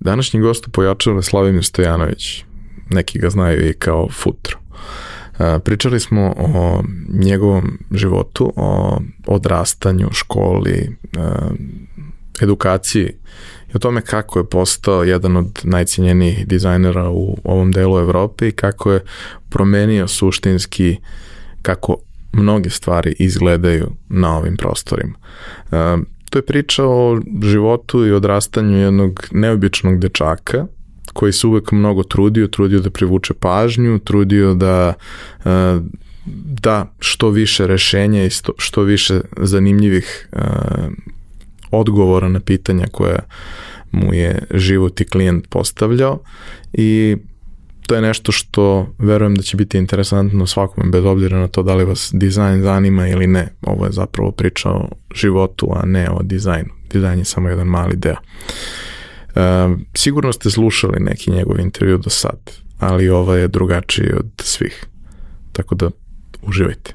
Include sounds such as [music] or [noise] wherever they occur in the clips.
Današnji gost u pojačavu je Slavimir Stojanović. Neki ga znaju i kao Futro. Pričali smo o njegovom životu, o odrastanju, školi, edukaciji i o tome kako je postao jedan od najcijenjenijih dizajnera u ovom delu Evrope i kako je promenio suštinski kako mnoge stvari izgledaju na ovim prostorima. To je priča o životu i odrastanju jednog neobičnog dečaka koji se uvek mnogo trudio, trudio da privuče pažnju, trudio da da što više rešenja i što više zanimljivih odgovora na pitanja koja mu je život i klijent postavljao. I to je nešto što verujem da će biti interesantno svakome bez obzira na to da li vas dizajn zanima ili ne. Ovo je zapravo priča o životu, a ne o dizajnu. Dizajn je samo jedan mali deo. E, sigurno ste slušali neki njegov intervju do sad, ali ovo je drugačiji od svih. Tako da uživajte.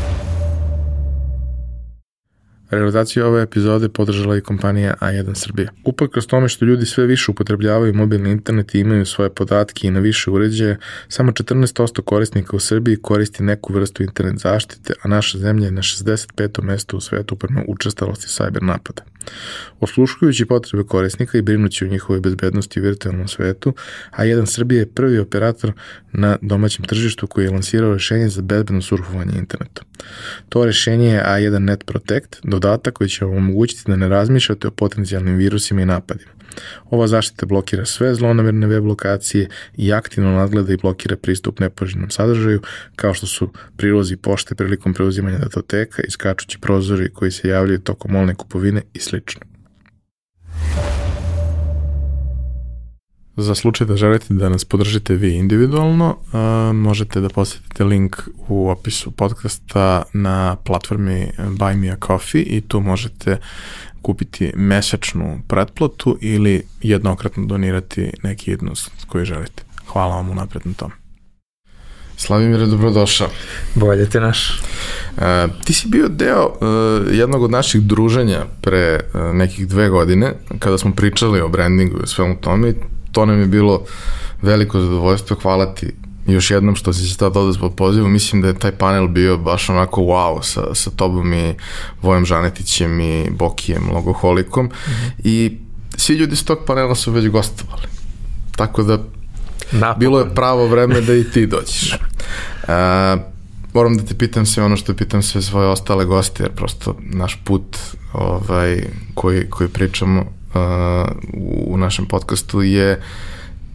Realizaciju ove epizode podržala i kompanija A1 Srbija. Uprkos tome što ljudi sve više upotrebljavaju mobilni internet i imaju svoje podatke i na više uređaje, samo 14% korisnika u Srbiji koristi neku vrstu internet zaštite, a naša zemlja je na 65. mesto u svetu prema učestalosti sajber napada. Osluškujući potrebe korisnika i brinući o njihovoj bezbednosti u virtualnom svetu, A1 Srbija je prvi operator na domaćem tržištu koji je lansirao rešenje za bezbedno surfovanje internetom. To rešenje je A1 Net Protect, dodatak koji će vam omogućiti da ne razmišljate o potencijalnim virusima i napadima. Ova zaštita blokira sve zlonamerne web lokacije i aktivno nadgleda i blokira pristup nepoželjnom sadržaju, kao što su prilozi pošte prilikom preuzimanja datoteka, iskačući prozori koji se javljaju tokom molne kupovine i sl. Za slučaj da želite da nas podržite vi individualno, uh, možete da posetite link u opisu podcasta na platformi Buy Me A Coffee i tu možete kupiti mesečnu pretplatu ili jednokratno donirati neki jednost koji želite. Hvala vam unapred na tom. Slavimire, dobrodošao. Bolje te naš. Uh, ti si bio deo uh, jednog od naših druženja pre uh, nekih dve godine, kada smo pričali o brandingu i svemu tome to nam je bilo veliko zadovoljstvo, hvala ti još jednom što si se tada odaz po pozivu, mislim da je taj panel bio baš onako wow sa, sa tobom i Vojem Žanetićem i Bokijem, Logoholikom mm -hmm. i svi ljudi s tog panela su već gostovali. Tako da Napokon. bilo je pravo vreme da i ti dođeš. [laughs] A, moram da te pitam sve ono što pitam sve svoje ostale goste, jer prosto naš put ovaj, koji, koji pričamo uh, u našem podcastu je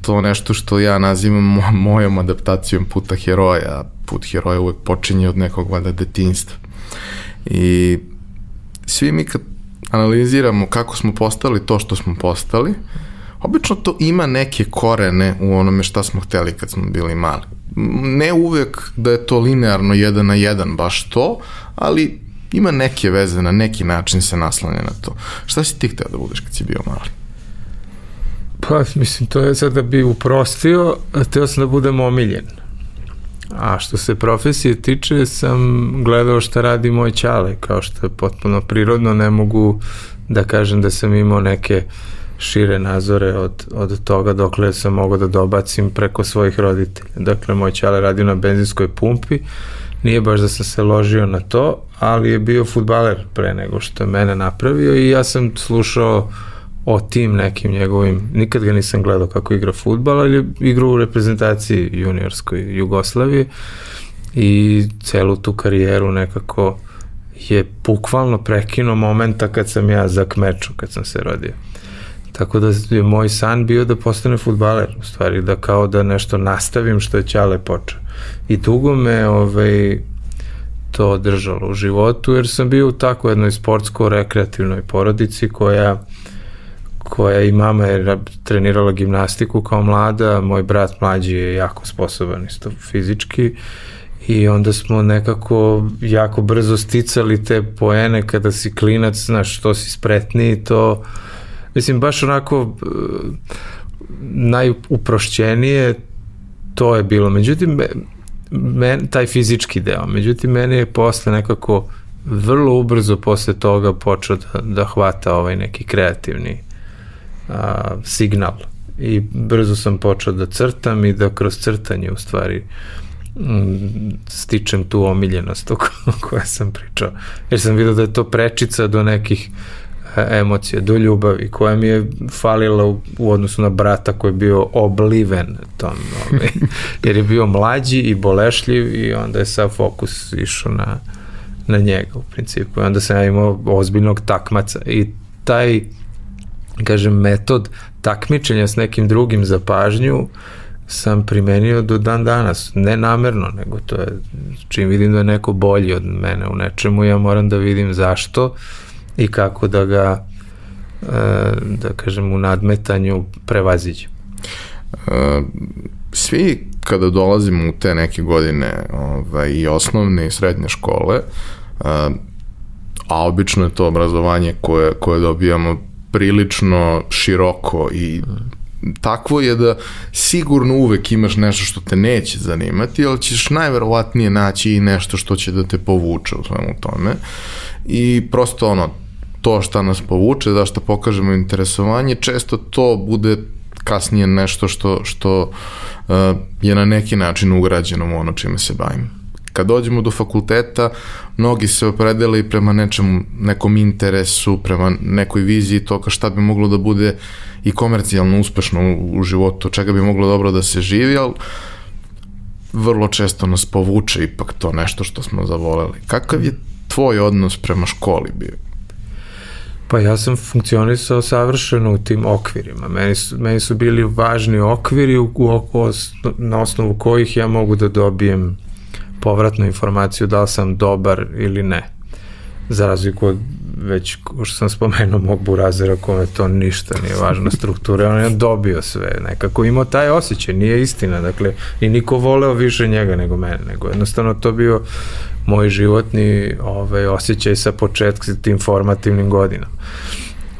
to nešto što ja nazivam mojom adaptacijom puta heroja. Put heroja uvek počinje od nekog valjda detinstva. I svi mi kad analiziramo kako smo postali to što smo postali, obično to ima neke korene u onome šta smo hteli kad smo bili mali. Ne uvek da je to linearno jedan na jedan baš to, ali ima neke veze, na neki način se naslanja na to. Šta si ti hteo da budeš kad si bio mali? Pa, mislim, to je sad da bi uprostio, hteo sam da budem omiljen. A što se profesije tiče, sam gledao šta radi moj ćale, kao što je potpuno prirodno, ne mogu da kažem da sam imao neke šire nazore od, od toga dokle sam mogao da dobacim preko svojih roditelja. Dakle, moj ćale radio na benzinskoj pumpi, nije baš da sam se ložio na to, ali je bio futbaler pre nego što je mene napravio i ja sam slušao o tim nekim njegovim, nikad ga nisam gledao kako igra futbal, ali je igrao u reprezentaciji juniorskoj Jugoslavije i celu tu karijeru nekako je bukvalno prekinuo momenta kad sam ja za kmeču, kad sam se rodio. Tako da je moj san bio da postane futbaler, u stvari da kao da nešto nastavim što je Ćale počeo. I dugo me ovaj, to održalo u životu, jer sam bio u tako jednoj sportsko-rekreativnoj porodici koja koja i mama je trenirala gimnastiku kao mlada, moj brat mlađi je jako sposoban isto fizički i onda smo nekako jako brzo sticali te poene kada si klinac, znaš, što si spretniji, to mislim baš onako e, najuprošćenije to je bilo. Međutim, men, taj fizički deo. Međutim, meni je posle nekako vrlo ubrzo posle toga počeo da, da hvata ovaj neki kreativni a, signal. I brzo sam počeo da crtam i da kroz crtanje u stvari stičem tu omiljenost o kojoj sam pričao. Jer sam vidio da je to prečica do nekih emocija, do ljubavi koja mi je falila u, u odnosu na brata koji je bio obliven tom, ovaj, [laughs] jer je bio mlađi i bolešljiv i onda je sav fokus išao na, na njega u principu. I onda sam ja imao ozbiljnog takmaca i taj kažem, metod takmičenja s nekim drugim za pažnju sam primenio do dan danas. Ne namerno, nego to je, čim vidim da je neko bolji od mene u nečemu, ja moram da vidim zašto i kako da ga e, da kažem u nadmetanju prevaziđem. E, svi kada dolazimo u te neke godine ovaj, i osnovne i srednje škole, e, a obično je to obrazovanje koje, koje dobijamo prilično široko i takvo je da sigurno uvek imaš nešto što te neće zanimati, ali ćeš najverovatnije naći i nešto što će da te povuče u svemu tome. I prosto ono, to šta nas povuče, zašto pokažemo interesovanje, često to bude kasnije nešto što, što uh, je na neki način ugrađeno u ono čime se bavim. Kad dođemo do fakulteta, mnogi se opredele i prema nečemu, nekom interesu, prema nekoj viziji toga šta bi moglo da bude i komercijalno uspešno u, u životu, čega bi moglo dobro da se živi, ali vrlo često nas povuče ipak to nešto što smo zavoleli. Kakav je tvoj odnos prema školi bio? Pa ja sam funkcionisao savršeno u tim okvirima. Meni su, meni su bili važni okviri u, u, na osnovu kojih ja mogu da dobijem povratnu informaciju da li sam dobar ili ne. Za razliku od već, što sam spomenuo, mog burazera kome to ništa nije važna struktura, on je dobio sve, nekako imao taj osjećaj, nije istina, dakle, i niko voleo više njega nego mene, nego jednostavno to bio moj životni ovaj, osjećaj sa početka tim formativnim godinama.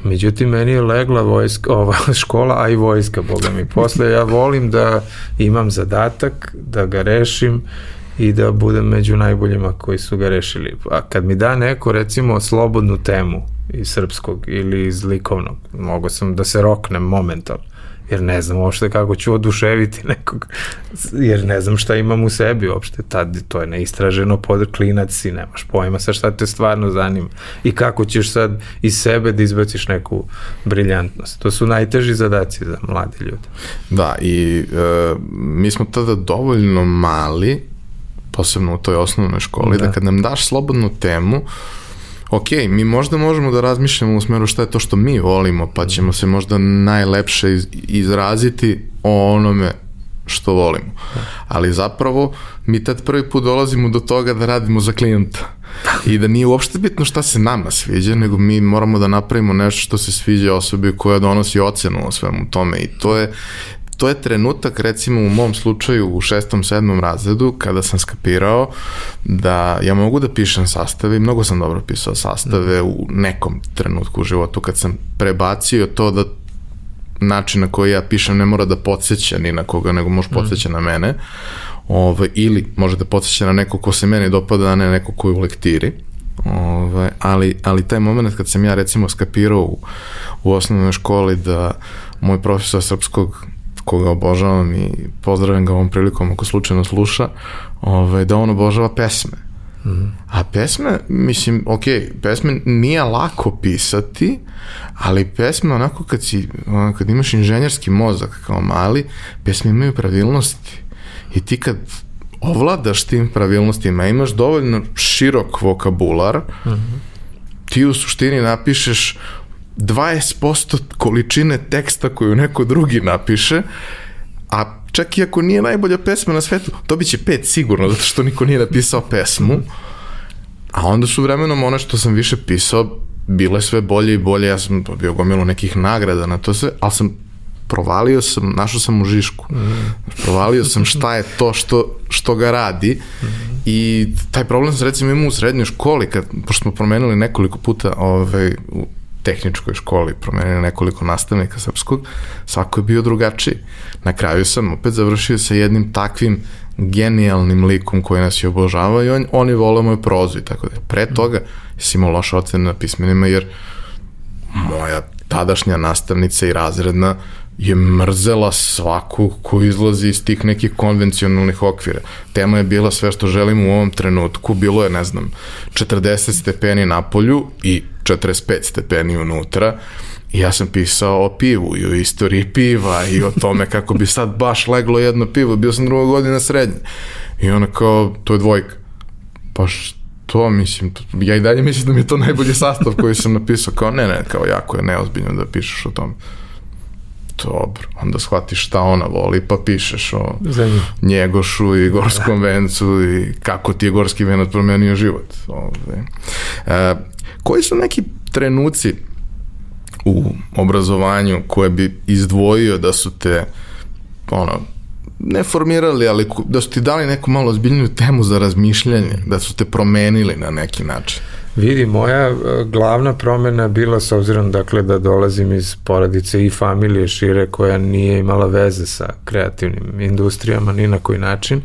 Međutim, meni je legla vojska, ova [laughs] škola, a i vojska, boga mi. Posle ja volim da imam zadatak, da ga rešim i da budem među najboljima koji su ga rešili. A kad mi da neko, recimo, slobodnu temu iz srpskog ili iz likovnog, mogo sam da se roknem momentalno jer ne znam uopšte kako ću oduševiti [laughs] nekog, jer ne znam šta imam u sebi uopšte, tad to je neistraženo pod klinac si, nemaš pojma sa šta te stvarno zanima i kako ćeš sad iz sebe da izbaciš neku briljantnost. To su najteži zadaci za mlade ljude. Da, i e, mi smo tada dovoljno mali, posebno u toj osnovnoj školi, da, da kad nam daš slobodnu temu, ok, mi možda možemo da razmišljamo u smeru šta je to što mi volimo, pa ćemo se možda najlepše izraziti o onome što volimo. Ali zapravo mi tad prvi put dolazimo do toga da radimo za klijenta. I da nije uopšte bitno šta se nama sviđa, nego mi moramo da napravimo nešto što se sviđa osobi koja donosi ocenu o svemu tome. I to je to je trenutak recimo u mom slučaju u šestom, sedmom razredu kada sam skapirao da ja mogu da pišem sastave i mnogo sam dobro pisao sastave u nekom trenutku u životu kad sam prebacio to da način na koji ja pišem ne mora da podsjeća ni na koga, nego može podsjeća mm. na mene. Ove, ovaj, ili može da podsjeća na neko ko se meni dopada, a ne neko ko je u lektiri. Ove, ovaj, ali, ali taj moment kad sam ja recimo skapirao u, u osnovnoj školi da moj profesor srpskog koga obožavam i pozdravim ga ovom prilikom ako slučajno sluša, ovaj, da on obožava pesme. Mm -hmm. A pesme, mislim, ok, pesme nije lako pisati, ali pesme onako kad, si, kad imaš inženjerski mozak kao mali, pesme imaju pravilnosti. I ti kad ovladaš tim pravilnostima, imaš dovoljno širok vokabular, mm -hmm. ti u suštini napišeš 20% količine teksta koju neko drugi napiše, a čak i ako nije najbolja pesma na svetu, dobit će pet sigurno, zato što niko nije napisao pesmu, a onda su vremenom one što sam više pisao, bile sve bolje i bolje, ja sam dobio gomilu nekih nagrada na to sve, ali sam provalio sam, našao sam u Žišku, mm. provalio sam šta je to što, što ga radi mm. i taj problem sam recimo imao u srednjoj školi, kad, pošto smo promenili nekoliko puta ovaj, u tehničkoj školi, promenili nekoliko nastavnika srpskog, svako je bio drugačiji. Na kraju sam opet završio sa jednim takvim genijalnim likom koji nas je obožavao i on, oni vole moju prozu i tako da. Pre toga sam imao loše ocene na pismenima jer moja tadašnja nastavnica i razredna je mrzela svaku ko izlazi iz tih nekih konvencionalnih okvira. Tema je bila sve što želim u ovom trenutku, bilo je, ne znam, 40 stepeni na polju i 45 stepeni unutra i ja sam pisao o pivu i o istoriji piva i o tome kako bi sad baš leglo jedno pivo, bio sam druga godina srednje i ona kao, to je dvojka. Pa što, mislim, ja i dalje mislim da mi je to najbolji sastav koji sam napisao, kao ne, ne, kao jako je neozbiljno da pišeš o tome dobro, onda shvatiš šta ona voli, pa pišeš o Njegošu i Gorskom da. vencu i kako ti je Gorski venac promenio život. Ove. E, koji su neki trenuci u obrazovanju koje bi izdvojio da su te ono, ne formirali, ali da su ti dali neku malo ozbiljniju temu za razmišljanje, da su te promenili na neki način? Vidi, moja e, glavna promena bila s obzirom dakle da dolazim iz porodice i familije šire koja nije imala veze sa kreativnim industrijama ni na koji način,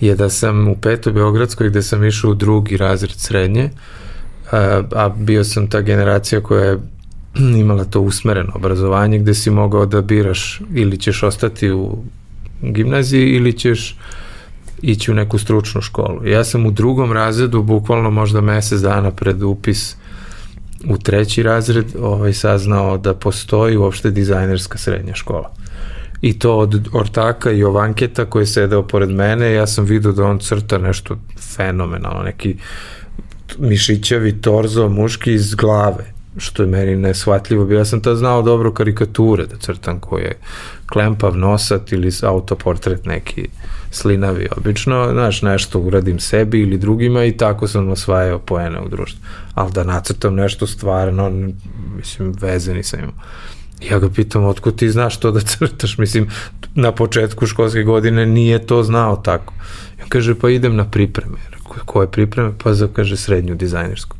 je da sam u petoj Beogradskoj gde sam išao u drugi razred srednje, a, a bio sam ta generacija koja je [clears throat] imala to usmereno obrazovanje gde si mogao da biraš ili ćeš ostati u gimnaziji ili ćeš ići u neku stručnu školu. Ja sam u drugom razredu, bukvalno možda mesec dana pred upis u treći razred, ovaj, saznao da postoji uopšte dizajnerska srednja škola. I to od ortaka i ovanketa koji je sedeo pored mene, ja sam vidio da on crta nešto fenomenalno, neki mišićavi torzo muški iz glave što je meni nesvatljivo bio. Ja sam tad znao dobro karikature da crtam koje je klempav nosat ili autoportret neki slinavi obično, znaš, nešto uradim sebi ili drugima i tako sam osvajao poene u društvu. Ali da nacrtam nešto stvarno, mislim, veze nisam imao. Ja ga pitam, otko ti znaš to da crtaš? [laughs] Mislim, na početku školske godine nije to znao tako. Ja kaže, pa idem na pripreme. Koje pripreme? Pa za, kaže, srednju dizajnersku.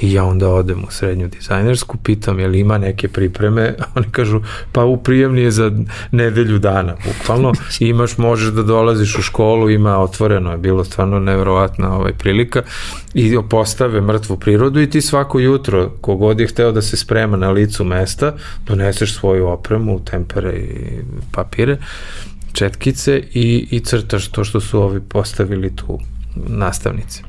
I ja onda odem u srednju dizajnersku, pitam je li ima neke pripreme, [laughs] oni kažu pa u prijemni je za nedelju dana, bukvalno, [laughs] imaš, možeš da dolaziš u školu, ima otvoreno, je bilo stvarno nevjerovatna ovaj prilika i postave mrtvu prirodu i ti svako jutro, kogod je hteo da se sprema na licu mesta, doneseš svoju opremu, tempere i papire, četkice i, i crtaš to što su ovi postavili tu nastavnici.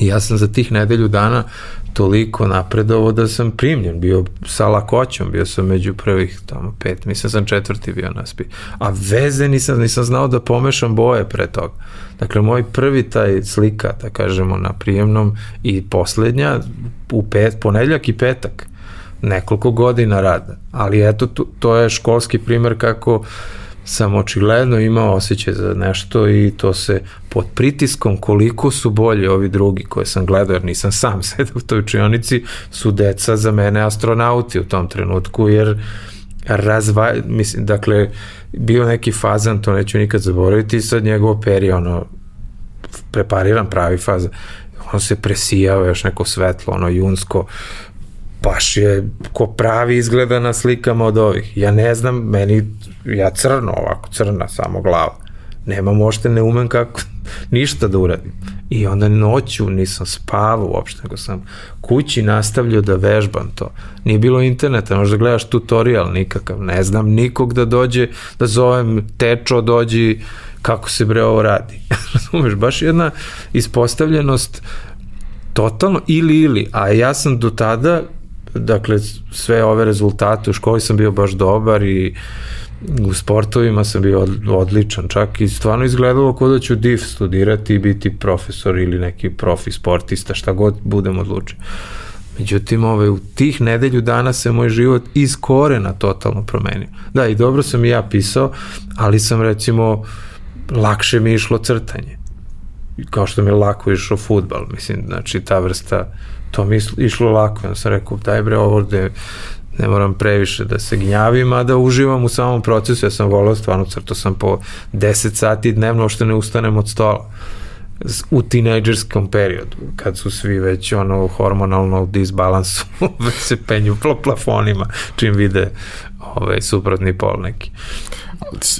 I ja sam za tih nedelju dana toliko napredovo da sam primljen, bio sa lakoćom, bio sam među prvih tamo pet, mislim sam četvrti bio na spi. A veze nisam, nisam znao da pomešam boje pre toga. Dakle, moj prvi taj slika, da kažemo, na prijemnom i poslednja, u pet, ponedljak i petak, nekoliko godina rada. Ali eto, to, to je školski primer kako uh, sam očigledno imao osjećaj za nešto i to se pod pritiskom koliko su bolji ovi drugi koje sam gledao, jer nisam sam [laughs] sedao u toj učionici, su deca za mene astronauti u tom trenutku, jer razva, mislim, dakle, bio neki fazan, to neću nikad zaboraviti, sad njegovo peri, ono, prepariran pravi fazan, on se presijao, još neko svetlo, ono, junsko, baš je ko pravi izgleda na slikama od ovih. Ja ne znam, meni, ja crno ovako, crna samo glava. Nemam uopšte, ne umem kako, [laughs] ništa da uradim. I onda noću nisam spavao uopšte, nego sam kući nastavljao da vežbam to. Nije bilo interneta, možda gledaš tutorial nikakav, ne znam nikog da dođe, da zovem tečo, dođi, kako se bre ovo radi. [laughs] Razumeš, baš jedna ispostavljenost totalno ili ili, a ja sam do tada dakle, sve ove rezultate, u školi sam bio baš dobar i u sportovima sam bio odličan čak i stvarno izgledalo kao da ću DIF studirati i biti profesor ili neki profi sportista, šta god budem odlučio. Međutim, ove, u tih nedelju dana se moj život iz korena totalno promenio. Da, i dobro sam i ja pisao, ali sam recimo, lakše mi išlo crtanje. Kao što mi je lako išao futbal, mislim, znači ta vrsta, to mi išlo lako. Ja sam rekao, daj bre, ovo ovde ne moram previše da se gnjavim, a da uživam u samom procesu. Ja sam volao, stvarno crto sam po 10 sati dnevno, što ne ustanem od stola u tinejdžerskom periodu, kad su svi već ono hormonalno u disbalansu, [laughs] već se penju plafonima, čim vide ovaj, suprotni pol neki.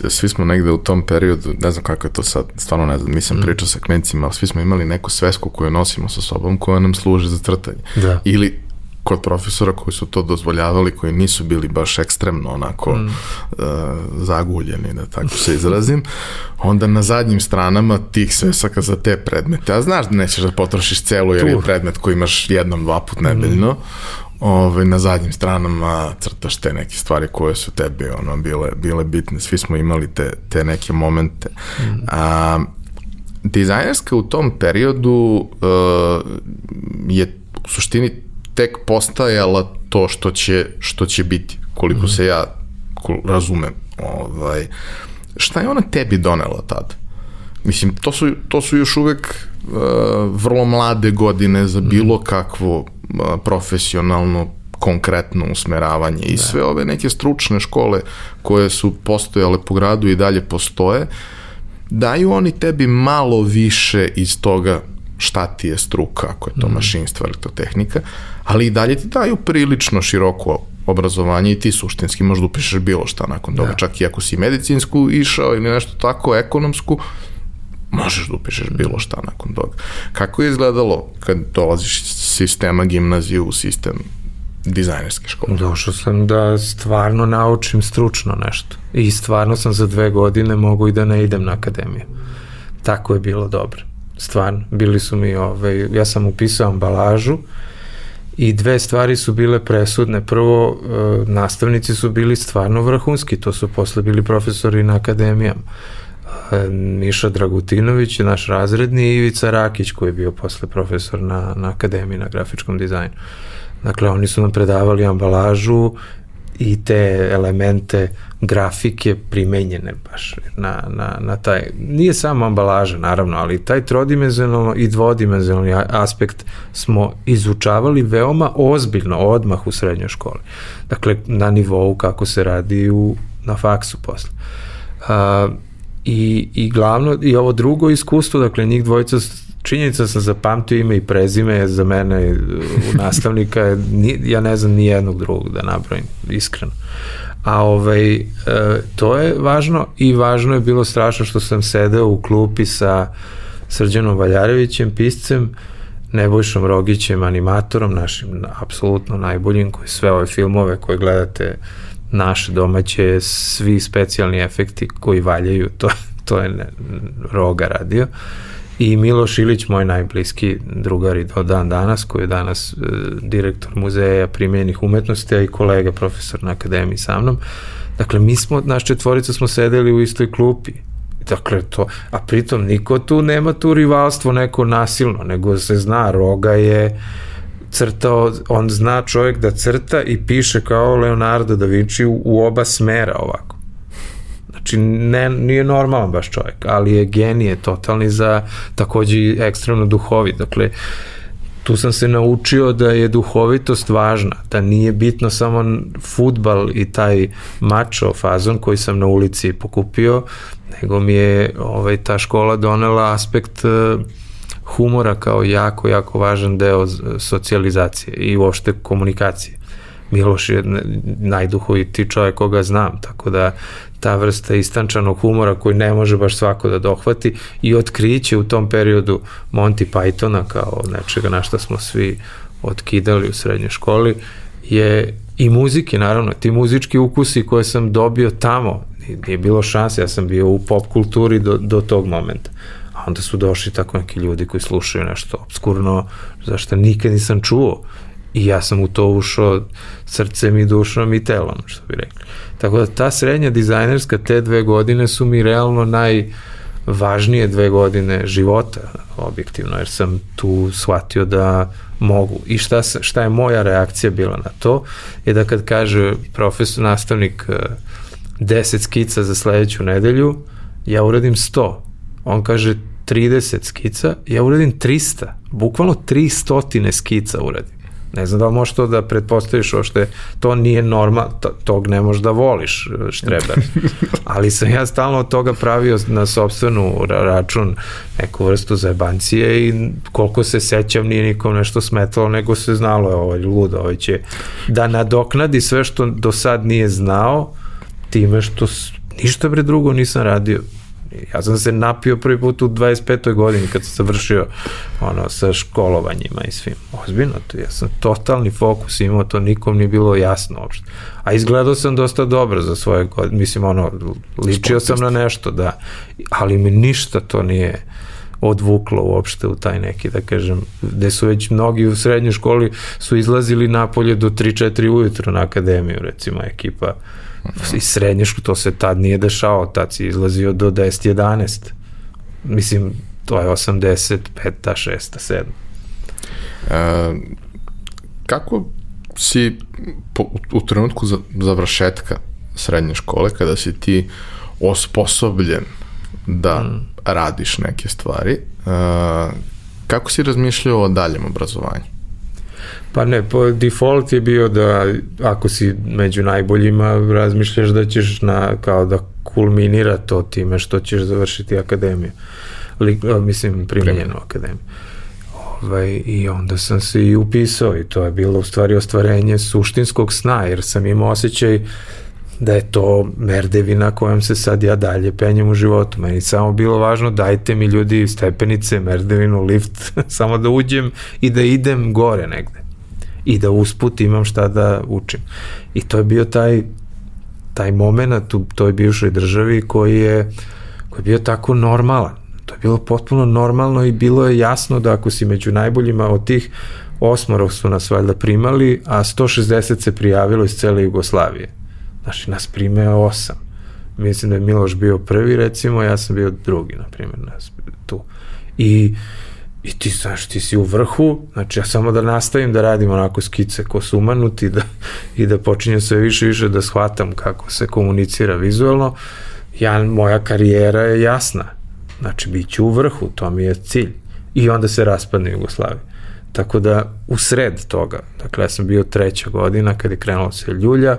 Svi smo negde u tom periodu, ne znam kako je to sad, stvarno ne znam, nisam mm. pričao sa kmencima, ali svi smo imali neku svesku koju nosimo sa sobom koja nam služi za crtanje. Da. Ili kod profesora koji su to dozvoljavali, koji nisu bili baš ekstremno onako mm. uh, zaguljeni, da tako se izrazim, onda na zadnjim stranama tih svesaka za te predmete, a znaš da nećeš da potrošiš celu jer je predmet koji imaš jednom, dva put nebeljno, mm. Ovaj, na zadnjim stranama crtaš te neke stvari koje su tebi ono, bile, bile bitne. Svi smo imali te, te neke momente. Mm. A, dizajnerska u tom periodu uh, je u suštini tek postajala to što će, što će biti, koliko mm. se ja razumem. Ovaj, šta je ona tebi donela tad? Mislim, to su, to su još uvek uh, vrlo mlade godine za mhm. bilo kakvo profesionalno konkretno usmeravanje i da. sve ove neke stručne škole koje su postojale po gradu i dalje postoje, daju oni tebi malo više iz toga šta ti je struka, ako je to mm. mašinstvo, elektrotehnika, ali i dalje ti daju prilično široko obrazovanje i ti suštinski možda upišeš bilo šta nakon toga, da. čak i ako si medicinsku išao ili nešto tako, ekonomsku, možeš da upišeš bilo šta nakon toga. Kako je izgledalo kad dolaziš iz sistema gimnazije u sistem dizajnerske škole? Došao sam da stvarno naučim stručno nešto i stvarno sam za dve godine mogu i da ne idem na akademiju. Tako je bilo dobro stvarno. Bili su mi, ovaj, ja sam upisao ambalažu i dve stvari su bile presudne. Prvo, e, nastavnici su bili stvarno vrhunski, to su posle bili profesori na akademijama. Miša Dragutinović naš razredni i Ivica Rakić koji je bio posle profesor na, na akademiji na grafičkom dizajnu. Dakle, oni su nam predavali ambalažu i te elemente grafike primenjene baš na, na, na taj, nije samo ambalaža naravno, ali taj trodimenzionalno i dvodimenzionalni aspekt smo izučavali veoma ozbiljno odmah u srednjoj školi. Dakle, na nivou kako se radi u, na faksu posle. A, i, I glavno, i ovo drugo iskustvo, dakle, njih dvojica činjenica sam zapamtio ime i prezime za mene u nastavnika, ja ne znam ni jednog drugog da nabrojim, iskreno. A ovaj, e, to je važno i važno je bilo strašno što sam sedeo u klupi sa Srđanom Valjarevićem, piscem, Nebojšom Rogićem, animatorom, našim apsolutno najboljim, koji sve ove filmove koje gledate naše domaće, svi specijalni efekti koji valjaju, to, to je ne, Roga radio. I Miloš Ilić, moj najbliski drugar i do dan danas, koji je danas e, direktor muzeja primjenih umetnosti, a i kolega profesor na akademiji sa mnom. Dakle, mi smo, naš četvorica smo sedeli u istoj klupi. Dakle, to, a pritom niko tu nema tu rivalstvo neko nasilno, nego se zna, Roga je crtao, on zna čovjek da crta i piše kao Leonardo da Vinci u, u oba smera ovako. Znači, ne, nije normalan baš čovjek, ali je genije totalni za takođe ekstremno duhovit. Dakle, tu sam se naučio da je duhovitost važna, da nije bitno samo futbal i taj mačo fazon koji sam na ulici pokupio, nego mi je ovaj, ta škola donela aspekt uh, humora kao jako, jako važan deo socijalizacije i uopšte komunikacije. Miloš je najduhoviti čovjek koga znam, tako da ta vrsta istančanog humora koji ne može baš svako da dohvati i otkriće u tom periodu Monty Pythona kao nečega na što smo svi otkidali u srednjoj školi je i muzike naravno, ti muzički ukusi koje sam dobio tamo, nije bilo šanse, ja sam bio u pop kulturi do, do tog momenta. A onda su došli tako neki ljudi koji slušaju nešto obskurno, zašto nikad nisam čuo I ja sam u to ušao srcem i dušom i telom, što bi rekli. Tako da ta srednja dizajnerska, te dve godine su mi realno najvažnije dve godine života, objektivno, jer sam tu shvatio da mogu. I šta, šta je moja reakcija bila na to, je da kad kaže profesor, nastavnik 10 eh, skica za sledeću nedelju, ja uradim 100. On kaže 30 skica, ja uradim 300. Bukvalno 300 skica uradim. Ne znam da li možeš to da pretpostaviš ošte, to nije normal, tog ne možeš da voliš, e, štreber. [laughs] Ali sam ja stalno od toga pravio na sobstvenu račun neku vrstu zajebancije i koliko se sećam nije nikom nešto smetalo, nego se znalo je ovaj lud, ovaj će da nadoknadi sve što do sad nije znao time što ništa bre drugo nisam radio Ja sam se napio prvi put u 25. godini kad sam završio ono, sa školovanjima i svim. Ozbiljno, to, ja sam totalni fokus imao, to nikom nije bilo jasno uopšte. A izgledao sam dosta dobro za svoje godine, mislim, ono, ličio sam na nešto, da, ali mi ništa to nije odvuklo uopšte u taj neki, da kažem, gde su već mnogi u srednjoj školi su izlazili napolje do 3-4 ujutru na akademiju, recimo, ekipa iz srednje škole, to se tad nije dešao, tad si izlazio do 10-11. Mislim, to je 85 6 7 e, kako si po, u trenutku za, završetka srednje škole, kada si ti osposobljen da mm. radiš neke stvari, e, kako si razmišljao o daljem obrazovanju? Pa ne, po default je bio da ako si među najboljima razmišljaš da ćeš na, kao da kulminira to time što ćeš završiti akademiju. Li, mislim, primjenjenu akademiju. Ovaj, I onda sam se i upisao i to je bilo u stvari ostvarenje suštinskog sna, jer sam imao osjećaj da je to merdevina kojom se sad ja dalje penjem u životu. Meni samo bilo važno dajte mi ljudi stepenice, merdevinu, lift, [laughs] samo da uđem i da idem gore negde i da usput imam šta da učim. I to je bio taj taj moment u toj bivšoj državi koji je, koji je bio tako normalan. To je bilo potpuno normalno i bilo je jasno da ako si među najboljima od tih osmorov su nas valjda primali, a 160 se prijavilo iz cele Jugoslavije. Znači, nas prime osam. Mislim da je Miloš bio prvi, recimo, ja sam bio drugi, na primjer, tu. I I ti, znaš, ti si u vrhu, znači ja samo da nastavim da radim onako skice ko sumanuti da, i da počinjem sve više i više da shvatam kako se komunicira vizualno, ja, moja karijera je jasna. Znači, bit ću u vrhu, to mi je cilj. I onda se raspadne Jugoslavija. Tako da, u sred toga, dakle, ja sam bio treća godina kad je krenulo se ljulja,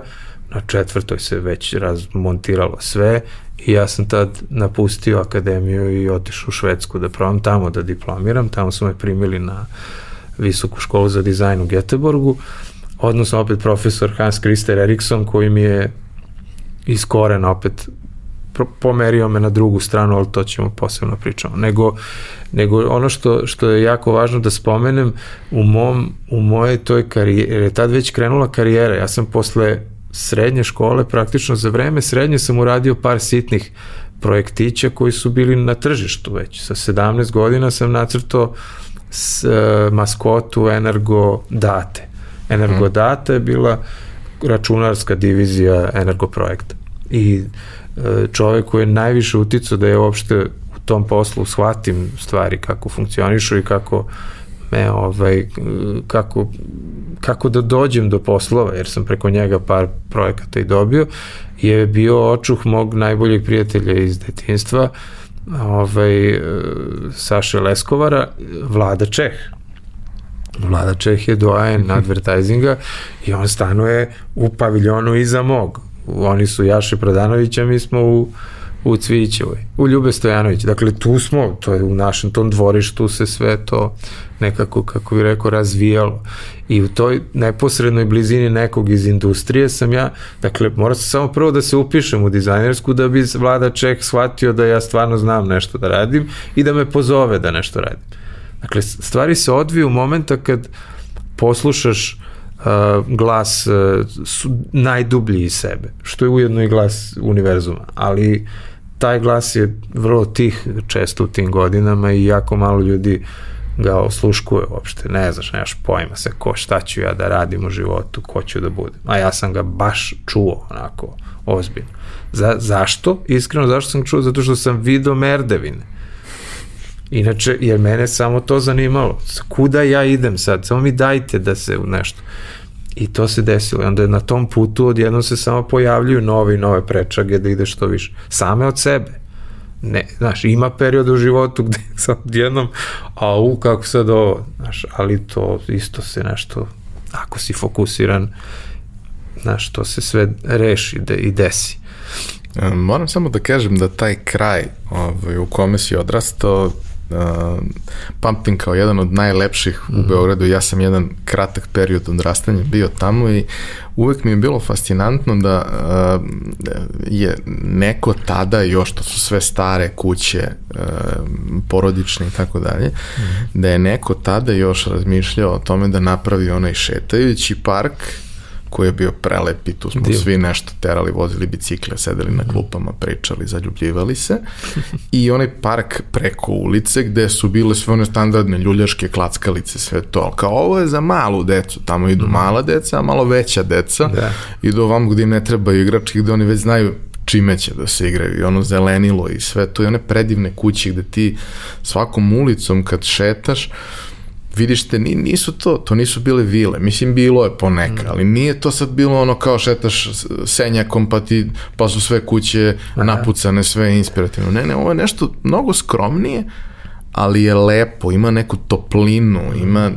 na četvrtoj se već razmontiralo sve i ja sam tad napustio akademiju i otišao u Švedsku da probam tamo da diplomiram, tamo su me primili na visoku školu za dizajn u Göteborgu, odnosno opet profesor Hans Christer Eriksson koji mi je iz korena opet pomerio me na drugu stranu, ali to ćemo posebno pričamo. Nego, nego ono što, što je jako važno da spomenem, u, mom, u moje toj karijeri, je tad već krenula karijera, ja sam posle srednje škole, praktično za vreme srednje sam uradio par sitnih projektića koji su bili na tržištu već. Sa 17 godina sam nacrtao s, uh, maskotu Energo Date. Energo mhm. Data je bila računarska divizija Energo projekta. I uh, čovek koji je najviše uticao da je uopšte u tom poslu shvatim stvari kako funkcionišu i kako me ovaj, kako, kako da dođem do poslova, jer sam preko njega par projekata i dobio, je bio očuh mog najboljeg prijatelja iz detinstva, ovaj, Saše Leskovara, Vlada Čeh. Vlada Čeh je doajen mhm. advertisinga i on stanuje u paviljonu iza mog. Oni su Jaše Prodanovića, mi smo u u Cvićevoj, u Ljube Stojanović. Dakle, tu smo, to je u našem tom dvorištu se sve to nekako, kako bih rekao, razvijalo. I u toj neposrednoj blizini nekog iz industrije sam ja, dakle, mora se samo prvo da se upišem u dizajnersku da bi vlada Ček shvatio da ja stvarno znam nešto da radim i da me pozove da nešto radim. Dakle, stvari se odviju u momenta kad poslušaš uh, glas uh, su najdublji iz sebe, što je ujedno i glas univerzuma, ali taj glas je vrlo tih često u tim godinama i jako malo ljudi ga osluškuje uopšte, ne znaš, nemaš pojma se ko, šta ću ja da radim u životu, ko ću da budem. A ja sam ga baš čuo, onako, ozbiljno. Za, zašto? Iskreno, zašto sam čuo? Zato što sam video merdevine. Inače, jer mene samo to zanimalo. Kuda ja idem sad? Samo mi dajte da se u nešto. I to se desilo. I onda na tom putu odjednom se samo pojavljuju nove i nove prečage da ide što više. Same od sebe. Ne, znaš, ima period u životu gde [laughs] sam odjednom, a u, kako sad ovo, znaš, ali to isto se nešto, ako si fokusiran, znaš, to se sve reši de, i desi. E, moram samo da kažem da taj kraj ovaj, u kome si odrastao uh, pamtim kao jedan od najlepših mm -hmm. u mhm. Beogradu. Ja sam jedan kratak period odrastanja bio tamo i uvek mi je bilo fascinantno da uh, je neko tada, još to su sve stare kuće, uh, porodične i tako dalje, mhm. da je neko tada još razmišljao o tome da napravi onaj šetajući park koji je bio prelep i tu smo Dio. svi nešto terali, vozili bicikle, sedeli na klupama, pričali, zaljubljivali se. [laughs] I onaj park preko ulice gde su bile sve one standardne ljuljaške klackalice, sve to. Kao ovo je za malu decu, tamo idu mm. mala deca, a malo veća deca. Da. Idu ovam gde im ne treba igrački, gde oni već znaju čime će da se igraju i ono zelenilo i sve to i one predivne kuće gde ti svakom ulicom kad šetaš vidiš te, nisu to, to nisu bile vile, mislim bilo je poneka, mm. ali nije to sad bilo ono kao šetaš senjakom pa ti, pa su sve kuće napucane, sve inspirativno. Ne, ne, ovo je nešto mnogo skromnije, ali je lepo, ima neku toplinu, ima,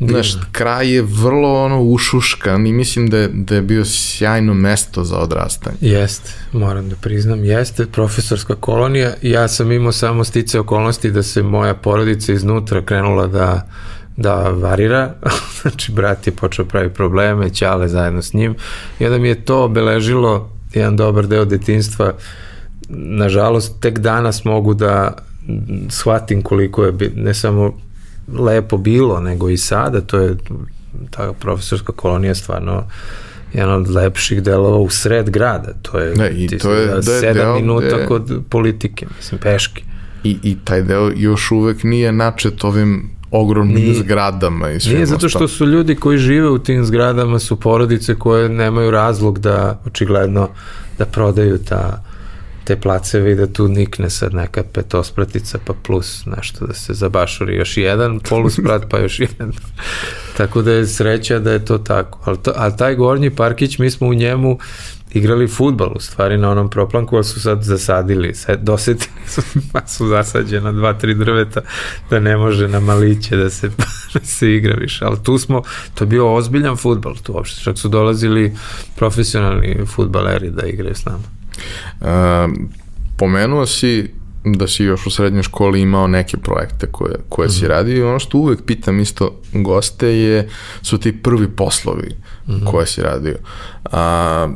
znaš, kraj je vrlo ono ušuškan i mislim da je, da je bio sjajno mesto za odrastanje. Jeste, moram da priznam, jeste, profesorska kolonija, ja sam imao samo stice okolnosti da se moja porodica iznutra krenula da da varira, [laughs] znači brat je počeo pravi probleme, ćale zajedno s njim i onda mi je to obeležilo jedan dobar deo detinstva nažalost tek danas mogu da shvatim koliko je ne samo lepo bilo, nego i sada, to je ta profesorska kolonija stvarno jedan od lepših delova u sred grada. To je, ne, i to je, da je sedam deo, minuta je, kod politike, mislim, peški. I, I taj deo još uvek nije načet ovim ogromnim nije, zgradama i sve. Nije zato što su ljudi koji žive u tim zgradama su porodice koje nemaju razlog da očigledno da prodaju ta te placeve i da tu nikne sad neka petospratica pa plus nešto da se zabašuri još jedan [laughs] polusprat pa još jedan. tako da je sreća da je to tako. Ali, to, ali taj gornji parkić mi smo u njemu igrali futbal u stvari na onom proplanku, ali su sad zasadili, sad dosetili [laughs] su, pa su zasađena dva, tri drveta da ne može na maliće da se, [laughs] da se igra više. Ali tu smo, to je bio ozbiljan futbal tu uopšte, čak su dolazili profesionalni futbaleri da igraju s nama. Uh, pomenuo si da si još u srednjoj školi imao neke projekte koje, koje mm -hmm. si mhm. radio i ono što uvek pitam isto goste je, su ti prvi poslovi mm -hmm. koje si radio. A,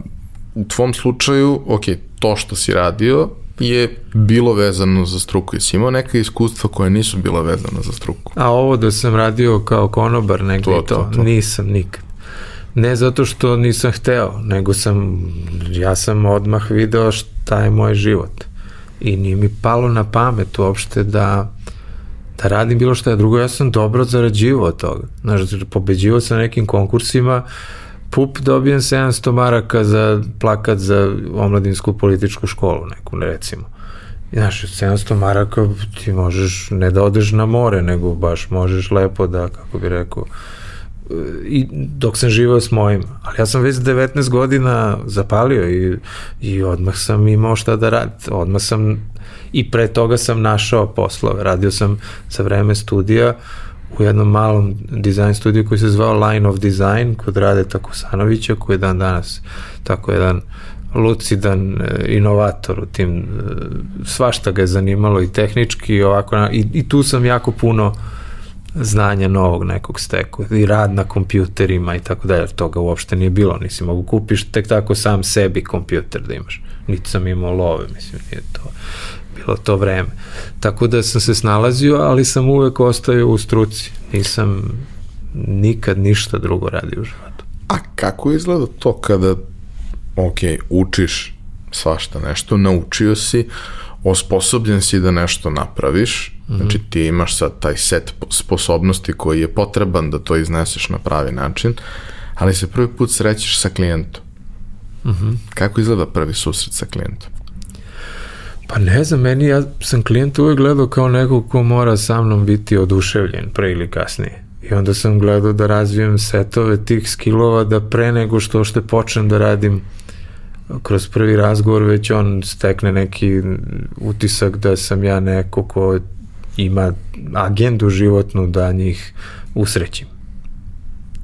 u tvom slučaju, ok, to što si radio je bilo vezano za struku. Jesi imao neka iskustva koje nisu bila vezana za struku? A ovo da sam radio kao konobar negde to, to, to, to. nisam nikad. Ne zato što nisam hteo, nego sam, ja sam odmah video šta je moj život. I nije mi palo na pamet uopšte da, da radim bilo šta. Drugo, ja sam dobro zarađivao od toga. Znaš, pobeđivao sam na nekim konkursima, pup dobijem 700 maraka za plakat za omladinsku političku školu neku, recimo. Znaš, 700 maraka ti možeš ne da odeš na more, nego baš možeš lepo da, kako bi rekao, i dok sam živao s mojim. Ali ja sam već 19 godina zapalio i, i odmah sam imao šta da radim. Odmah sam i pre toga sam našao poslove. Radio sam za vreme studija u jednom malom dizajn studiju koji se zvao Line of Design kod Rade Takosanovića koji je dan danas tako jedan lucidan e, inovator u tim e, svašta ga je zanimalo i tehnički i ovako i, i tu sam jako puno znanja novog nekog steku i rad na kompjuterima i tako dalje, toga uopšte nije bilo, nisi mogu kupiš tek tako sam sebi kompjuter da imaš, niti sam imao love, mislim, nije to bilo to vreme. Tako da sam se snalazio, ali sam uvek ostao u struci, nisam nikad ništa drugo radio u životu. A kako izgleda to kada, ok, učiš svašta nešto, naučio si, osposobljen si da nešto napraviš, mm -hmm. znači ti imaš sad taj set sposobnosti koji je potreban da to izneseš na pravi način, ali se prvi put srećeš sa klijentom. Mm -hmm. Kako izgleda prvi susret sa klijentom? Pa ne znam, meni ja sam klijenta uvek gledao kao nekog ko mora sa mnom biti oduševljen pre ili kasnije. I onda sam gledao da razvijem setove tih skillova da pre nego što što počnem da radim kroz prvi razgovor već on stekne neki utisak da sam ja neko ko ima agendu životnu da njih usrećim.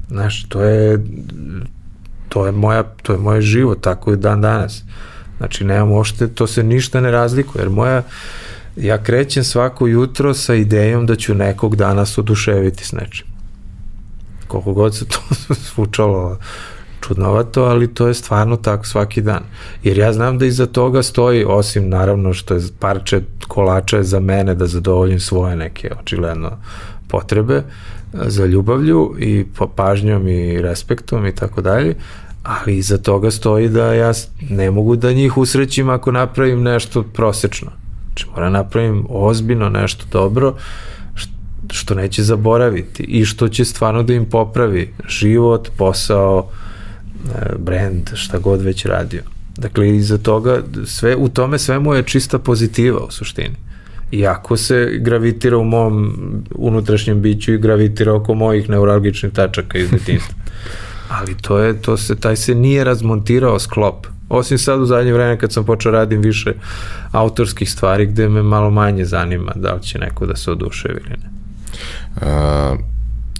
Znaš, to je to je moja to je moj život tako je dan danas. Znači nemam ošte, to se ništa ne razlikuje, jer moja ja krećem svako jutro sa idejom da ću nekog danas oduševiti s nečim. Koliko god se to [laughs] svučalo čudnovato, ali to je stvarno tako svaki dan. Jer ja znam da iza toga stoji, osim naravno što je parče kolača za mene da zadovoljim svoje neke očigledno potrebe za ljubavlju i pažnjom i respektom i tako dalje, ali iza toga stoji da ja ne mogu da njih usrećim ako napravim nešto prosečno. Znači moram napravim ozbiljno nešto dobro što neće zaboraviti i što će stvarno da im popravi život, posao, E, brand, šta god već radio. Dakle, iza toga, sve, u tome svemu je čista pozitiva u suštini. Iako se gravitira u mom unutrašnjem biću i gravitira oko mojih neuralgičnih tačaka iz detinstva. Ali to je, to se, taj se nije razmontirao sklop. Osim sad u zadnje vreme kad sam počeo radim više autorskih stvari gde me malo manje zanima da li će neko da se oduševi ili ne. Uh,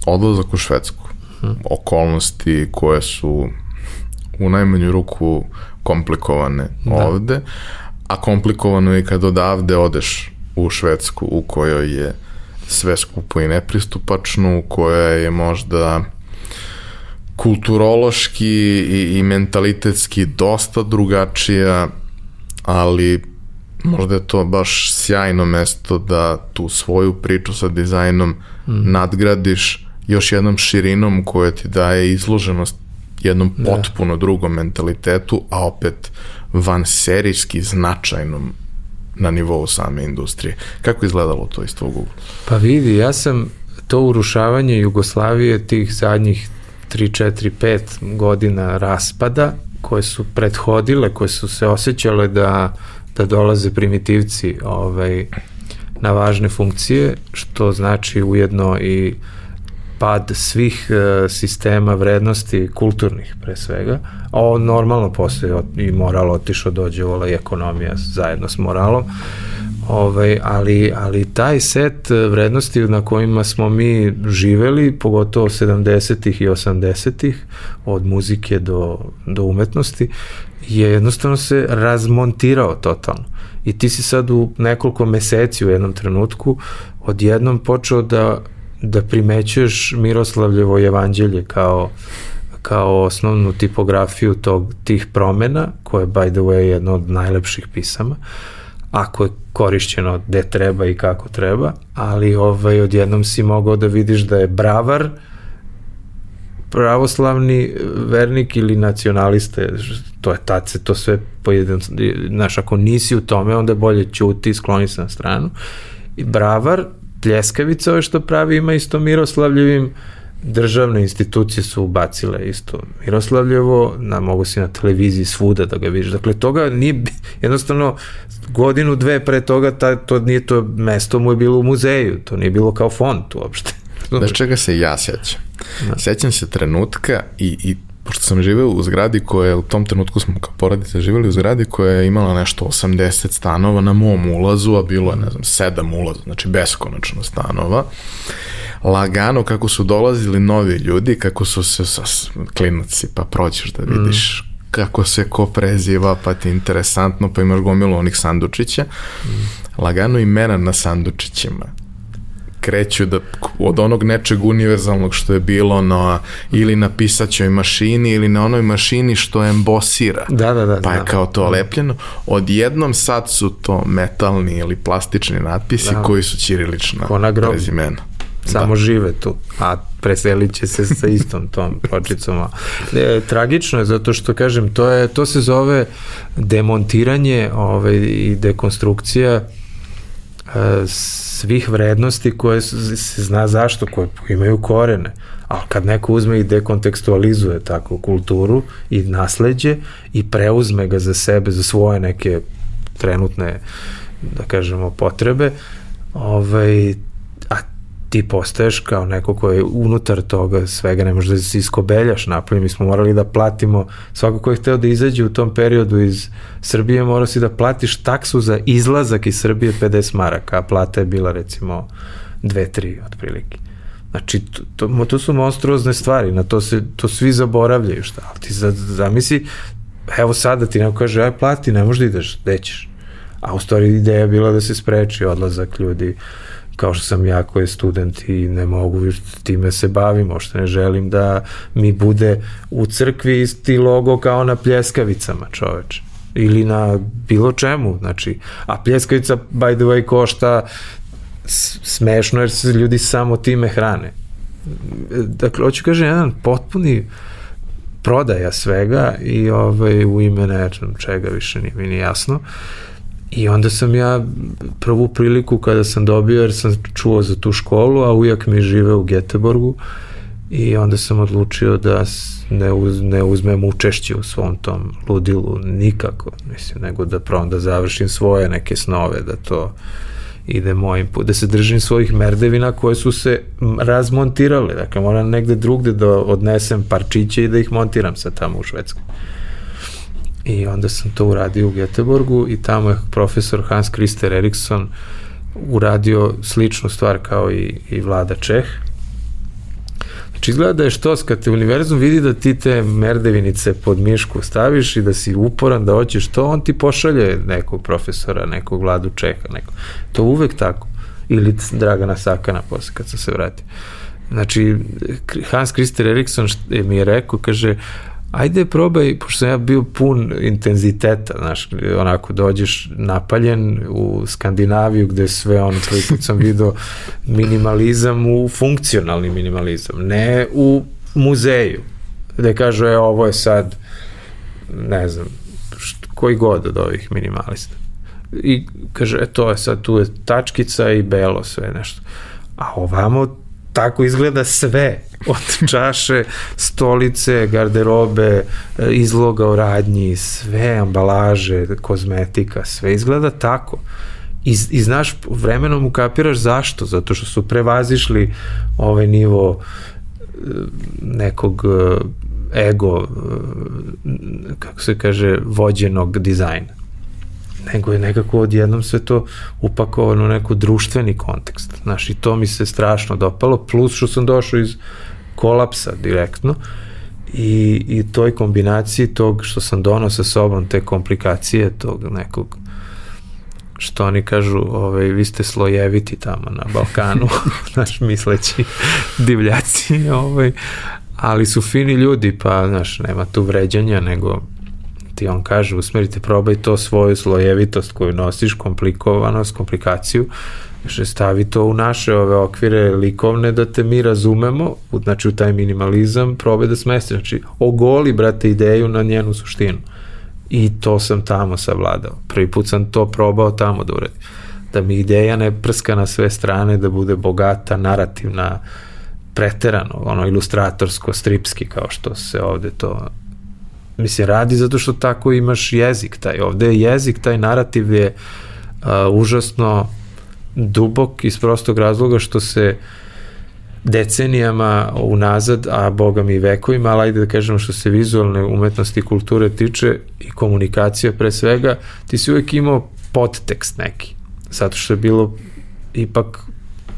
odlazak u Švedsku, hmm. okolnosti koje su u najmanju ruku komplikovane da. ovde, a komplikovano je kad odavde odeš u Švedsku u kojoj je sve skupo i nepristupačno, u kojoj je možda kulturološki i, i mentalitetski dosta drugačija, ali možda je to baš sjajno mesto da tu svoju priču sa dizajnom mm. nadgradiš još jednom širinom koja ti daje izloženost jednom da. potpuno drugom mentalitetu, a opet van serijski značajnom na nivou same industrije. Kako izgledalo to iz tvog ugla? Pa vidi, ja sam to urušavanje Jugoslavije tih zadnjih 3, 4, 5 godina raspada koje su prethodile, koje su se osjećale da, da dolaze primitivci ovaj, na važne funkcije, što znači ujedno i pad svih e, sistema vrednosti kulturnih pre svega, a normalno posle i moral otišao dođe vola i ekonomija zajedno s moralom, ovaj, ali, ali taj set vrednosti na kojima smo mi živeli, pogotovo 70-ih i 80-ih, od muzike do, do umetnosti, je jednostavno se razmontirao totalno. I ti si sad u nekoliko meseci u jednom trenutku odjednom počeo da da primećuješ Miroslavljevo evanđelje kao kao osnovnu tipografiju tog, tih promena, koje je by the way jedno od najlepših pisama, ako je korišćeno gde treba i kako treba, ali ovaj, odjednom si mogao da vidiš da je bravar pravoslavni vernik ili nacionaliste, to je tad se to sve pojedin, znaš, ako nisi u tome, onda je bolje ćuti, skloni se na stranu. I bravar pljeskavica ove što pravi ima isto Miroslavljevim, državne institucije su ubacile isto Miroslavljevo, na, mogu si na televiziji svuda da ga vidiš. Dakle, toga nije, jednostavno, godinu, dve pre toga, ta, to nije to mesto mu je bilo u muzeju, to nije bilo kao font uopšte. [laughs] Znaš čega se ja sećam? Da. Sećam se trenutka i, i pošto sam živeo u zgradi koja je, u tom trenutku smo kao porodica živeli u zgradi koja je imala nešto 80 stanova na mom ulazu, a bilo je, ne znam, 7 ulaza, znači beskonačno stanova. Lagano kako su dolazili novi ljudi, kako su se sa klinaci, pa proćeš da vidiš mm kako se ko preziva, pa ti interesantno, pa imaš gomilu onih sandučića. Mm. Lagano imena na sandučićima kreću da od onog nečeg univerzalnog što je bilo na ili na pisaćoj mašini ili na onoj mašini što embosira. Da, da, da. Pa je da. kao to lepljeno. Odjednom sad su to metalni ili plastični natpisi da. koji su ćirilična prezimena. Samo da. žive tu, a preselit će se sa istom tom [laughs] pločicom. E, tragično je zato što, kažem, to, je, to se zove demontiranje ovaj, i dekonstrukcija e, svih vrednosti koje se zna zašto, koje imaju korene. Ali kad neko uzme i dekontekstualizuje tako kulturu i nasledđe i preuzme ga za sebe, za svoje neke trenutne, da kažemo, potrebe, ovaj, ti postaješ kao neko ko je unutar toga svega, ne možeš da se iskobeljaš napolje, mi smo morali da platimo, svako ko je hteo da izađe u tom periodu iz Srbije, morao si da platiš taksu za izlazak iz Srbije 50 maraka, a plata je bila recimo 2-3 otprilike. Znači, to, to, to su monstruozne stvari, na to se, to svi zaboravljaju, šta, ali ti zamisli, evo sada ti neko kaže, aj plati, ne možeš da ideš, gde ćeš? A u stvari ideja je bila da se spreči odlazak ljudi, kao što sam ja koji je student i ne mogu time se bavim, što ne želim da mi bude u crkvi isti logo kao na pljeskavicama čoveč ili na bilo čemu, znači, a pljeskavica by the way košta smešno jer se ljudi samo time hrane. Dakle, hoću kažem, jedan potpuni prodaja svega i ovaj, u ime nečem čega više nije mi ni jasno. Uh, I onda sam ja prvu priliku kada sam dobio, jer sam čuo za tu školu, a ujak mi žive u Geteborgu, i onda sam odlučio da ne, uz, ne uzmem učešće u svom tom ludilu nikako, mislim, nego da probam da završim svoje neke snove, da to ide mojim put, da se držim svojih merdevina koje su se razmontirale, dakle moram negde drugde da odnesem parčiće i da ih montiram sa tamo u Švedskoj. I onda sam to uradio u Göteborgu i tamo je profesor Hans Christer Eriksson uradio sličnu stvar kao i, i Vlada Čeh. Znači izgleda da je što, kad te univerzum vidi da ti te merdevinice pod mišku staviš i da si uporan da hoćeš to, on ti pošalje nekog profesora, nekog Vladu Čeha, nekog. To uvek tako. Ili Dragana Sakana posle kad sam se vratio. Znači, Hans Christer Eriksson mi je rekao, kaže, ajde probaj, pošto sam ja bio pun intenziteta, znaš, onako dođeš napaljen u Skandinaviju gde sve on, koji put sam video minimalizam u funkcionalni minimalizam, ne u muzeju, gde kažu, e, ovo je sad, ne znam, št, koji god od ovih minimalista. I kaže, e, to je sad, tu je tačkica i belo sve nešto. A ovamo tako izgleda sve od čaše, stolice, garderobe, izloga o radnji, sve ambalaže, kozmetika, sve izgleda tako. I, i znaš, vremenom ukapiraš zašto, zato što su prevazišli ovaj nivo e, nekog e, ego, e, kako se kaže, vođenog dizajna nego je nekako odjednom sve to upakovano u neku društveni kontekst. Znaš, i to mi se strašno dopalo, plus što sam došao iz kolapsa direktno i, i toj kombinaciji tog što sam donao sa sobom, te komplikacije tog nekog što oni kažu, ovaj, vi ste slojeviti tamo na Balkanu, [laughs] znaš, misleći divljaci, ovaj, ali su fini ljudi, pa, znaš, nema tu vređanja, nego ti on kaže, usmerite, probaj to svoju slojevitost koju nosiš, komplikovanost, komplikaciju, Znači, stavi to u naše ove okvire likovne da te mi razumemo, znači u taj minimalizam, probaj da smesti, znači ogoli, brate, ideju na njenu suštinu. I to sam tamo savladao. Prvi put sam to probao tamo da uradim. Da mi ideja ne prska na sve strane, da bude bogata, narativna, preterano, ono ilustratorsko, stripski, kao što se ovde to mislim, radi zato što tako imaš jezik taj. Ovde je jezik, taj narativ je uh, užasno dubok iz prostog razloga što se decenijama unazad, a boga mi vekovima, ali ajde da kažemo što se vizualne umetnosti i kulture tiče i komunikacija pre svega, ti si uvek imao podtekst neki. Zato što je bilo ipak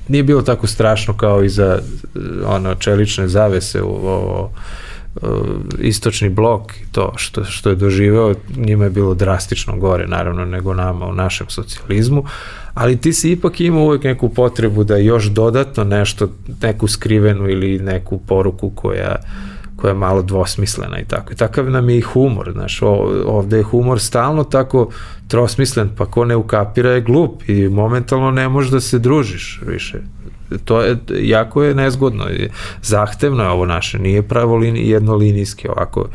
nije bilo tako strašno kao i za ono čelične zavese u ovo Uh, istočni blok i to što, što je doživeo, njima je bilo drastično gore naravno nego nama u našem socijalizmu, ali ti si ipak imao uvek neku potrebu da još dodatno nešto, neku skrivenu ili neku poruku koja koja je malo dvosmislena i tako. I takav nam je i humor, znaš, ovde je humor stalno tako trosmislen, pa ko ne ukapira je glup i momentalno ne možeš da se družiš više to je, jako je nezgodno, zahtevno je ovo naše, nije pravo lini, jednolinijski ovako,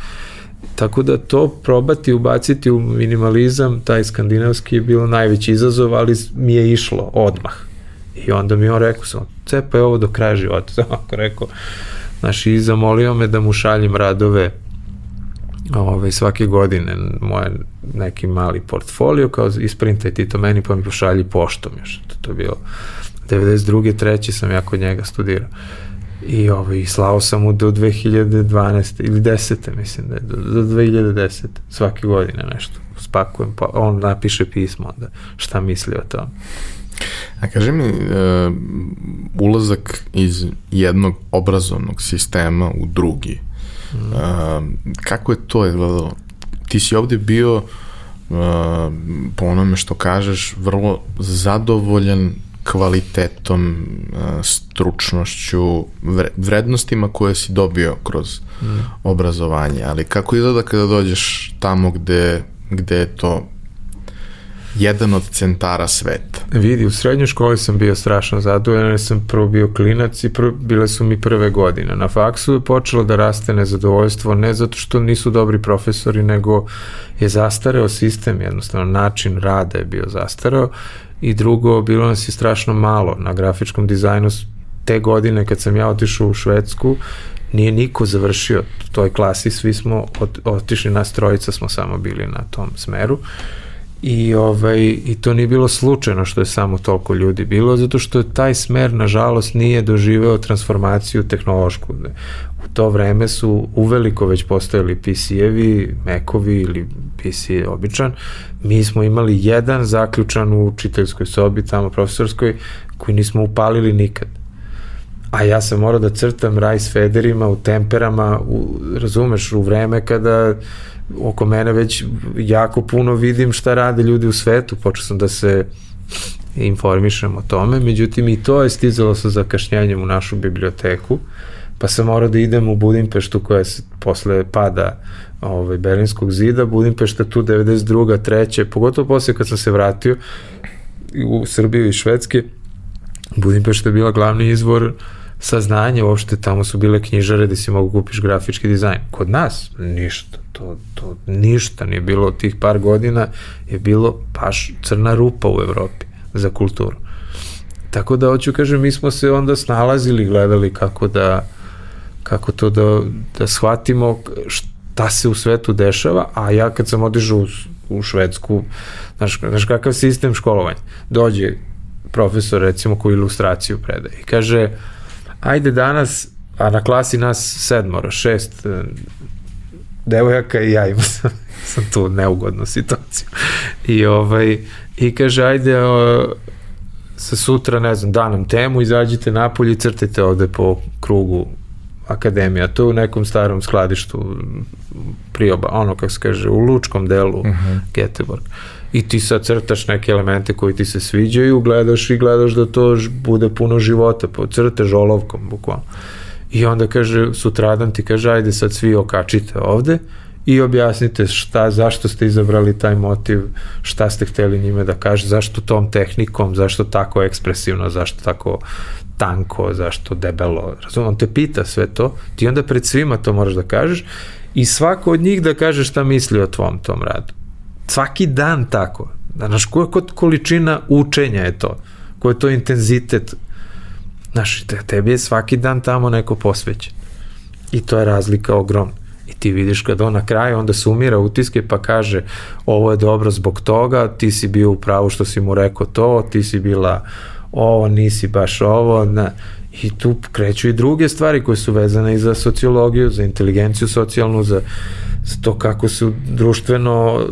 Tako da to probati ubaciti u minimalizam, taj skandinavski je bilo najveći izazov, ali mi je išlo odmah. I onda mi on rekao sam, cepaj ovo do kraja života. [laughs] Ako rekao, znaš, i zamolio me da mu šaljem radove ovaj, svake godine moje neki mali portfolio, kao isprintaj ti to meni pa mi pošalji poštom još. To je bilo 92. treći sam ja kod njega studirao. I ovaj, slao sam mu do 2012. ili 10. mislim da je, do, do 2010. svake godine nešto spakujem, pa on napiše pismo onda šta misli o tom. A kaži mi, uh, ulazak iz jednog obrazovnog sistema u drugi, mm. uh, kako je to izgledalo? Ti si ovde bio, uh, po onome što kažeš, vrlo zadovoljan kvalitetom, stručnošću, vrednostima koje si dobio kroz mm. obrazovanje, ali kako izgleda kada dođeš tamo gde, gde je to jedan od centara sveta. Vidi, u srednjoj školi sam bio strašno zadovoljan, jer sam prvo bio klinac i prvo, bile su mi prve godine. Na faksu je počelo da raste nezadovoljstvo, ne zato što nisu dobri profesori, nego je zastareo sistem, jednostavno način rada je bio zastareo i drugo, bilo nas je strašno malo na grafičkom dizajnu. Te godine kad sam ja otišao u Švedsku, nije niko završio toj klasi, svi smo otišli, nas trojica smo samo bili na tom smeru i, ovaj, i to nije bilo slučajno što je samo toliko ljudi bilo, zato što taj smer nažalost nije doživeo transformaciju tehnološku. U to vreme su uveliko već postojali PC-evi, Mac-ovi ili PC običan. Mi smo imali jedan zaključan u učiteljskoj sobi, tamo profesorskoj, koji nismo upalili nikad. A ja sam morao da crtam raj s federima u temperama, u, razumeš, u vreme kada oko mene već jako puno vidim šta rade ljudi u svetu, počeo sam da se informišem o tome, međutim i to je stizalo sa zakašnjenjem u našu biblioteku, pa sam morao da idem u Budimpeštu koja se posle pada ovaj, Berlinskog zida, Budimpešta tu 92. treće, pogotovo posle kad sam se vratio u Srbiju i Švedske, Budimpešta je bila glavni izvor saznanja, uopšte tamo su bile knjižare gde si mogu kupiš grafički dizajn. Kod nas ništa, to, to ništa nije bilo tih par godina, je bilo baš crna rupa u Evropi za kulturu. Tako da, hoću kažem, mi smo se onda snalazili, gledali kako da kako to da, da shvatimo šta se u svetu dešava, a ja kad sam odižao u, u Švedsku, znaš, znaš kakav sistem školovanja, dođe profesor recimo koji ilustraciju predaje i kaže ajde danas, a na klasi nas sedmoro, šest e, devojaka i ja imam sam, [laughs] sam tu neugodnu situaciju. I ovaj, i kaže ajde o, sa sutra, ne znam, danom temu, izađite napolje i crtite ovde po krugu akademija, to u nekom starom skladištu prioba, ono kako se kaže, u lučkom delu uh mhm. -huh. Geteborg. I ti sad crtaš neke elemente koji ti se sviđaju, gledaš i gledaš da to bude puno života, po crteš olovkom, bukvalno. I onda kaže, sutradan ti kaže, ajde sad svi okačite ovde i objasnite šta, zašto ste izabrali taj motiv, šta ste hteli njime da kaže, zašto tom tehnikom, zašto tako ekspresivno, zašto tako tanko, zašto debelo, razumem, on te pita sve to, ti onda pred svima to moraš da kažeš i svako od njih da kaže šta misli o tvom tom radu. Svaki dan tako. Znaš, koja količina učenja je to? Koji je to intenzitet? Znaš, tebi je svaki dan tamo neko posvećen. I to je razlika ogromna. I ti vidiš kada on na kraju onda sumira utiske pa kaže ovo je dobro zbog toga, ti si bio u pravu što si mu rekao to, ti si bila ovo nisi baš ovo, na, i tu kreću i druge stvari koje su vezane i za sociologiju, za inteligenciju socijalnu, za, za to kako se društveno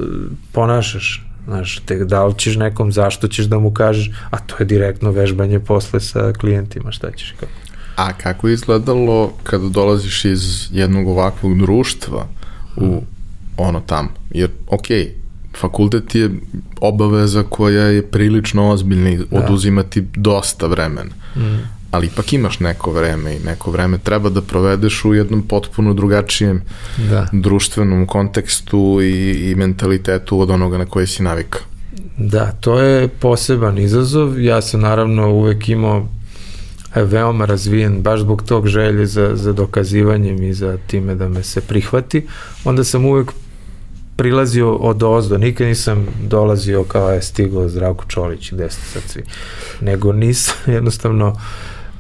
ponašaš. Znaš, te, da li ćeš nekom, zašto ćeš da mu kažeš, a to je direktno vežbanje posle sa klijentima, šta ćeš kako. A kako je izgledalo kada dolaziš iz jednog ovakvog društva u ono tamo? Jer, okej, okay, fakultet je obaveza koja je prilično ozbiljna i da. oduzimati dosta vremena. Mm. Ali ipak imaš neko vreme i neko vreme treba da provedeš u jednom potpuno drugačijem da. društvenom kontekstu i, i mentalitetu od onoga na koje si navika. Da, to je poseban izazov. Ja sam naravno uvek imao veoma razvijen baš zbog tog želje za, za dokazivanjem i za time da me se prihvati, onda sam uvek prilazio od ozdo, nikad nisam dolazio kao je stigao Zdravko Čolić, gde ste sad svi, nego nisam [laughs] jednostavno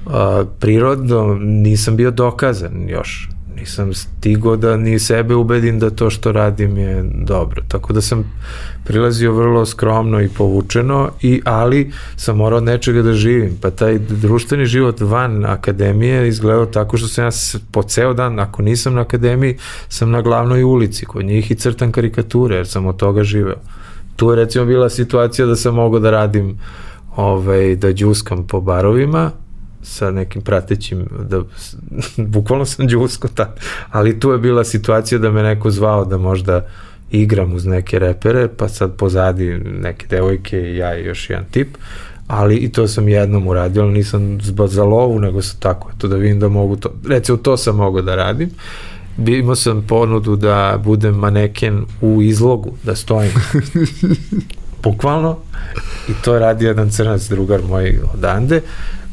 a, prirodno nisam bio dokazan još nisam stigao da ni sebe ubedim da to što radim je dobro. Tako da sam prilazio vrlo skromno i povučeno, i, ali sam morao nečega da živim. Pa taj društveni život van akademije izgledao tako što sam ja po ceo dan, ako nisam na akademiji, sam na glavnoj ulici kod njih i crtam karikature, jer sam od toga živeo. Tu je recimo bila situacija da sam mogao da radim ovaj, da džuskam po barovima, sa nekim pratećim, da, [laughs] bukvalno sam džusko tad, ali tu je bila situacija da me neko zvao da možda igram uz neke repere, pa sad pozadi neke devojke i ja i još jedan tip, ali i to sam jednom uradio, ali nisam za lovu, nego sam tako, eto da vidim da mogu to, recimo to sam mogao da radim, imao sam ponudu da budem maneken u izlogu, da stojim. [laughs] Bukvalno. I to je radio jedan crnac drugar moj odande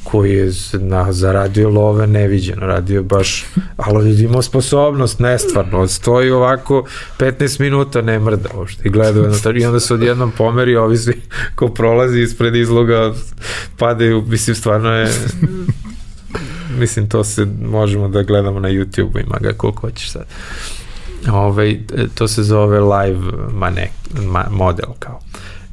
koji je na, zaradio love neviđeno, radio baš, ali imao sposobnost, nestvarno, stoji ovako 15 minuta, ne mrda uopšte i gledaju na i onda se odjednom pomeri, ovi svi ko prolazi ispred izloga padaju, mislim, stvarno je mislim, to se možemo da gledamo na YouTube, ima ga koliko hoćeš sad. Ove, ovaj, to se zove live manek, ma, model kao.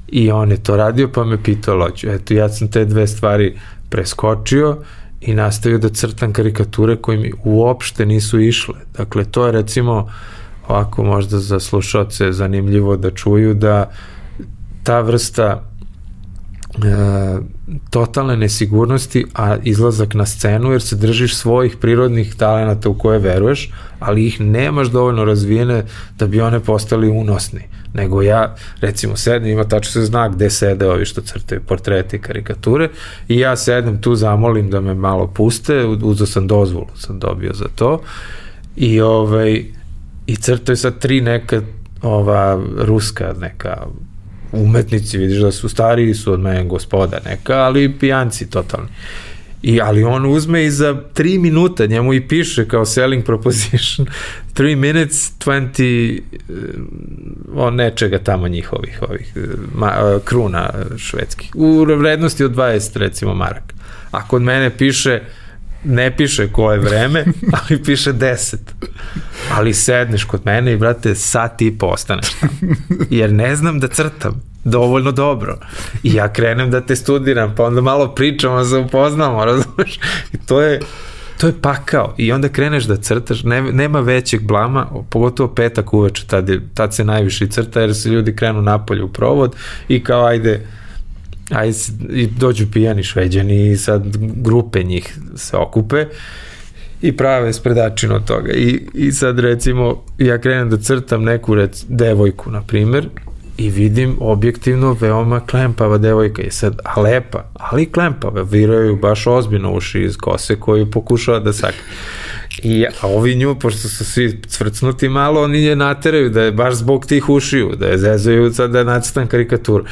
I on je to radio, pa me pitao loću. Eto, ja sam te dve stvari preskočio i nastavio da crtam karikature koje mi uopšte nisu išle. Dakle, to je recimo ovako možda za slušalce zanimljivo da čuju da ta vrsta e, totalne nesigurnosti, a izlazak na scenu jer se držiš svojih prirodnih talenata u koje veruješ, ali ih nemaš dovoljno razvijene da bi one postali unosni. Nego ja, recimo, sedem, ima tačno se zna gde sede ovi što crtaju portrete i karikature i ja sedem tu, zamolim da me malo puste, uzao sam dozvolu, sam dobio za to i ovaj, i crtaju sad tri neka ova ruska neka umetnici, vidiš da su stariji su od mene gospoda neka, ali pijanci totalni. I, ali on uzme i za 3 minuta, njemu i piše kao selling proposition. [laughs] 3 minutes 20 uh, o nečega tamo njihovih ovih ma, uh, kruna švedskih. U vrednosti od 20 recimo marak a kod mene piše ne piše koje vreme, [laughs] ali piše 10. Ali sedneš kod mene i, brate, sat i postaneš tamo. Jer ne znam da crtam dovoljno dobro. I ja krenem da te studiram, pa onda malo pričamo, se upoznamo, [laughs] razumeš? I to je, to je pakao. I onda kreneš da crtaš, ne, nema većeg blama, pogotovo petak uveče, tad, je, tad se najviše crta, jer se ljudi krenu napolje u provod i kao ajde, ajde i dođu pijani šveđani i sad grupe njih se okupe i prave spredačinu od toga. I, I sad recimo ja krenem da crtam neku rec, devojku, na primer, i vidim objektivno veoma klempava devojka i sad, a lepa, ali klempava, viraju baš ozbiljno uši iz kose koju pokušava da sakne. I, a ovi nju, pošto su svi cvrcnuti malo, oni je nateraju da je baš zbog tih ušiju, da je zezaju sad da je nacrtan karikatur.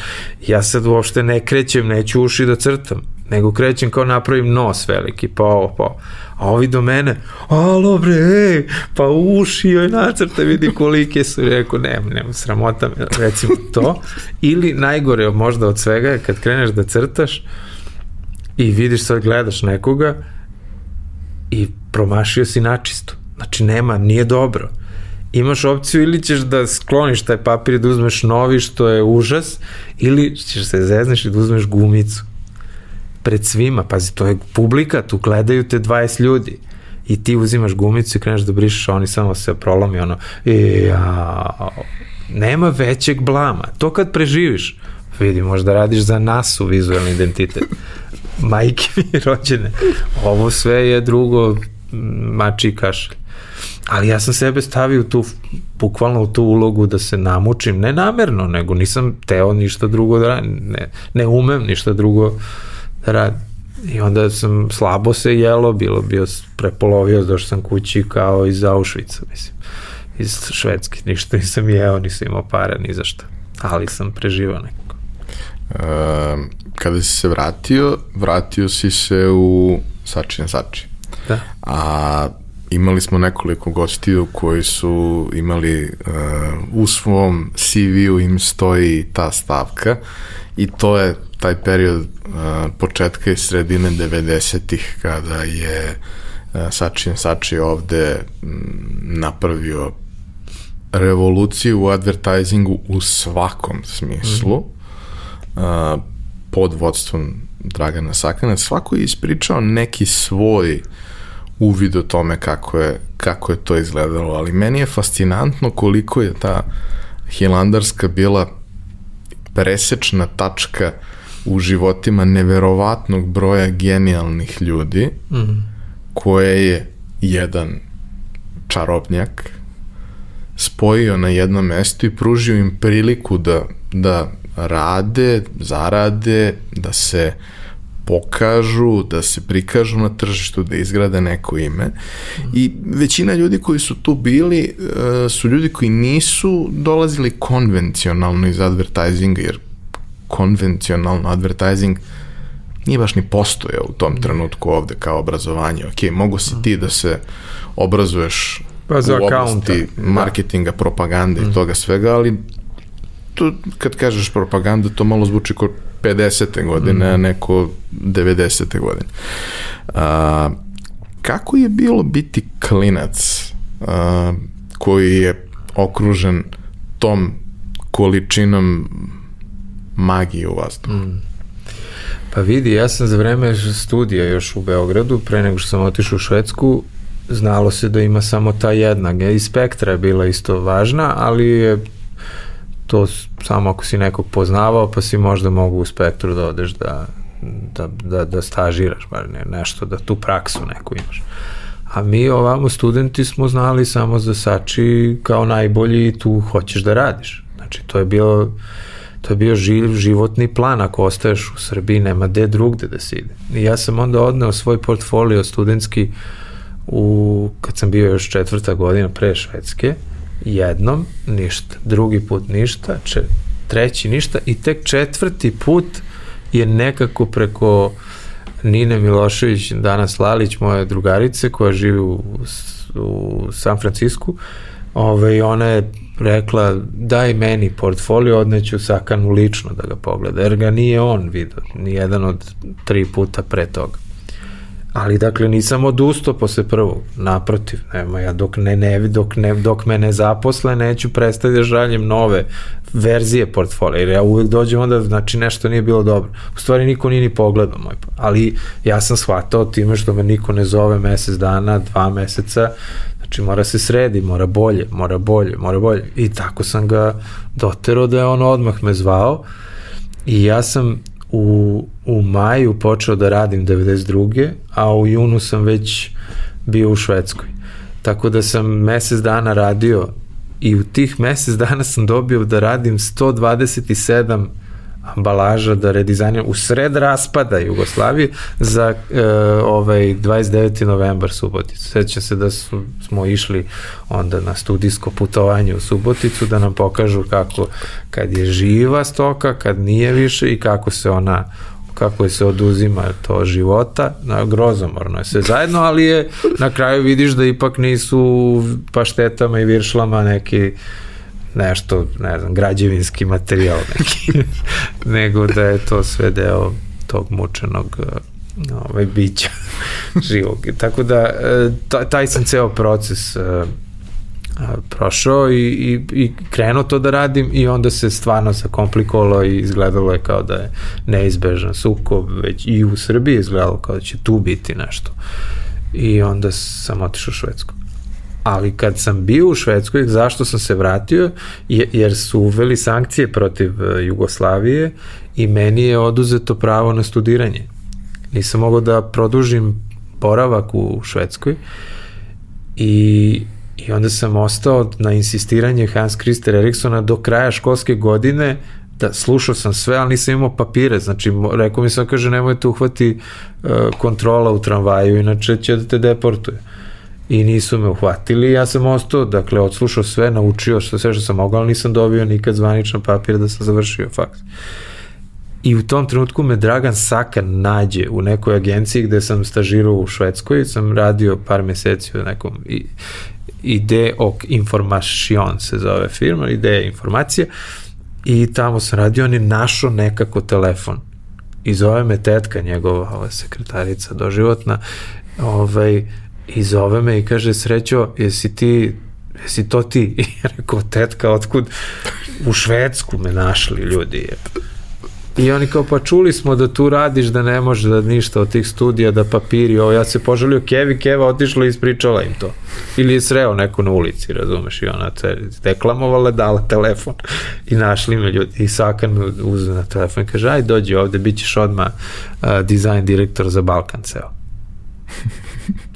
Ja sad uopšte ne krećem, neću uši da crtam, nego krećem kao napravim nos veliki, pa ovo, pa. A ovi do mene, alo bre, ej, pa uši joj nacrta, vidi kolike su. Rekao, ne, ne, sramota me, recimo to. Ili najgore možda od svega je kad kreneš da crtaš i vidiš sad gledaš nekoga i promašio si načisto. Znači nema, nije dobro. Imaš opciju ili ćeš da skloniš taj papir i da uzmeš novi što je užas ili ćeš se zezneš i da uzmeš gumicu pred svima, pazi, to je publika, tu gledaju te 20 ljudi i ti uzimaš gumicu i kreneš da brišeš, a oni samo se prolomi, ono, e, a, nema većeg blama. To kad preživiš, vidi, možda radiš za nasu vizualni identitet. Majke mi [laughs] rođene. Ovo sve je drugo mači i kašalj. Ali ja sam sebe stavio tu, bukvalno u tu ulogu da se namučim, ne namerno, nego nisam teo ništa drugo da radim, ne, ne umem ništa drugo rad. I onda sam slabo se jelo, bilo bio prepolovio, došao sam kući kao iz Auschwitza, mislim, iz Švedske. Ništa nisam jeo, nisam imao para ni za šta. Ali sam preživao. Kada si se vratio, vratio si se u Sačin Sači. Da. A imali smo nekoliko gostiju koji su imali uh, u svom CV-u im stoji ta stavka i to je taj period uh, početka i sredine 90-ih kada je uh, Sačin Sači ovde m, napravio revoluciju u advertisingu u svakom smislu mm. Uh, pod vodstvom Dragana Sakana. Svako je ispričao neki svoj uvid o tome kako je, kako je to izgledalo, ali meni je fascinantno koliko je ta Hilandarska bila presečna tačka u životima neverovatnog broja genijalnih ljudi mm. koje je jedan čarobnjak spojio na jedno mesto i pružio im priliku da, da rade, zarade, da se pokažu, da se prikažu na tržištu, da izgrade neko ime. I većina ljudi koji su tu bili e, su ljudi koji nisu dolazili konvencionalno iz advertisinga, jer konvencionalno advertising nije baš ni postoje u tom trenutku ovde kao obrazovanje. Ok, mogu si ti da se obrazuješ pa za u oblasti da. marketinga, propagande i toga svega, ali to, kad kažeš propaganda, to malo zvuči kao 50. godine, mm. a neko 90. godine. A, kako je bilo biti klinac a, koji je okružen tom količinom magije u vazduhu? Mm. Pa vidi, ja sam za vreme studija još u Beogradu, pre nego što sam otišao u Švedsku, znalo se da ima samo ta jedna. I spektra je bila isto važna, ali je to samo ako si nekog poznavao, pa si možda mogu u spektru da odeš da, da, da, da stažiraš, bar ne, nešto, da tu praksu neku imaš. A mi ovamo studenti smo znali samo za Sači kao najbolji i tu hoćeš da radiš. Znači, to je bilo to je bio živ, životni plan, ako ostaješ u Srbiji, nema gde drugde da se ide. I ja sam onda odneo svoj portfolio studentski u, kad sam bio još četvrta godina pre Švedske, jednom ništa, drugi put ništa, če, treći ništa i tek četvrti put je nekako preko Nine Milošević, danas Lalić, moje drugarice koja živi u, u San Francisku, ove, ona je rekla daj meni portfolio, odneću Sakanu lično da ga pogleda, jer ga nije on vidio, ni jedan od tri puta pre toga. Ali dakle nisam odustao posle prvog, naprotiv, nema ja dok ne, ne dok ne dok me ne zaposle neću prestati da žaljem nove verzije portfolija, jer ja uvek dođem onda znači nešto nije bilo dobro. U stvari niko nije ni pogledao moj, ali ja sam shvatao time što me niko ne zove mesec dana, dva meseca, Znači mora se sredi, mora bolje, mora bolje, mora bolje. I tako sam ga doterao da je on odmah me zvao i ja sam u, u maju počeo da radim 92. a u junu sam već bio u Švedskoj. Tako da sam mesec dana radio i u tih mesec dana sam dobio da radim 127 ambalaža da redizajniram u sred raspada Jugoslavije za e, ovaj 29. novembar Suboticu. Sećam se da su, smo išli onda na studijsko putovanje u Suboticu da nam pokažu kako kad je živa stoka, kad nije više i kako se ona kako je se oduzima to života, na, grozomorno je sve zajedno, ali je na kraju vidiš da ipak nisu paštetama i viršlama neki nešto, ne znam, građevinski materijal neki, [laughs] nego da je to sve deo tog mučenog uh, ovaj, bića [laughs] živog. Tako da, uh, taj sam ceo proces uh, prošao i, i, i krenuo to da radim i onda se stvarno zakomplikovalo i izgledalo je kao da je neizbežan sukob, već i u Srbiji izgledalo kao da će tu biti nešto. I onda sam otišao u Švedsku ali kad sam bio u Švedskoj, zašto sam se vratio? Jer su uveli sankcije protiv e, Jugoslavije i meni je oduzeto pravo na studiranje. Nisam mogao da produžim boravak u Švedskoj i, i onda sam ostao na insistiranje Hans Christer Eriksona do kraja školske godine da slušao sam sve, ali nisam imao papire, znači rekao mi sam, kaže, nemojte uhvati uh, kontrola u tramvaju, inače će da te deportuje i nisu me uhvatili, ja sam ostao, dakle, odslušao sve, naučio što sve što sam mogao, ali nisam dobio nikad zvaničan papir da sam završio faks. I u tom trenutku me Dragan Sakan nađe u nekoj agenciji gde sam stažirao u Švedskoj, sam radio par meseci u nekom ide ok informacion se zove firma, ideja informacije i tamo sam radio, on je našao nekako telefon i zove me tetka njegova, ova sekretarica doživotna, ovaj, i zove me i kaže, srećo, jesi ti jesi to ti? [laughs] I rekao, tetka, otkud? U Švedsku me našli ljudi. I oni kao, pa čuli smo da tu radiš, da ne može da ništa od tih studija, da papiri, ovo, ja se poželio Kevi, Keva otišla i ispričala im to. Ili je sreo neko na ulici, razumeš, i ona te deklamovala, dala telefon i našli me ljudi. I Sakan me uze na telefon i kaže, aj dođi ovde, bit ćeš odmah uh, dizajn direktor za Balkan ceo.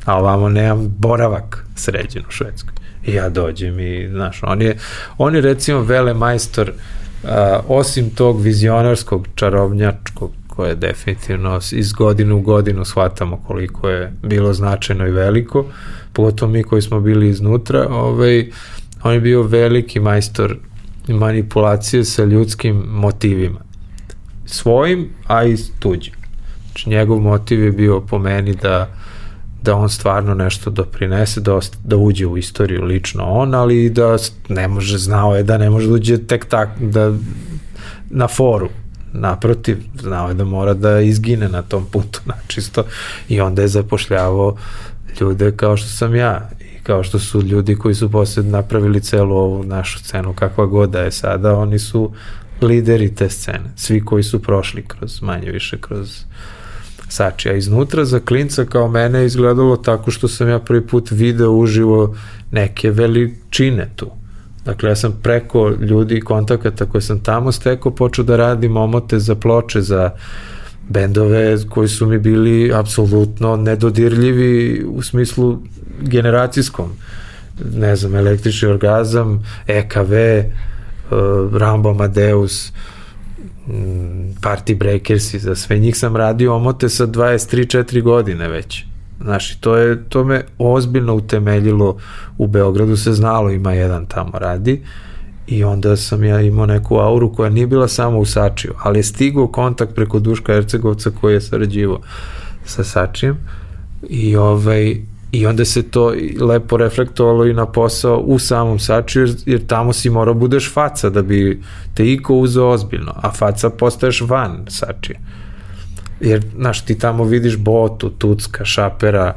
A ovamo nemam boravak sređen u Švedskoj. I ja dođem i, znaš, on je, on je recimo vele majstor a, osim tog vizionarskog čarobnjačkog koje definitivno iz godine u godinu shvatamo koliko je bilo značajno i veliko, pogotovo mi koji smo bili iznutra, ovaj, on je bio veliki majstor manipulacije sa ljudskim motivima. Svojim, a i tuđim. Znači, njegov motiv je bio po meni da da on stvarno nešto doprinese, da, da uđe u istoriju lično on, ali da ne može, znao je da ne može da uđe tek tak, da na foru, naprotiv, znao je da mora da izgine na tom putu, [laughs] načisto, i onda je zapošljavao ljude kao što sam ja i kao što su ljudi koji su posle napravili celu ovu našu scenu, kakva god da je sada, oni su lideri te scene, svi koji su prošli kroz, manje više kroz Sači, a iznutra za klinca kao mene izgledalo tako što sam ja prvi put video uživo neke veličine tu. Dakle, ja sam preko ljudi i kontakata koje sam tamo stekao počeo da radim omote za ploče, za bendove koji su mi bili apsolutno nedodirljivi u smislu generacijskom. Ne znam, električni orgazam, EKV, uh, Rambo Amadeus, uh, Party Breakers i za sve. Njih sam radio omote sa 23-4 godine već. Znaš, to, je, to me ozbiljno utemeljilo u Beogradu, se znalo ima jedan tamo radi. I onda sam ja imao neku auru koja nije bila samo u Sačiju, ali je stigao kontakt preko Duška Ercegovca koji je sarađivo sa Sačijem. I ovaj I onda se to lepo reflektovalo i na posao u samom Saču, jer, jer tamo si morao budeš faca da bi te iko uzeo ozbiljno, a faca postaješ van Sačije. Jer, znaš, ti tamo vidiš Botu, Tucka, Šapera,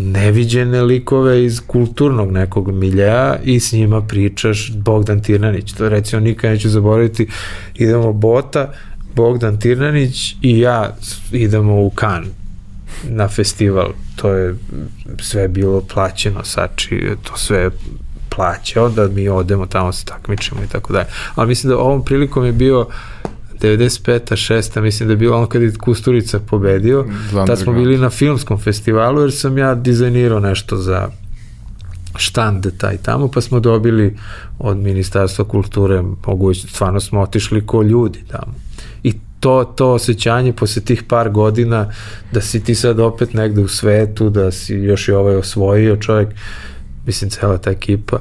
neviđene likove iz kulturnog nekog miljeja i s njima pričaš Bogdan Tirnanić. To recimo nikad neću zaboraviti. Idemo Bota, Bogdan Tirnanić i ja idemo u Kan na festival, to je sve bilo plaćeno, sači, to sve plaćao da mi odemo tamo se takmičimo i tako dalje. Ali mislim da ovom prilikom je bio 95. 6. mislim da je bilo ono kad je Kusturica pobedio, tad smo bili na filmskom festivalu jer sam ja dizajnirao nešto za štand taj tamo, pa smo dobili od Ministarstva kulture mogućnost, stvarno smo otišli ko ljudi tamo to, to osjećanje posle tih par godina da si ti sad opet negde u svetu, da si još i ovaj osvojio čovjek, mislim cela ta ekipa,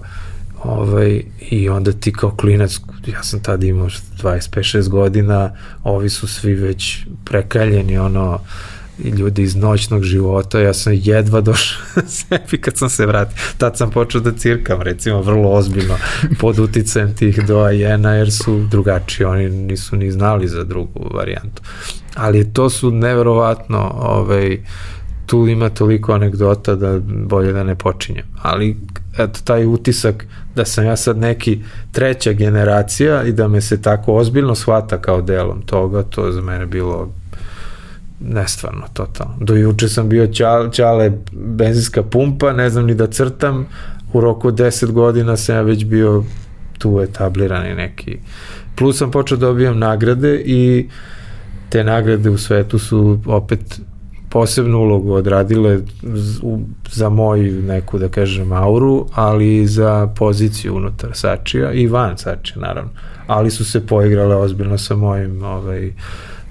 ovaj, i onda ti kao klinac, ja sam tad imao 25-6 godina, ovi su svi već prekaljeni, ono, i ljudi iz noćnog života, ja sam jedva došao [laughs] sebi kad sam se vratio. Tad sam počeo da cirkam, recimo, vrlo ozbiljno, pod uticajem tih doajena, jer su drugačiji, oni nisu ni znali za drugu varijantu. Ali to su neverovatno, ovaj, tu ima toliko anegdota da bolje da ne počinjem. Ali eto, taj utisak da sam ja sad neki treća generacija i da me se tako ozbiljno shvata kao delom toga, to je za mene bilo nestvarno, totalno. Do juče sam bio čale, čale benzinska pumpa, ne znam ni da crtam, u roku 10 godina sam ja već bio tu etablirani neki. Plus sam počeo da dobijam nagrade i te nagrade u svetu su opet posebnu ulogu odradile za moju neku, da kažem, auru, ali i za poziciju unutar Sačija i van Sačija, naravno. Ali su se poigrale ozbiljno sa mojim ovaj, uh,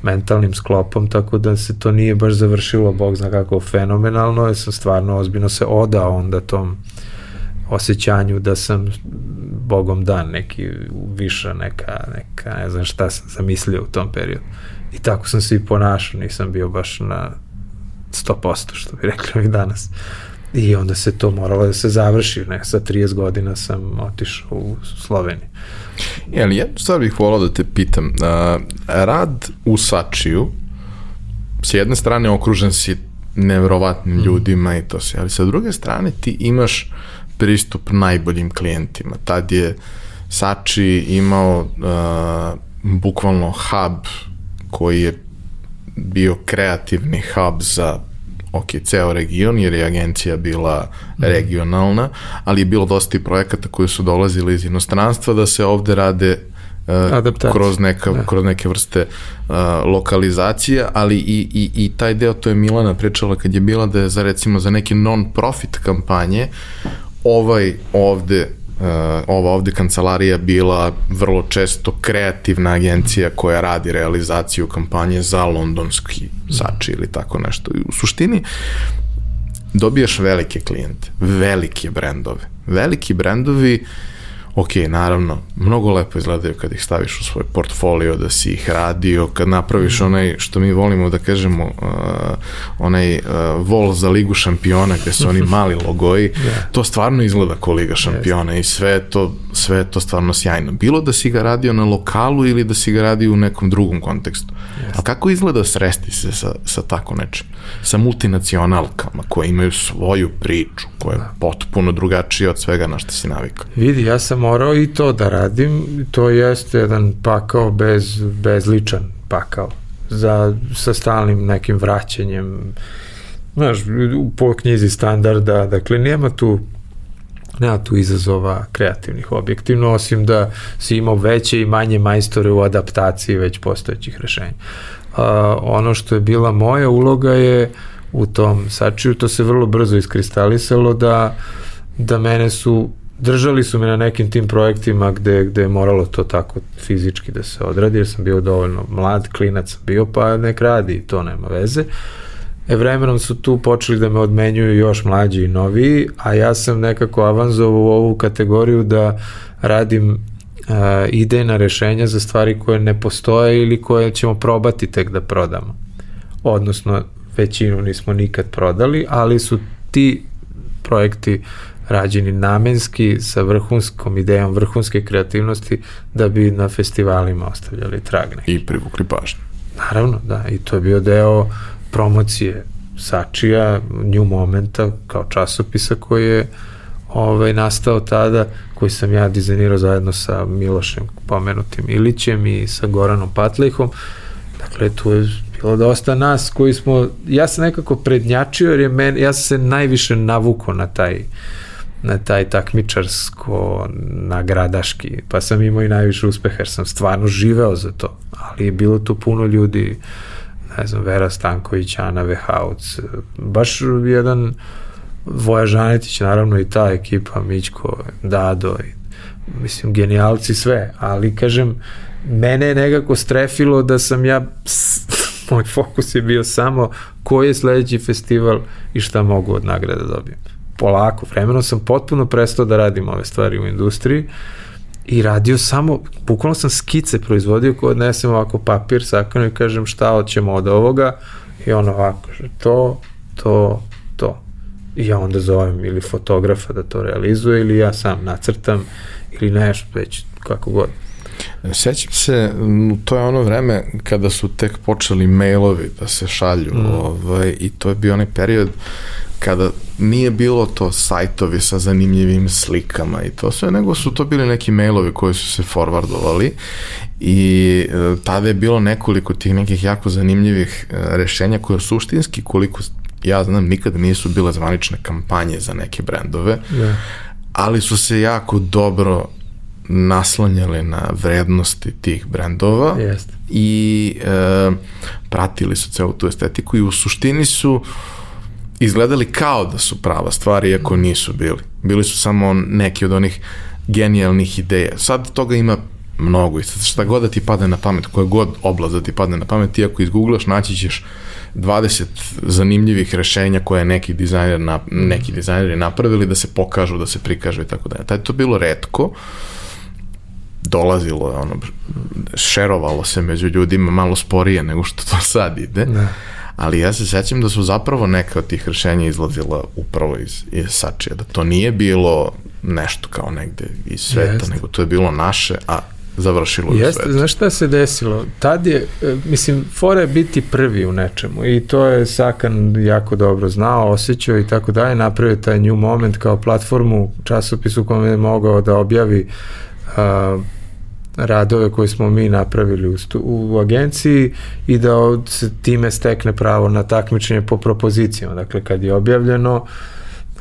mentalnim sklopom, tako da se to nije baš završilo, bog zna kako, fenomenalno, jer sam stvarno ozbiljno se odao onda tom osjećanju da sam bogom dan, neki viša, neka, neka, ne znam šta sam zamislio u tom periodu. I tako sam se i ponašao, nisam bio baš na 100%, što bi rekli ovih danas. I onda se to moralo da se završi. Ne, sa 30 godina sam otišao u Sloveniju. Jel, jednu stvar bih volao da te pitam. Uh, rad u Sačiju, s jedne strane okružen si nevrovatnim mm. ljudima i to se, ali sa druge strane ti imaš pristup najboljim klijentima. Tad je Sači imao uh, bukvalno hub koji je bio kreativni hub za ok, ceo region, jer je agencija bila mhm. regionalna, ali je bilo dosta i projekata koji su dolazili iz inostranstva da se ovde rade uh, kroz, neka, da. kroz neke vrste uh, lokalizacije, ali i, i, i taj deo, to je Milana pričala kad je bila da je za recimo za neke non-profit kampanje ovaj ovde ova ovde kancelarija bila vrlo često kreativna agencija koja radi realizaciju kampanje za londonski sači ili tako nešto. U suštini dobijaš velike klijente, velike brendove. Veliki brendovi uh, ok, naravno, mnogo lepo izgledaju kad ih staviš u svoj portfolio, da si ih radio, kad napraviš mm. onaj, što mi volimo da kažemo, uh, onaj uh, vol za ligu šampiona, gde su oni [laughs] mali logoji, yeah. to stvarno izgleda kao liga šampiona yes. i sve to, sve to stvarno sjajno. Bilo da si ga radio na lokalu ili da si ga radio u nekom drugom kontekstu. Yes. A kako izgleda sresti se sa, sa tako nečim? Sa multinacionalkama koje imaju svoju priču, koja je da. potpuno drugačija od svega na što si navikao. Vidi, ja sam morao i to da radim, to jeste jedan pakao bez, bezličan pakao za, sa stalnim nekim vraćanjem znaš, po knjizi standarda, dakle nema tu nema tu izazova kreativnih objektivno, osim da si imao veće i manje majstore u adaptaciji već postojećih rešenja. Uh, ono što je bila moja uloga je u tom sačiju, to se vrlo brzo iskristalisalo da, da mene su držali su me na nekim tim projektima gde, gde je moralo to tako fizički da se odradi, jer sam bio dovoljno mlad, klinac sam bio, pa nek radi, to nema veze. E, vremenom su tu počeli da me odmenjuju još mlađi i noviji, a ja sam nekako avanzovao u ovu kategoriju da radim uh, idejna rešenja za stvari koje ne postoje ili koje ćemo probati tek da prodamo. Odnosno, većinu nismo nikad prodali, ali su ti projekti rađeni namenski sa vrhunskom idejom vrhunske kreativnosti da bi na festivalima ostavljali trag neki. I privukli pažnju. Naravno, da, i to je bio deo promocije Sačija, New Momenta kao časopisa koji je ovaj, nastao tada, koji sam ja dizajnirao zajedno sa Milošem pomenutim Ilićem i sa Goranom Patlejhom. Dakle, tu je bilo dosta nas koji smo, ja sam nekako prednjačio jer je men, ja sam se najviše navukao na taj uh, na taj takmičarsko nagradaški, pa sam imao i najviše uspeha jer sam stvarno živeo za to, ali je bilo tu puno ljudi ne znam, Vera Stanković, Ana Vehauc, baš jedan Voja Žanetić, naravno i ta ekipa, Mićko, Dado, i, mislim, genijalci sve, ali kažem, mene je nekako strefilo da sam ja, [laughs] moj fokus je bio samo koji je sledeći festival i šta mogu od nagrada da dobijem. Polako, vremenom sam potpuno prestao da radim ove stvari u industriji i radio samo, bukvalno sam skice proizvodio ko odnesem ovako papir, sakano i kažem šta hoćemo od ovoga i on ovako, to, to, to. I ja onda zovem ili fotografa da to realizuje ili ja sam nacrtam ili nešto već kako god. Sećam se, to je ono vreme kada su tek počeli mailovi da se šalju mm. ovaj, i to je bio onaj period kada nije bilo to sajtovi sa zanimljivim slikama i to sve, nego su to bili neki mailovi koji su se forwardovali i e, tada je bilo nekoliko tih nekih jako zanimljivih e, rešenja koje suštinski koliko ja znam nikada nisu bile zvanične kampanje za neke brendove, yeah. Da. ali su se jako dobro naslanjale na vrednosti tih brendova Jest. i e, pratili su celu tu estetiku i u suštini su izgledali kao da su prava stvari, iako nisu bili. Bili su samo neki od onih genijalnih ideja. Sad toga ima mnogo i šta god da ti padne na pamet, koja god oblast da ti padne na pamet, ti ako izgooglaš naći ćeš 20 zanimljivih rešenja koje neki dizajner na, neki dizajneri napravili da se pokažu, da se prikažu i tako dalje. Taj to bilo redko, dolazilo je ono, šerovalo se među ljudima malo sporije nego što to sad ide. Da. Ali ja se sećam da su zapravo neka od tih rešenja izlazila upravo iz, iz Sačija, da to nije bilo nešto kao negde iz sveta, Jeste. nego to je bilo naše, a završilo Jeste, u svetu. Znaš šta se desilo? Tad je, e, mislim, fora je biti prvi u nečemu i to je Sakan jako dobro znao, osjećao i tako dalje, napravio taj New Moment kao platformu, časopisu kome je mogao da objavi a, radove koje smo mi napravili u, u agenciji i da od, se time stekne pravo na takmičenje po propozicijama. Dakle, kad je objavljeno,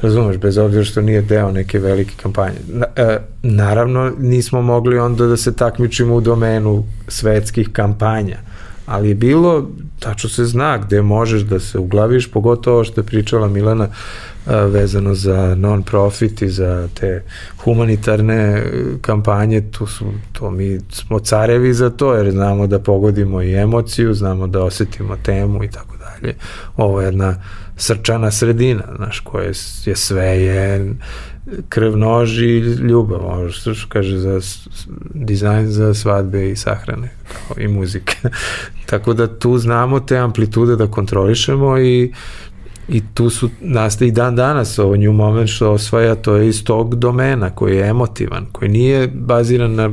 razumeš, bez obzira što nije deo neke velike kampanje. Na, e, naravno, nismo mogli onda da se takmičimo u domenu svetskih kampanja, ali je bilo, tačno se zna gde možeš da se uglaviš, pogotovo što je pričala Milana, vezano za non-profit i za te humanitarne e, kampanje, tu su, to mi smo carevi za to, jer znamo da pogodimo i emociju, znamo da osetimo temu i tako dalje. Ovo je jedna srčana sredina, znaš, koje je sve je krv, nož i ljubav, ovo što kaže za dizajn za svadbe i sahrane kao i muzike. [laughs] Tako da tu znamo te amplitude da kontrolišemo i i tu su nastaje i dan danas ovo New Moment što osvaja to je iz tog domena koji je emotivan, koji nije baziran na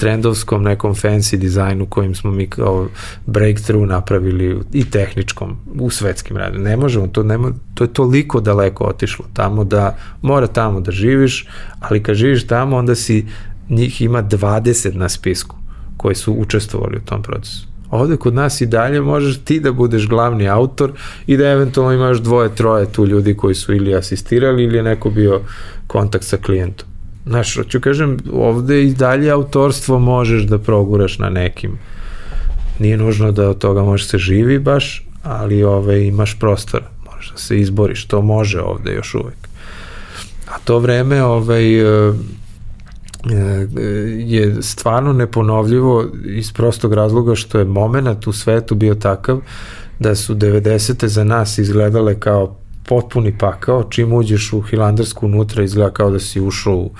trendovskom nekom fancy dizajnu kojim smo mi kao breakthrough napravili i tehničkom u svetskim radima. Ne možemo, to, nema, to je toliko daleko otišlo tamo da mora tamo da živiš, ali kad živiš tamo onda si njih ima 20 na spisku koji su učestvovali u tom procesu. Ovde kod nas i dalje možeš ti da budeš glavni autor i da eventualno imaš dvoje, troje tu ljudi koji su ili asistirali ili je neko bio kontakt sa klijentom. Znaš, hoću kažem, ovde i dalje autorstvo možeš da proguraš na nekim. Nije nužno da od toga može se živi baš, ali ove, imaš prostor, možeš da se izboriš, to može ovde još uvek. A to vreme ovaj, je stvarno neponovljivo iz prostog razloga što je moment u svetu bio takav da su 90. za nas izgledale kao potpuni pakao, čim uđeš u Hilandarsku unutra izgleda kao da si ušao u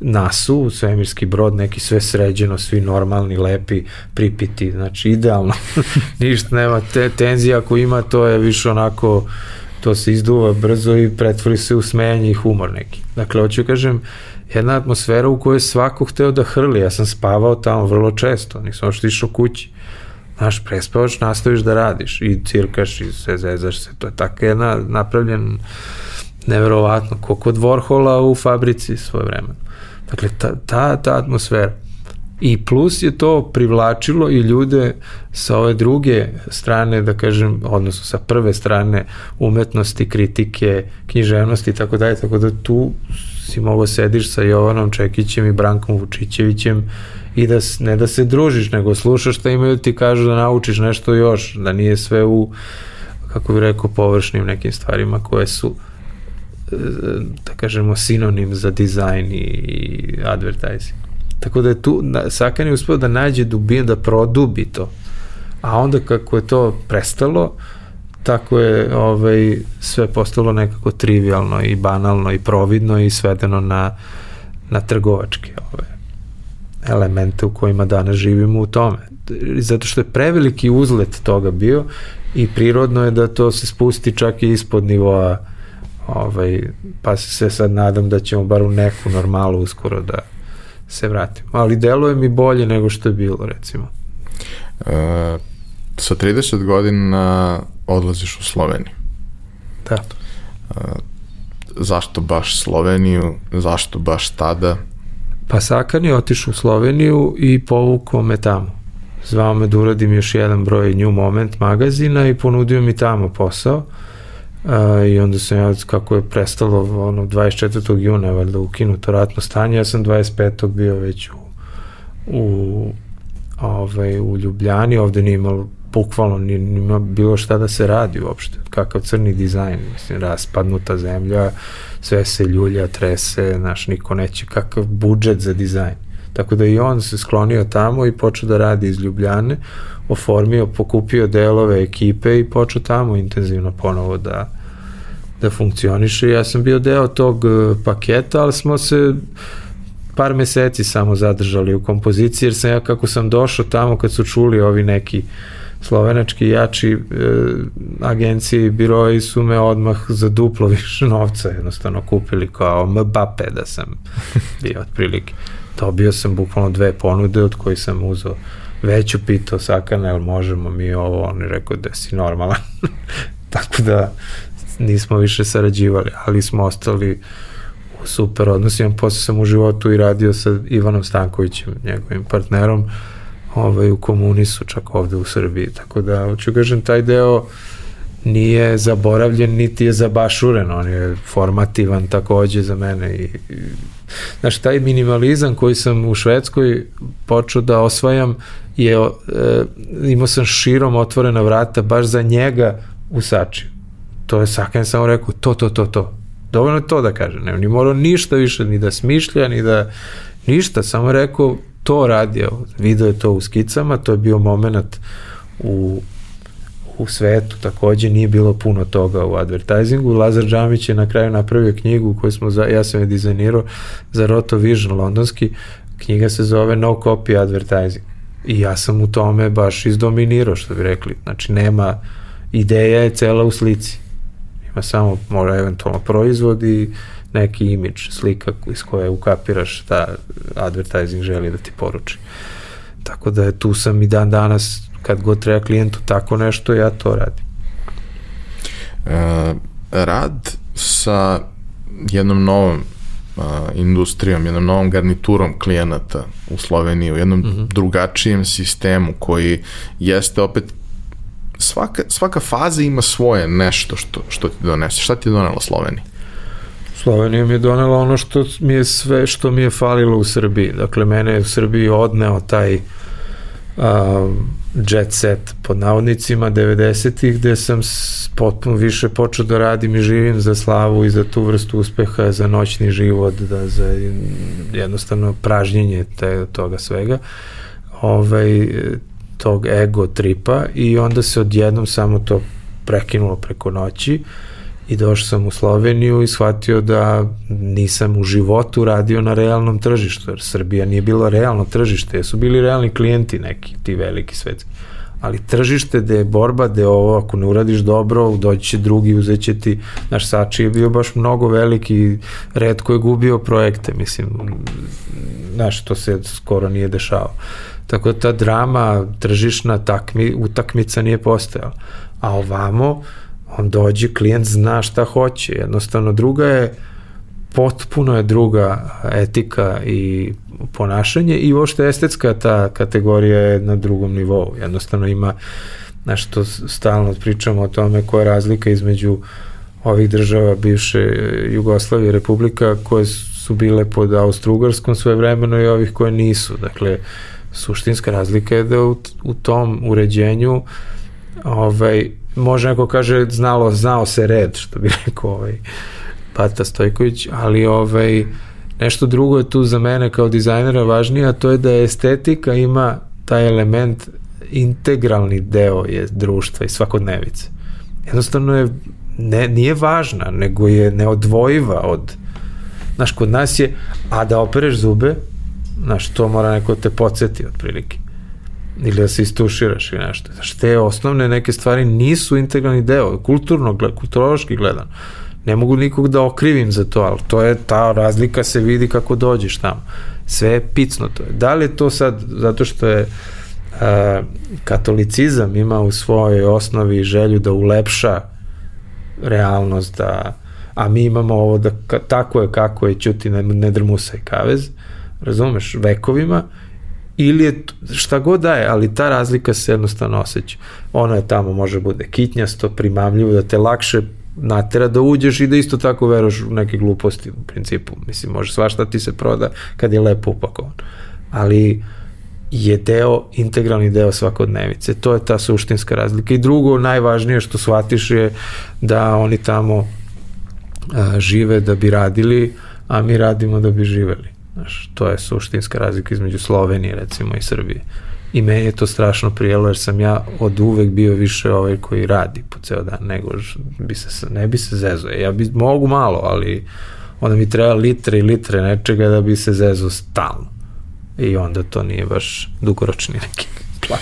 nasu, u svemirski brod, neki sve sređeno, svi normalni, lepi, pripiti, znači idealno, [laughs] ništa nema, te tenzija ako ima, to je više onako, to se izduva brzo i pretvori se u smejanje i humor neki. Dakle, hoću kažem, jedna atmosfera u kojoj svako hteo da hrli. Ja sam spavao tamo vrlo često, nisam ošto išao kući. Znaš, prespavaš, nastaviš da radiš i cirkaš i sve zezaš se. To je tako jedna napravljen neverovatno, ko kod Warhola u fabrici svoje vremena. Dakle, ta, ta, ta atmosfera. I plus je to privlačilo i ljude sa ove druge strane, da kažem, odnosno sa prve strane umetnosti, kritike, književnosti i tako dalje, tako da tu si mogao sediš sa Jovanom Čekićem i Brankom Vučićevićem i da ne da se družiš, nego slušaš šta imaju ti kažu da naučiš nešto još, da nije sve u kako bih rekao površnim nekim stvarima koje su e, da kažemo sinonim za dizajn i advertising. Tako da je tu, Sakan je uspeo da nađe dubinu, da produbi to. A onda kako je to prestalo, tako je ovaj, sve postalo nekako trivialno i banalno i providno i svedeno na, na trgovačke ove, elemente u kojima danas živimo u tome. Zato što je preveliki uzlet toga bio i prirodno je da to se spusti čak i ispod nivoa ovaj, pa se sad nadam da ćemo bar u neku normalu uskoro da se vratimo. Ali deluje mi bolje nego što je bilo, recimo. E, sa 30 godina odlaziš u Sloveniju. Da. E, zašto baš Sloveniju? Zašto baš tada? Pa Sakan je otišao u Sloveniju i povukao me tamo. Zvao me da uradim još jedan broj New Moment magazina i ponudio mi tamo posao. Uh, I onda sam ja, kako je prestalo ono, 24. juna, valjda ukinuto ratno stanje, ja sam 25. bio već u, u, ovaj, u Ljubljani, ovde nije imalo bukvalno nije, nima bilo šta da se radi uopšte, kakav crni dizajn, mislim, raspadnuta zemlja, sve se ljulja, trese, znaš, niko neće, kakav budžet za dizajn. Tako da i on se sklonio tamo i počeo da radi iz Ljubljane, oformio, pokupio delove ekipe i počeo tamo intenzivno ponovo da, da funkcioniše. Ja sam bio deo tog e, paketa, ali smo se par meseci samo zadržali u kompoziciji, jer sam ja kako sam došao tamo kad su čuli ovi neki slovenački jači e, agencije i biroji su me odmah za duplo [laughs] više novca jednostavno kupili kao Mbappe da sam [laughs] bio otprilike. Dobio sam bukvalno dve ponude od kojih sam uzao veću pitao Sakana, jel možemo mi ovo, on je rekao da si normalan. [laughs] Tako da nismo više sarađivali, ali smo ostali u super odnosima. Posle sam u životu i radio sa Ivanom Stankovićem, njegovim partnerom, ovaj, u komunisu, čak ovde u Srbiji. Tako da, hoću kažem, taj deo nije zaboravljen, niti je zabašuren, on je formativan takođe za mene i, i znaš, taj minimalizam koji sam u Švedskoj počeo da osvajam je, e, imao sam širom otvorena vrata baš za njega u Sačiju. To je Sakan samo rekao, to, to, to, to. Dovoljno je to da kaže, ne, ni morao ništa više ni da smišlja, ni da ništa, samo rekao, to radio, video je to u skicama, to je bio moment u u svetu takođe nije bilo puno toga u advertisingu. Lazar Džamić je na kraju napravio knjigu koju smo, za, ja sam je dizajnirao za Roto Vision londonski, knjiga se zove No Copy Advertising. I ja sam u tome baš izdominirao, što bi rekli. Znači, nema, ideja je cela u slici. Ima samo, mora eventualno proizvod i neki imidž, slika iz koje ukapiraš šta advertising želi da ti poruči. Tako da je tu sam i dan danas kad god treba klijentu tako nešto, ja to radim. E, rad sa jednom novom a, industrijom, jednom novom garniturom klijenata u Sloveniji, u jednom mm -hmm. drugačijem sistemu koji jeste opet svaka, svaka faza ima svoje nešto što, što ti donese. Šta ti je donela Slovenija? Slovenija mi je donela ono što mi je sve što mi je falilo u Srbiji. Dakle, mene je u Srbiji odneo taj a, jet set pod navodnicima 90-ih gde sam potpuno više počeo da radim i živim za slavu i za tu vrstu uspeha, za noćni život, da, za jednostavno pražnjenje te, toga svega. Ovaj, tog ego tripa i onda se odjednom samo to prekinulo preko noći i došao sam u Sloveniju i shvatio da nisam u životu radio na realnom tržištu, jer Srbija nije bilo realno tržište, jesu bili realni klijenti neki, ti veliki svetski. Ali tržište gde je borba, gde ovo, ako ne uradiš dobro, doći će drugi, uzet će ti, naš Sači je bio baš mnogo veliki, redko je gubio projekte, mislim, znaš, to se skoro nije dešavalo. Tako da ta drama, tržišna takmi, utakmica nije postojala. A ovamo, on dođe, klijent zna šta hoće, jednostavno druga je potpuno je druga etika i ponašanje i uopšte estetska ta kategorija je na drugom nivou. Jednostavno ima nešto stalno pričamo o tome koja je razlika između ovih država bivše Jugoslavije republika koje su bile pod Austro-Ugarskom svoje vremeno i ovih koje nisu. Dakle, suštinska razlika je da u, u tom uređenju ovaj, može neko kaže znalo, znao se red, što bi rekao ovaj, Pata Stojković, ali ovaj, nešto drugo je tu za mene kao dizajnera važnije, a to je da estetika ima taj element integralni deo je društva i svakodnevice. Jednostavno je ne, nije važna, nego je neodvojiva od znaš, kod nas je, a da opereš zube, znaš, to mora neko te podsjeti otprilike ili da se istuširaš ili nešto. Znaš, te osnovne neke stvari nisu integralni deo, kulturno, kulturološki gledan. Ne mogu nikog da okrivim za to, ali to je ta razlika se vidi kako dođeš tamo. Sve je picnuto. Da li je to sad zato što je a, katolicizam ima u svojoj osnovi želju da ulepša realnost, da, a mi imamo ovo da ka, tako je kako je ćuti ne, ne drmusa i kavez, razumeš, vekovima, ili je šta god da je, ali ta razlika se jednostavno osjeća. Ono je tamo može bude kitnjasto, primamljivo, da te lakše natera da uđeš i da isto tako veroš u neke gluposti u principu. Mislim, može svašta ti se proda kad je lepo upakovan. Ali je deo, integralni deo svakodnevice. To je ta suštinska razlika. I drugo, najvažnije što shvatiš je da oni tamo a, žive da bi radili, a mi radimo da bi živeli. Znaš, to je suštinska razlika između Slovenije, recimo, i Srbije. I meni je to strašno prijelo, jer sam ja od uvek bio više ovaj koji radi po ceo dan, nego bi se, ne bi se zezo. Ja bi, mogu malo, ali onda mi treba litre i litre nečega da bi se zezo stalno. I onda to nije baš dugoročni neki [laughs] plan.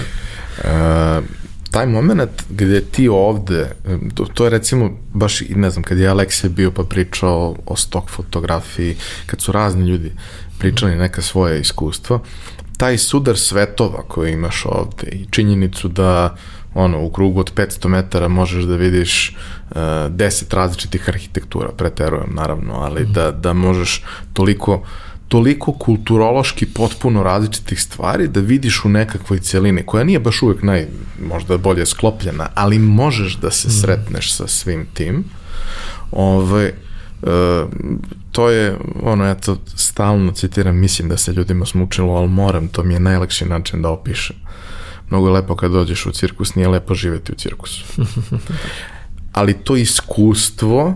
Uh, taj moment gde ti ovde, to, to je recimo baš, ne znam, kad je Aleksija bio pa pričao o stok fotografiji, kad su razni ljudi pričali neka svoje iskustva, taj sudar svetova koji imaš ovde i činjenicu da ono, u krugu od 500 metara možeš da vidiš uh, 10 različitih arhitektura, preterujem naravno, ali da, da možeš toliko toliko kulturološki potpuno različitih stvari da vidiš u nekakvoj celini, koja nije baš uvek naj, možda bolje sklopljena, ali možeš da se mhm. sretneš sa svim tim. Ove, ovaj, Uh, to je, ono, ja to stalno citiram, mislim da se ljudima smučilo, ali moram, to mi je najlakši način da opišem. Mnogo je lepo kad dođeš u cirkus, nije lepo živeti u cirkusu. [laughs] ali to iskustvo,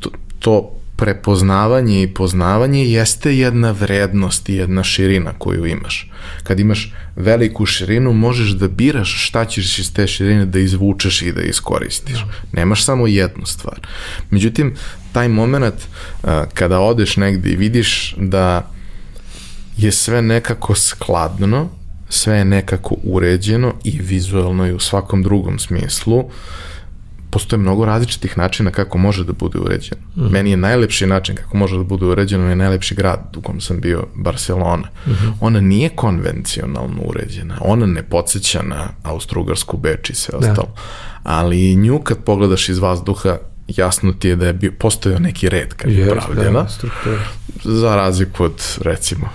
to, to prepoznavanje i poznavanje jeste jedna vrednost i jedna širina koju imaš. Kad imaš veliku širinu, možeš da biraš šta ćeš iz te širine da izvučeš i da iskoristiš. Da. Nemaš samo jednu stvar. Međutim, taj moment kada odeš negde i vidiš da je sve nekako skladno, sve je nekako uređeno i vizualno i u svakom drugom smislu, uh, postoje mnogo različitih načina kako može da bude uređeno. Mm. Meni je najlepši način kako može da bude uređeno je najlepši grad u kom sam bio, Barcelona. Mm -hmm. Ona nije konvencionalno uređena, ona ne podsjeća na Austro-Ugarsku Beč i sve da. ostalo. Ali nju kad pogledaš iz vazduha, jasno ti je da je bio, postojao neki red kad je pravljena. Da, za razliku od, recimo,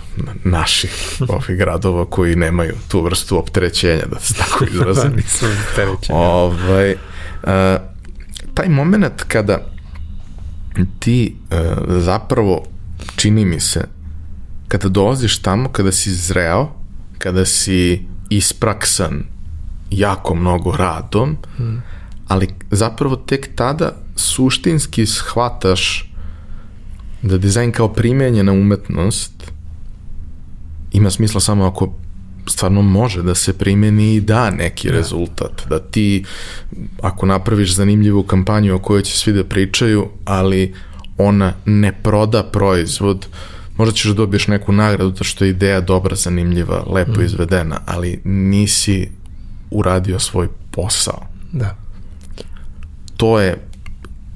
naših [laughs] ovih gradova koji nemaju tu vrstu opterećenja, da se tako [laughs] izrazim. Nisu opterećenja. Ovaj, uh, taj moment kada ti uh, zapravo čini mi se kada dolaziš tamo, kada si zreo, kada si ispraksan jako mnogo radom, hmm. ali zapravo tek tada suštinski shvataš da dizajn kao primenjena umetnost ima smisla samo ako stvarno može da se primeni i da neki. Da. rezultat, da ti ako napraviš zanimljivu kampanju o kojoj će svi da pričaju, ali ona ne proda proizvod, možda ćeš da dobiješ neku nagradu to što je ideja dobra, zanimljiva, lepo mm. izvedena, ali nisi uradio svoj posao. Da. To je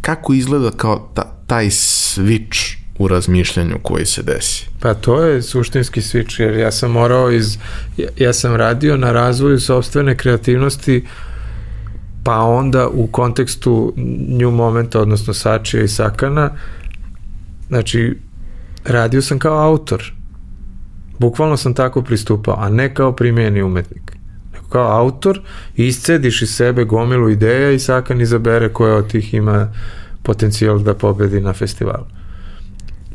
kako izgleda kao ta, taj switch u razmišljanju koji se desi. Pa to je suštinski switch, jer ja sam morao iz, ja, ja sam radio na razvoju sobstvene kreativnosti pa onda u kontekstu New Momenta, odnosno Sačija i Sakana, znači, radio sam kao autor. Bukvalno sam tako pristupao, a ne kao primjeni umetnik. Kao autor, iscediš iz sebe gomilu ideja i Sakan izabere koja od tih ima potencijal da pobedi na festivalu.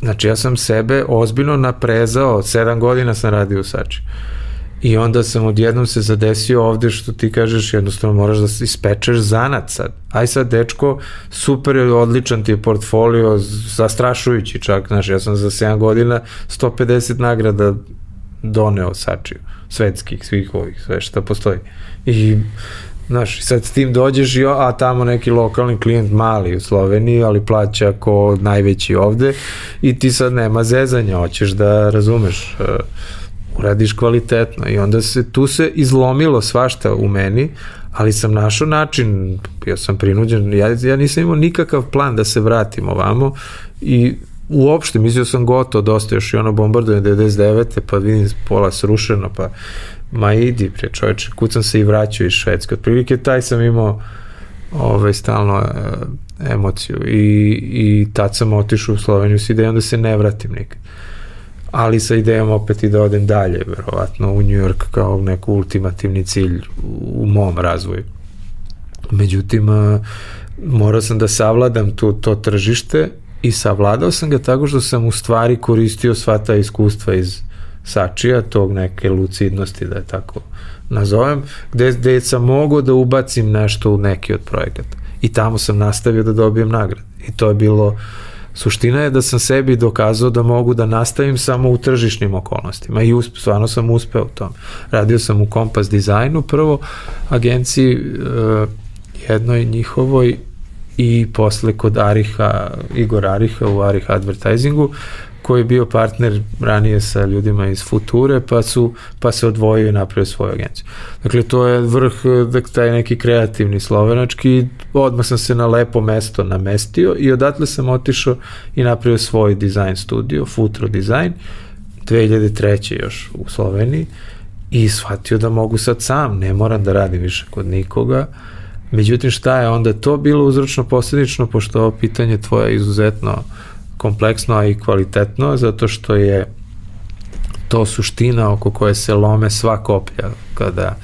Znači ja sam sebe ozbiljno naprezao, sedam godina sam radio u Sači. I onda sam odjednom se zadesio ovde što ti kažeš, jednostavno moraš da ispečeš zanat sad. Aj sad, dečko, super odličan ti je portfolio, zastrašujući čak, znaš, ja sam za 7 godina 150 nagrada doneo Sačiju, svetskih, svih ovih, sve što postoji. I Znaš, sad s tim dođeš, i, a tamo neki lokalni klijent mali u Sloveniji, ali plaća ko najveći ovde i ti sad nema zezanja, hoćeš da razumeš, uh, uradiš kvalitetno i onda se, tu se izlomilo svašta u meni, ali sam našao način, ja sam prinuđen, ja, ja nisam imao nikakav plan da se vratim ovamo i uopšte, mislio sam gotovo, dosta još i ono bombarduje 99. pa vidim pola srušeno, pa ma idi pre čoveče, kucam se i vraćao iz Švedske. Otprilike taj sam imao ovaj, stalno e, emociju i, i tad sam otišao u Sloveniju s idejom da se ne vratim nikad. Ali sa idejom opet i da odem dalje, verovatno u New York kao neko ultimativni cilj u mom razvoju. Međutim, a, morao sam da savladam tu, to tržište i savladao sam ga tako što sam u stvari koristio sva ta iskustva iz sačija tog neke lucidnosti, da je tako nazovem, gde, gde sam mogao da ubacim nešto u neki od projekata. I tamo sam nastavio da dobijem nagrade. I to je bilo Suština je da sam sebi dokazao da mogu da nastavim samo u tržišnim okolnostima i uspe, stvarno sam uspeo u tom. Radio sam u Kompas dizajnu prvo, agenciji uh, jednoj njihovoj i posle kod Ariha, Igor Ariha u Arih Advertisingu, koji je bio partner ranije sa ljudima iz Future, pa, su, pa se odvojio i napravio svoju agenciju. Dakle, to je vrh, dakle, taj neki kreativni slovenački, odmah sam se na lepo mesto namestio i odatle sam otišao i napravio svoj dizajn studio, Futuro Design, 2003. još u Sloveniji i shvatio da mogu sad sam, ne moram da radim više kod nikoga, Međutim, šta je onda to bilo uzročno posledično, pošto ovo pitanje tvoje izuzetno uh, kompleksno, a i kvalitetno, zato što je to suština oko koje se lome sva koplja, kada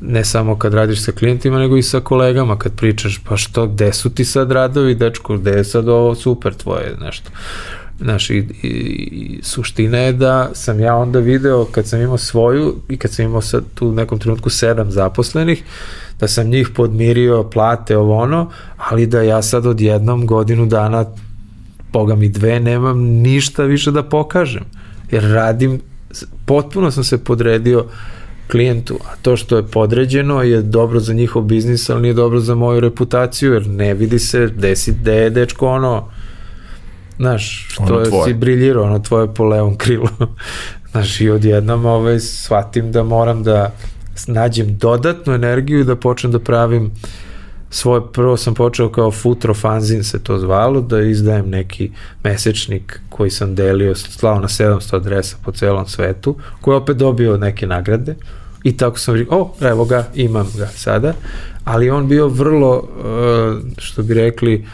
ne samo kad radiš sa klijentima, nego i sa kolegama, kad pričaš, pa što, gde su ti sad radovi, dečko, gde je sad ovo super tvoje, nešto. Znaš, i, i, i suština je da sam ja onda video, kad sam imao svoju i kad sam imao sad tu u nekom trenutku sedam zaposlenih, da sam njih podmirio plate ovo ono, ali da ja sad odjednom godinu dana boga mi dve, nemam ništa više da pokažem. Jer radim, potpuno sam se podredio klijentu, a to što je podređeno je dobro za njihov biznis, ali nije dobro za moju reputaciju, jer ne vidi se desi, de je dečko ono, znaš, što ono je tvoje. si briljirao, ono tvoje po levom krilu. [laughs] znaš, i odjednom ovaj, shvatim da moram da nađem dodatnu energiju i da počnem da pravim uh, svoje, prvo sam počeo kao futro fanzin se to zvalo, da izdajem neki mesečnik koji sam delio, slao na 700 adresa po celom svetu, koji opet dobio neke nagrade. I tako sam rekao, o, evo ga, imam ga sada, ali on bio vrlo, e, što bi rekli,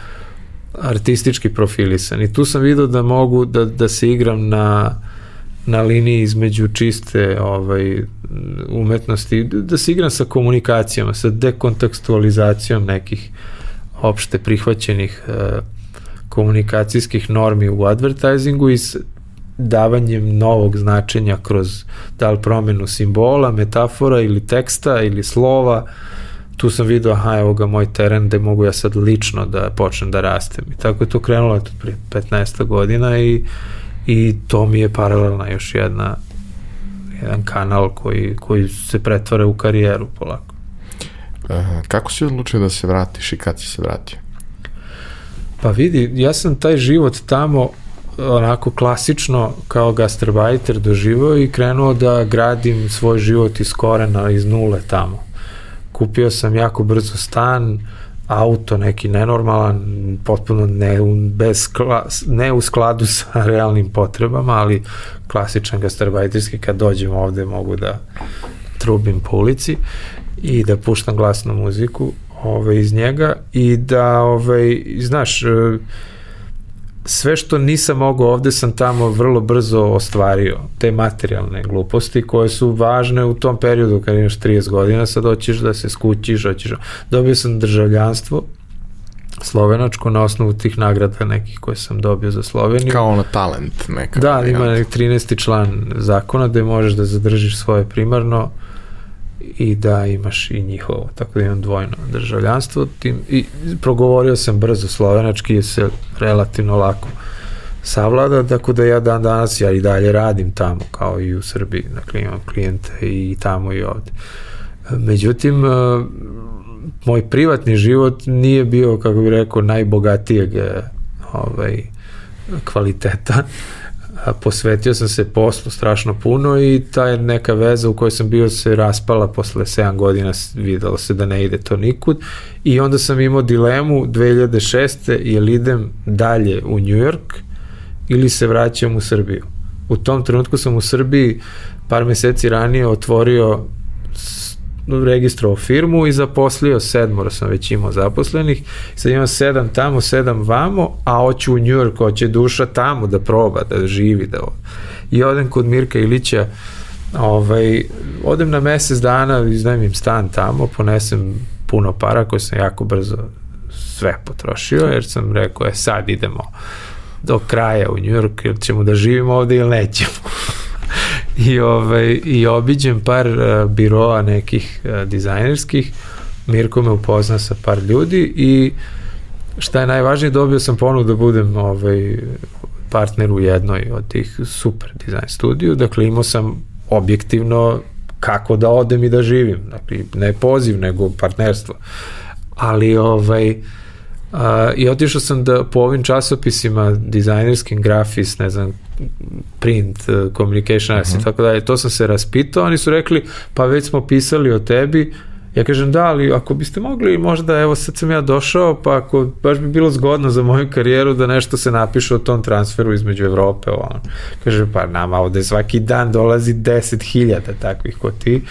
artistički profilisan. I tu sam vidio da mogu da, da se igram na na liniji između čiste ovaj, umetnosti, da se igram sa komunikacijama, sa dekontekstualizacijom nekih opšte prihvaćenih e, komunikacijskih normi u advertisingu i s davanjem novog značenja kroz da li promenu simbola, metafora ili teksta ili slova, tu sam vidio, aha, evo ga moj teren gde mogu ja sad lično da počnem da rastem. I tako je to krenulo eto, prije 15 godina i i to mi je paralelna još jedna jedan kanal koji, koji se pretvara u karijeru polako. Aha, kako si odlučio da se vratiš i kad si se vratio? Pa vidi, ja sam taj život tamo onako klasično kao gastarbajter doživao i krenuo da gradim svoj život iz korena, iz nule tamo. Kupio sam jako brzo stan, uh, auto neki nenormalan, potpuno ne, bez skla, ne u skladu sa [laughs] realnim potrebama, ali klasičan gastarbajterski kad dođem ovde mogu da trubim po ulici i da puštam glasnu muziku ove, iz njega i da, ove, znaš, sve što nisam mogao ovde sam tamo vrlo brzo ostvario, te materijalne gluposti koje su važne u tom periodu kad imaš 30 godina, sad hoćeš da se skućiš, hoćeš... Dobio sam državljanstvo, slovenačko na osnovu tih nagrada nekih koje sam dobio za Sloveniju. Kao ono talent neka. Da, ima 13. član zakona da možeš da zadržiš svoje primarno i da imaš i njihovo, tako da imam dvojno državljanstvo. Tim, I progovorio sam brzo slovenački, se relativno lako savlada, tako da ja dan danas ja i dalje radim tamo, kao i u Srbiji, dakle imam klijente i tamo i ovde. Međutim, e, moj privatni život nije bio, kako bih rekao, najbogatijeg e, ovaj, kvaliteta posvetio sam se poslu strašno puno i ta je neka veza u kojoj sam bio se raspala posle 7 godina, videlo se da ne ide to nikud i onda sam imao dilemu 2006. jel idem dalje u New York ili se vraćam u Srbiju. U tom trenutku sam u Srbiji par meseci ranije otvorio registrovao firmu i zaposlio sedmora sam već imao zaposlenih, sad imam sedam tamo, sedam vamo, a hoću u New York, hoće duša tamo da proba, da živi, da I odem kod Mirka Ilića, ovaj, odem na mesec dana, iznajmim stan tamo, ponesem puno para koje sam jako brzo sve potrošio, jer sam rekao, e sad idemo do kraja u New York, ili ćemo da živimo ovde ili nećemo. I, ovaj, i obiđem par uh, biroa nekih uh, dizajnerskih, Mirko me upozna sa par ljudi i šta je najvažnije, dobio sam ponudu da budem ovaj, partner u jednoj od tih super dizajn studiju, dakle imao sam objektivno kako da odem i da živim, dakle ne poziv, nego partnerstvo. Ali ovaj, Uh, I otišao sam da po ovim časopisima dizajnerskim, grafis, ne znam, print, uh, communication, uh -huh. i mhm. tako dalje, to sam se raspitao, oni su rekli, pa već smo pisali o tebi, Ja kažem da, ali ako biste mogli možda, evo sad sam ja došao, pa ako baš bi bilo zgodno za moju karijeru da nešto se napiše o tom transferu između Evrope, on. Kaže, pa nama ovde svaki dan dolazi 10.000 takvih ko ti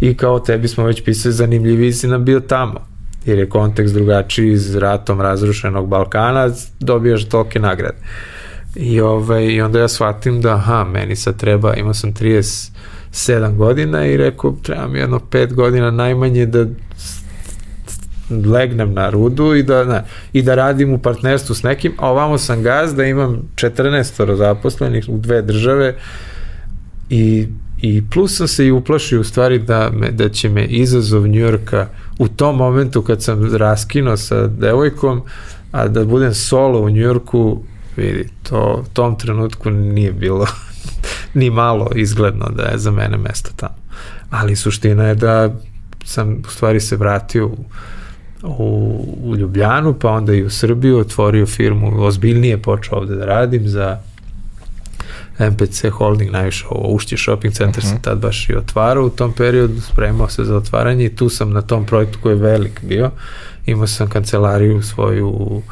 i kao tebi smo već pisali zanimljivi si nam bio tamo jer je kontekst drugačiji iz ratom razrušenog Balkana, dobijaš tolke nagrade. I, ovaj, I onda ja shvatim da, aha, meni sad treba, imao sam 37 godina i rekao, treba mi jedno 5 godina najmanje da legnem na rudu i da, ne, i da radim u partnerstvu s nekim, a ovamo sam gaz da imam 14 zaposlenih u dve države i, i plus sam se i uplašio u stvari da, me, da će me izazov Njujorka u tom momentu kad sam raskino sa devojkom, a da budem solo u Njujorku, vidi, to u tom trenutku nije bilo [laughs] ni malo izgledno da je za mene mesto tamo. Ali suština je da sam u stvari se vratio u, u, u Ljubljanu, pa onda i u Srbiju, otvorio firmu, ozbiljnije počeo ovde da radim za MPC Holding, najviše ovo Ušće shopping centar uh -huh. se mhm. tad baš i otvarao u tom periodu, spremao se za otvaranje i tu sam na tom projektu koji je velik bio, imao sam kancelariju svoju u,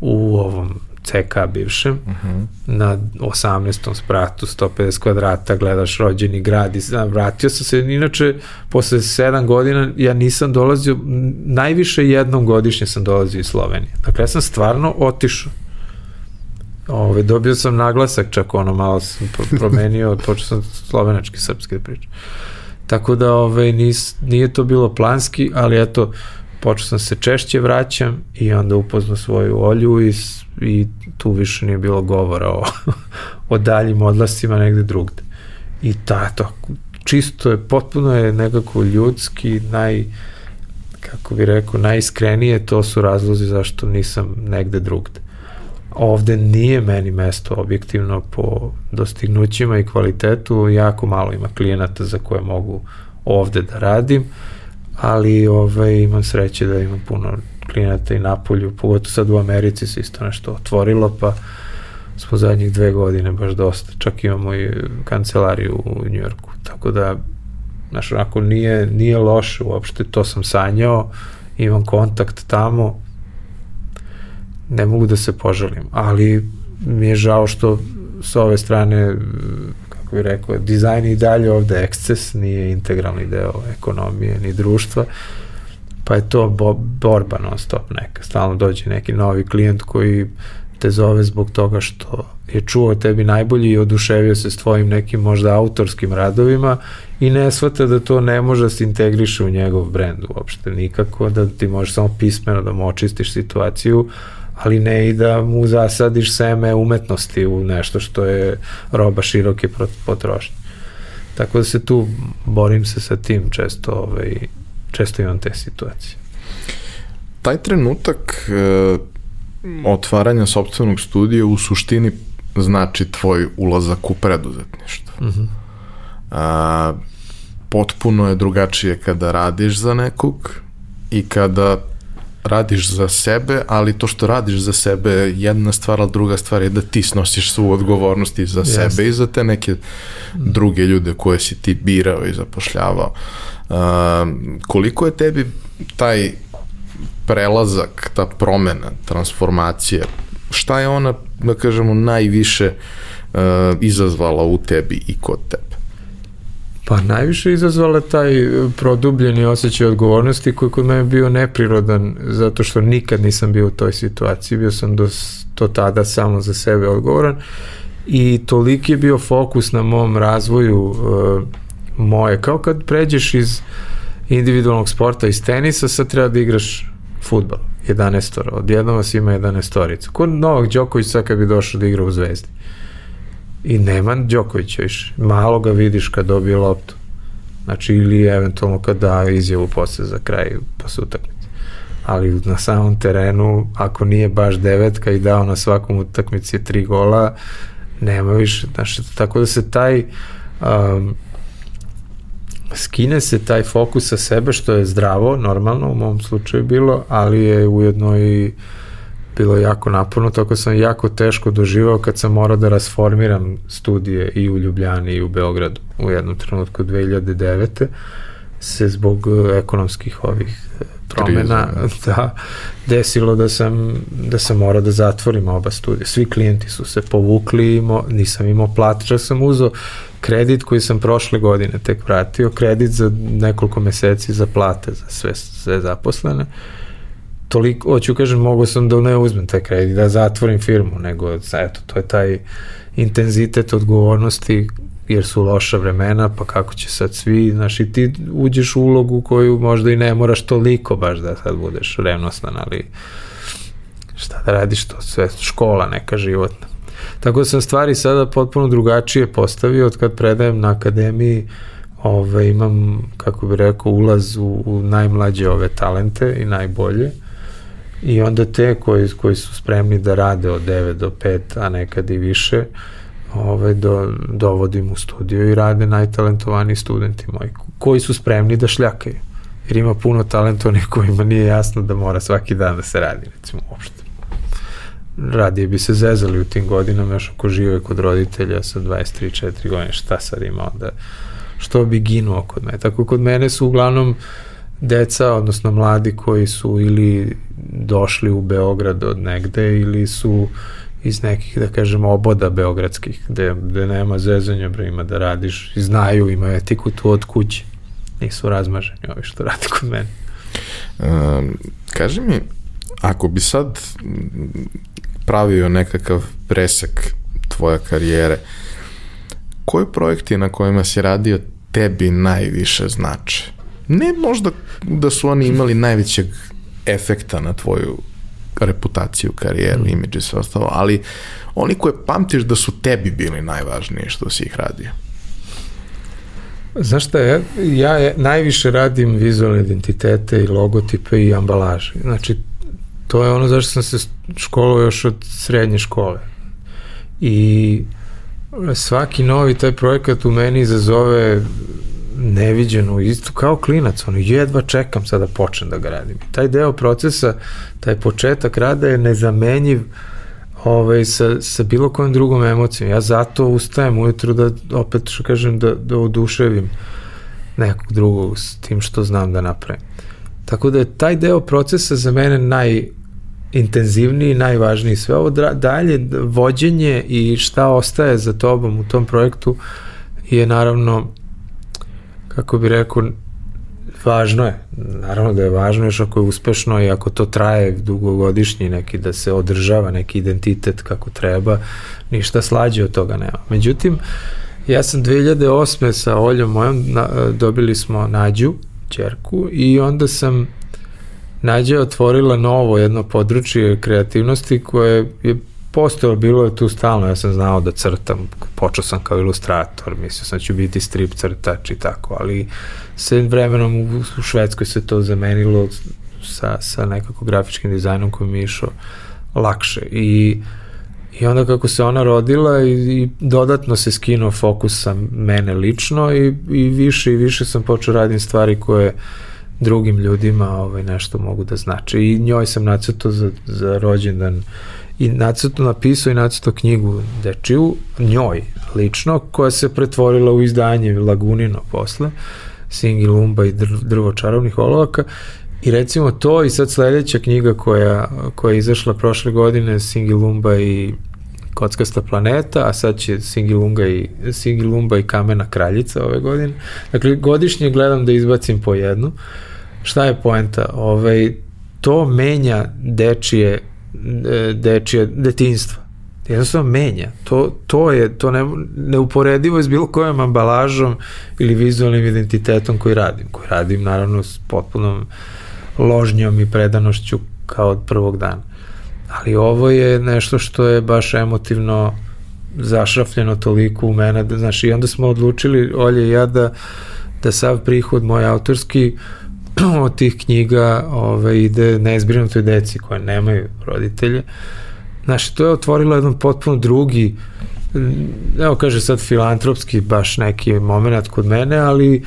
u ovom CK bivšem, uh mhm. -huh. na 18. spratu, 150 kvadrata, gledaš rođeni grad i znam, vratio sam se, inače, posle 7 godina ja nisam dolazio, najviše jednom godišnje sam dolazio iz Slovenije. Dakle, ja sam stvarno otišao Ove, dobio sam naglasak, čak ono malo sam promenio, [laughs] počeo sam slovenački, srpski da. Tako da ove, nis, nije to bilo planski, ali eto, počeo sam se češće vraćam i onda upoznao svoju olju i, i tu više nije bilo govora o, [laughs] o daljim odlascima negde drugde. I ta, to, čisto je, potpuno je nekako ljudski, naj, kako bi rekao, najiskrenije, to su razlozi zašto nisam negde drugde ovde nije meni mesto objektivno po dostignućima i kvalitetu, jako malo ima klijenata za koje mogu ovde da radim, ali ovaj, imam sreće da imam puno klijenata i na polju, pogotovo sad u Americi se isto nešto otvorilo, pa smo zadnjih dve godine baš dosta, čak imamo i kancelariju u Njujorku, tako da znaš, onako nije, nije loše uopšte, to sam sanjao, imam kontakt tamo, ne mogu da se požalim, ali mi je žao što sa ove strane, kako bih rekao, dizajn i dalje ovde eksces, nije integralni deo ekonomije ni društva, pa je to bo, borba non stop neka. Stalno dođe neki novi klijent koji te zove zbog toga što je čuo tebi najbolji i oduševio se s tvojim nekim možda autorskim radovima i ne shvata da to ne može da se integriše u njegov brend uopšte nikako, da ti možeš samo pismeno da mu očistiš situaciju, ali ne i da mu zasadiš seme umetnosti u nešto što je roba široke potrošnje. Tako da se tu borim se sa tim često, ovaj, često imam te situacije. Taj trenutak e, otvaranja sobstvenog studija u suštini znači tvoj ulazak u preduzetništvo. Mhm. -huh. A, potpuno je drugačije kada radiš za nekog i kada radiš za sebe, ali to što radiš za sebe je jedna stvar, ali druga stvar je da ti snosiš svu odgovornost i za yes. sebe i za te neke druge ljude koje si ti birao i zapošljavao. Uh, koliko je tebi taj prelazak, ta promena, transformacija, šta je ona, da kažemo, najviše uh, izazvala u tebi i kod tebe? Pa najviše izazvala taj e, produbljeni osjećaj odgovornosti koji kod mene bio neprirodan zato što nikad nisam bio u toj situaciji. Bio sam do, do tada samo za sebe odgovoran i toliki je bio fokus na mom razvoju uh, moje. Kao kad pređeš iz individualnog sporta, iz tenisa, sad treba da igraš futbol. 11 ora. Odjedno vas ima 11 orica. Kod Novak Đoković sad kad bi došao da igra u Zvezdi i nema Đokovića više. Malo ga vidiš kad dobije loptu. Znači, ili eventualno kad da izjavu posle za kraj posle utakmice. ali na samom terenu, ako nije baš devetka i dao na svakom utakmici tri gola, nema više, znači, tako da se taj um, skine se taj fokus sa sebe, što je zdravo, normalno u mom slučaju bilo, ali je ujedno i bilo jako naporno, tako sam jako teško doživao kad sam morao da rasformiram studije i u Ljubljani i u Beogradu u jednom trenutku 2009. se zbog e, ekonomskih ovih e, promena [laughs] da, desilo da sam, da sam morao da zatvorim oba studija. Svi klijenti su se povukli, mo, nisam imao platiča, sam uzao kredit koji sam prošle godine tek vratio, kredit za nekoliko meseci za plate za sve, sve zaposlene. Toliko, hoću kažem, mogu sam da ne uzmem taj kredit, da zatvorim firmu, nego, eto, to je taj intenzitet odgovornosti jer su loša vremena, pa kako će sad svi, znaš, i ti uđeš u ulogu koju možda i ne moraš toliko baš da sad budeš revnostan, ali šta da radiš to, sve škola neka životna. Tako da sam stvari sada potpuno drugačije postavio od kad predajem na akademiji ove, imam, kako bi rekao, ulaz u, u najmlađe ove talente i najbolje i onda te koji, koji su spremni da rade od 9 do 5, a nekad i više, ove, do, dovodim u studiju i rade najtalentovaniji studenti moji, koji su spremni da šljakaju. Jer ima puno talentovanih kojima nije jasno da mora svaki dan da se radi, recimo, uopšte radije bi se zezali u tim godinama još ako žive kod roditelja sa 23-4 godine, šta sad ima onda, što bi ginuo kod mene. Tako kod mene su uglavnom deca, odnosno mladi koji su ili došli u Beograd od negde ili su iz nekih, da kažem, oboda beogradskih, gde, gde nema zezanja, bre, ima da radiš, i znaju, ima etiku tu od kuće. Nisu razmaženi ovi što radi kod mene. Um, kaži mi, ako bi sad pravio nekakav presek tvoje karijere, koji projekti na kojima si radio tebi najviše znače? Ne možda da su oni imali najvećeg efekta na tvoju reputaciju, karijeru, imidž i sve ostalo, ali oni koje pamtiš da su tebi bili najvažniji što si ih radio? Znaš šta, ja, ja najviše radim vizualne identitete i logotipe i ambalaže. Znači, to je ono zašto sam se školovao još od srednje škole. I svaki novi taj projekat u meni izazove neviđenu, isto kao klinac, ono, jedva čekam sada da počnem da ga radim. Taj deo procesa, taj početak rada je nezamenjiv ovaj, sa, sa bilo kojom drugom emocijom. Ja zato ustajem ujutru da, opet što kažem, da, da oduševim nekog drugog s tim što znam da napravim. Tako da je taj deo procesa za mene najintenzivniji, najvažniji. Sve ovo dalje, vođenje i šta ostaje za tobom u tom projektu je naravno, kako bi rekao, važno je. Naravno da je važno još ako je uspešno i ako to traje dugogodišnji neki da se održava neki identitet kako treba, ništa slađe od toga nema. Međutim, ja sam 2008. sa Oljom mojom na, dobili smo Nađu, čerku i onda sam Nađa otvorila novo jedno područje kreativnosti koje je postojalo, bilo je tu stalno, ja sam znao da crtam, počeo sam kao ilustrator, mislio sam da ću biti strip crtač i tako, ali se vremenom u, u Švedskoj se to zamenilo sa, sa nekako grafičkim dizajnom koji mi je išao lakše i I onda kako se ona rodila i, i dodatno se skinuo fokus sa mene lično i, i više i više sam počeo radim stvari koje drugim ljudima ovaj, nešto mogu da znači. I njoj sam nacrtao za, za rođendan i nacrtao napisao i nacrtao knjigu dečiju, njoj lično, koja se pretvorila u izdanje Lagunino posle, Singi Lumba i drvo čarovnih olovaka I recimo to i sad sledeća knjiga koja, koja je izašla prošle godine, Singilumba i Kockasta planeta, a sad će Singilumba i, Singilumba i Kamena kraljica ove godine. Dakle, godišnje gledam da izbacim po jednu. Šta je poenta? Ovaj, to menja dečije, dečije detinstvo jednostavno menja. To, to je to ne, neuporedivo je s bilo kojom ambalažom ili vizualnim identitetom koji radim. Koji radim naravno s potpunom ložnjom i predanošću kao od prvog dana. Ali ovo je nešto što je baš emotivno zašrafljeno toliko u mene, da, znaš, i onda smo odlučili, Olje i ja, da, da sav prihod moj autorski [clears throat] od tih knjiga ove, ide nezbrinutoj deci koje nemaju roditelje. Znaš, to je otvorilo jedan potpuno drugi, evo kaže sad filantropski baš neki moment kod mene, ali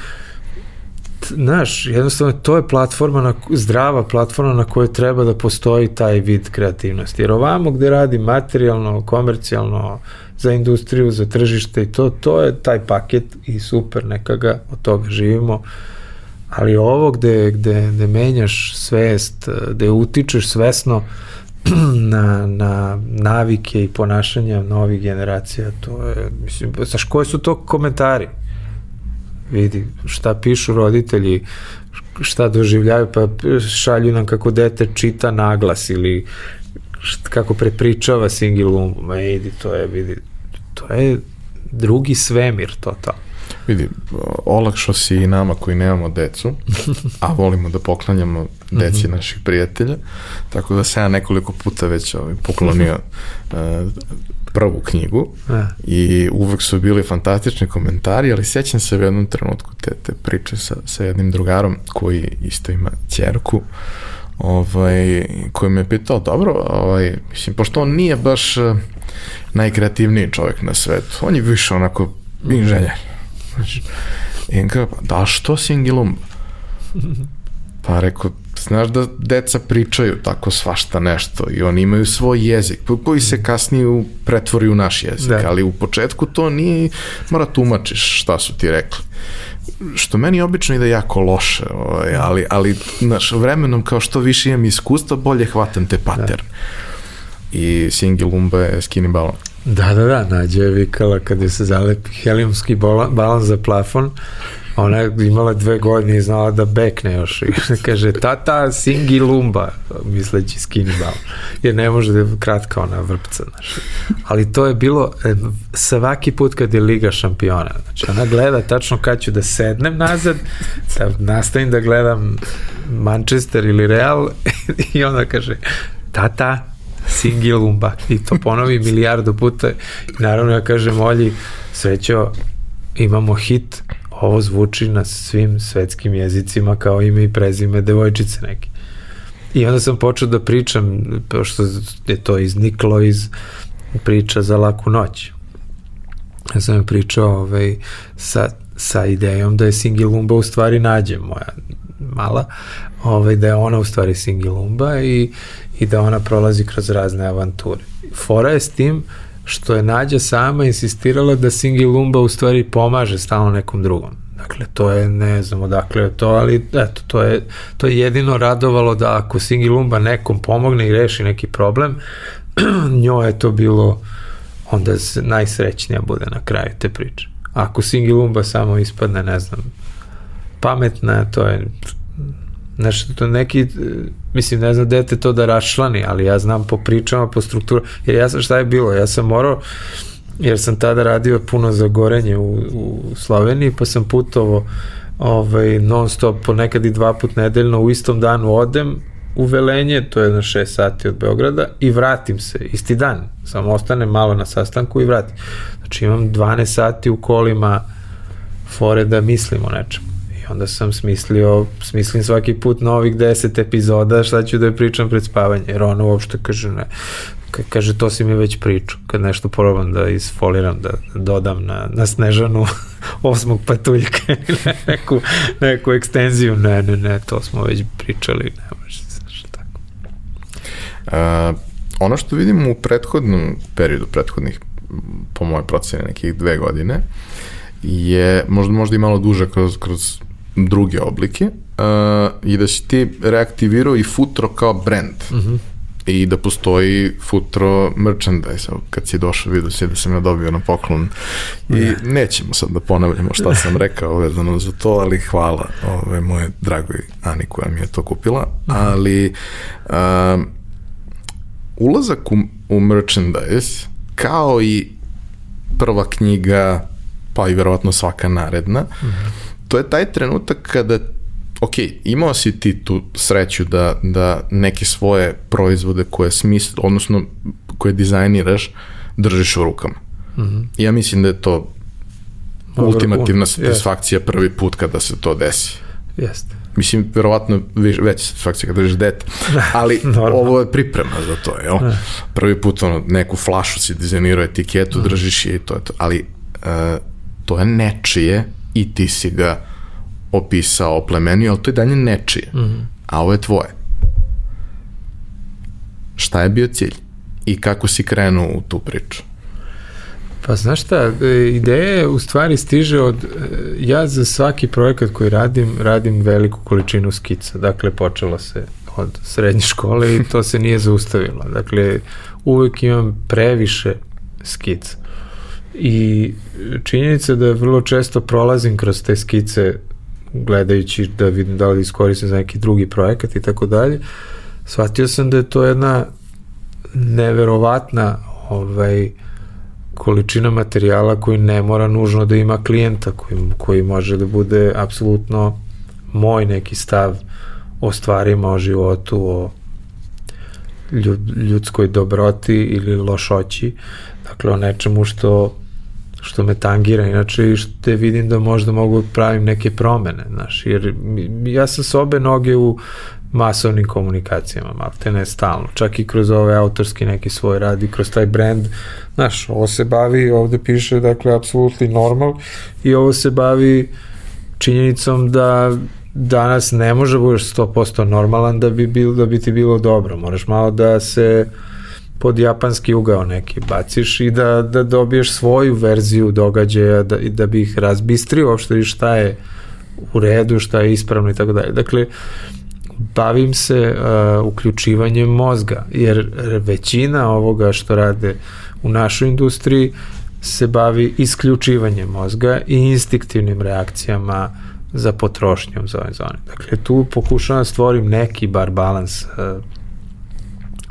znaš, jednostavno to je platforma, na, zdrava platforma na kojoj treba da postoji taj vid kreativnosti. Jer ovamo gde radi materijalno, komercijalno, za industriju, za tržište i to, to je taj paket i super, neka ga od toga živimo. Ali ovo gde, gde, gde menjaš svest, gde utičeš svesno [clears throat] na, na navike i ponašanja novih generacija, to je, mislim, znaš, koji su to komentari? Vidi, šta pišu roditelji, šta doživljaju, pa šalju nam kako dete čita naglas ili kako prepričava Singilum, ma vidi, to je, vidi, to je drugi svemir, to to. Vidi, olakšao si i nama koji nemamo decu, a volimo da poklanjamo deci mm -hmm. naših prijatelja, tako da se ja nekoliko puta već ovaj, poklonio uh, prvu knjigu a. i uvek su bili fantastični komentari, ali sećam se u jednom trenutku te, te priče sa, sa jednim drugarom koji isto ima ćerku, ovaj, koji me je pitao, dobro, ovaj, mislim, pošto on nije baš uh, najkreativniji čovjek na svetu, on je više onako inženjer, Znači, I kao, da što singilum? Pa rekao, znaš da deca pričaju tako svašta nešto i oni imaju svoj jezik koji se kasnije pretvori u naš jezik, da. ali u početku to nije, mora tumačiš šta su ti rekli što meni obično ide jako loše, ovaj, ali, ali znaš, vremenom kao što više imam iskustva, bolje hvatam te pattern. Da. I Singilumba je skinny balon. Da, da, da, Nađa je vikala kad je se zalepi helijumski balon za plafon, ona je imala dve godine i znala da bekne još. [laughs] Kaže tata singi lumba misleći skini balon jer ne može da je kratka ona vrpca znaš. ali to je bilo e, svaki put kad je Liga šampiona. Znači ona gleda tačno kad ću da sednem nazad da nastavim da gledam Manchester ili Real [laughs] i ona kaže tata Singilumba i to ponovi milijardu puta. I naravno ja kažem Olji srećo imamo hit. Ovo zvuči na svim svetskim jezicima kao ime i prezime devojčice neke. I onda sam počeo da pričam pošto je to izniklo iz priča za laku noć. Ja sam pričao ovaj, sa, sa idejom da je Singilumba u stvari nađe moja mala, ovaj, da je ona u stvari Singilumba i, i da ona prolazi kroz razne avanture. Fora je s tim što je Nađa sama insistirala da Singi Lumba u stvari pomaže stalno nekom drugom. Dakle, to je, ne znam odakle je to, ali eto, to je, to je jedino radovalo da ako Singi Lumba nekom pomogne i reši neki problem, [clears throat] njoj je to bilo onda najsrećnija bude na kraju te priče. Ako Singi Lumba samo ispadne, ne znam, pametna, to je nešto to neki mislim ne znam dete to da rašlani ali ja znam po pričama po strukturu jer ja sam šta je bilo ja sam morao jer sam tada radio puno za gorenje u, u Sloveniji pa sam putovo ovaj, non stop ponekad i dva put nedeljno u istom danu odem u Velenje, to je na 6 sati od Beograda i vratim se, isti dan, samo ostanem malo na sastanku i vratim. Znači imam 12 sati u kolima fore da mislim o nečem onda sam smislio, smislim svaki put novih deset epizoda šta ću da je pričam pred spavanje, jer ona uopšte kaže ne, kaže to si mi već pričao, kad nešto probam da isfoliram, da dodam na, na Snežanu [laughs] osmog patuljka [laughs] ili neku, neku ekstenziju, ne, ne, ne, to smo već pričali, ne može se tako. A, ono što vidimo u prethodnom periodu, prethodnih, po moje procene, nekih dve godine, je možda, možda i malo duže kroz, kroz druge oblike uh, i da si ti reaktivirao i Futro kao brand. Uh mhm. -huh i da postoji Futro merchandise. Kad si došao, vidio si da sam ja dobio na poklon i ne. nećemo sad da ponavljamo šta sam [laughs] rekao vezano za to, ali hvala ove moje dragoj Ani koja mi je to kupila, mhm. ali uh, ulazak u, u merchandise kao i prva knjiga pa i verovatno svaka naredna uh mhm. To je taj trenutak kada ok, imao si ti tu sreću da, da neke svoje proizvode koje smisl, odnosno koje dizajniraš, držiš u rukama. Mm -hmm. Ja mislim da je to Dobar, ultimativna satisfakcija prvi put kada se to desi. Jeste. mislim, verovatno već, već fakcija kada držiš dete, [laughs] ali ovo je priprema za to, jel? Prvi put ono, neku flašu si dizajnirao etiketu, da. držiš je i to je to, ali uh, to je nečije i ti si ga opisao, oplemenio, ali to je dalje nečije, mm -hmm. a ovo je tvoje. Šta je bio cilj? I kako si krenuo u tu priču? Pa znaš šta, e, ideja u stvari stiže od, e, ja za svaki projekat koji radim, radim veliku količinu skica, dakle počelo se od srednje škole i to se nije [laughs] zaustavilo, dakle uvek imam previše skica i činjenica da vrlo često prolazim kroz te skice gledajući da vidim da li iskoristim za neki drugi projekat i tako dalje, shvatio sam da je to jedna neverovatna ovaj, količina materijala koji ne mora nužno da ima klijenta, koji, koji može da bude apsolutno moj neki stav o stvarima, o životu, o ljudskoj dobroti ili lošoći, dakle o nečemu što što me tangira. Inače i što vidim da možda mogu da pravim neke promene, znaš, jer ja sam s obe noge u masovnim komunikacijama, malo te ne stalno, čak i kroz ove autorski neki svoj rad i kroz taj brand, znaš, ovo se bavi, ovde piše, dakle, apsolutni normal i ovo se bavi činjenicom da danas ne može da budeš 100% normalan da bi, bil, da bi ti bilo dobro, moraš malo da se pod japanski ugao neki baciš i da, da dobiješ svoju verziju događaja da, i da bi ih razbistrio uopšte i šta je u redu, šta je ispravno i tako dalje. Dakle, bavim se uh, uključivanjem mozga, jer većina ovoga što rade u našoj industriji se bavi isključivanjem mozga i instinktivnim reakcijama za potrošnjom za ove zone. Dakle, tu pokušavam da stvorim neki bar balans uh,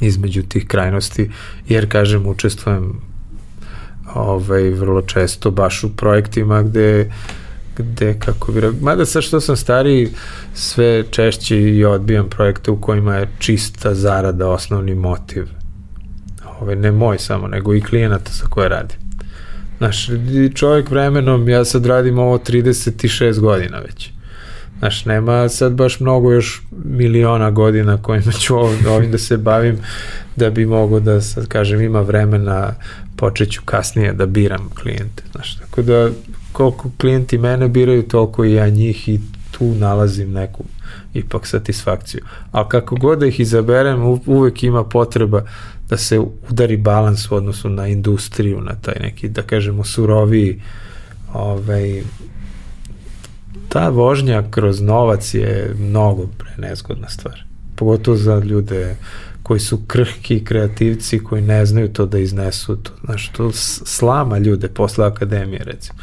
između tih krajnosti, jer, kažem, učestvujem ovaj, vrlo često baš u projektima gde gde, kako bi mada sad što sam stariji, sve češće i odbijam projekte u kojima je čista zarada osnovni motiv. Ove, ne moj samo, nego i klijenata sa koje radim. Znaš, čovjek vremenom, ja sad radim ovo 36 godina već. Znaš, nema sad baš mnogo još miliona godina kojima ću ovim, [laughs] ovim da se bavim da bi mogo da sad kažem ima vremena počeću kasnije da biram klijente. Znaš, tako da koliko klijenti mene biraju, toliko i ja njih i tu nalazim neku ipak satisfakciju. Ali kako god da ih izaberem, uvek ima potreba da se udari balans u odnosu na industriju, na taj neki, da kažemo, suroviji ovaj, ta vožnja kroz novac je mnogo pre nezgodna stvar. Pogotovo za ljude koji su krhki kreativci koji ne znaju to da iznesu to. Znaš, to slama ljude posle akademije, recimo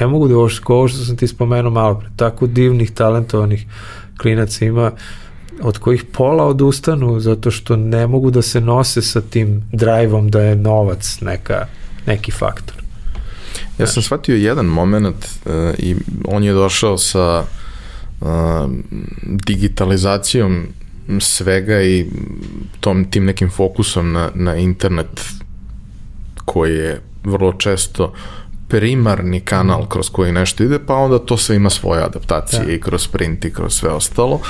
ne mogu da ovo što sam ti spomenuo malo pre, tako divnih, talentovanih klinaca ima od kojih pola odustanu zato što ne mogu da se nose sa tim drajvom da je novac neka, neki faktor. Ja sam shvatio jedan moment uh, i on je došao sa uh, digitalizacijom svega i tom tim nekim fokusom na, na internet koji je vrlo često primarni kanal kroz koji nešto ide, pa onda to sve ima svoje adaptacije da. i kroz print i kroz sve ostalo.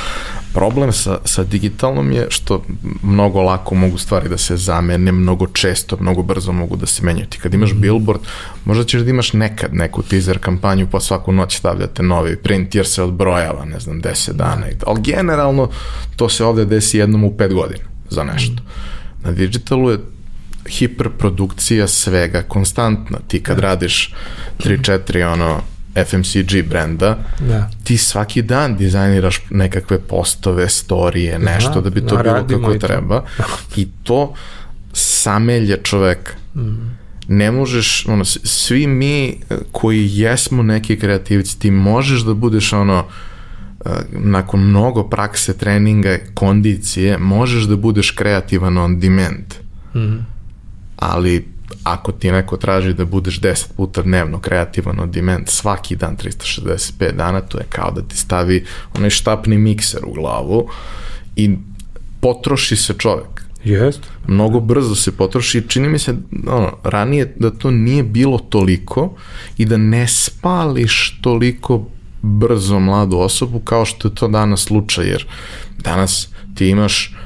Problem sa, sa digitalnom je što mnogo lako mogu stvari da se zamene, mnogo često, mnogo brzo mogu da se menjaju. Ti kad imaš mm -hmm. billboard, možda ćeš da imaš nekad neku teaser kampanju, pa svaku noć stavljate novi print jer se odbrojava, ne znam, 10 dana. Da. Ali generalno to se ovde desi jednom u 5 godina za nešto. Na digitalu je hiperprodukcija svega konstantna. Ti kad da. radiš 3-4 ono FMCG brenda, da. ti svaki dan dizajniraš nekakve postove, storije, nešto da, da bi to bilo kako treba. [laughs] I to samelje čoveka. Mm. Ne možeš, ono, svi mi koji jesmo neki kreativci, ti možeš da budeš ono, eh, nakon mnogo prakse, treninga, kondicije, možeš da budeš kreativan on demand. Mm ali ako ti neko traži da budeš 10 puta dnevno kreativan od dement svaki dan 365 dana, to je kao da ti stavi onaj štapni mikser u glavu i potroši se čovek. Jest. Mnogo brzo se potroši i čini mi se ono, ranije da to nije bilo toliko i da ne spališ toliko brzo mladu osobu kao što je to danas slučaj, jer danas ti imaš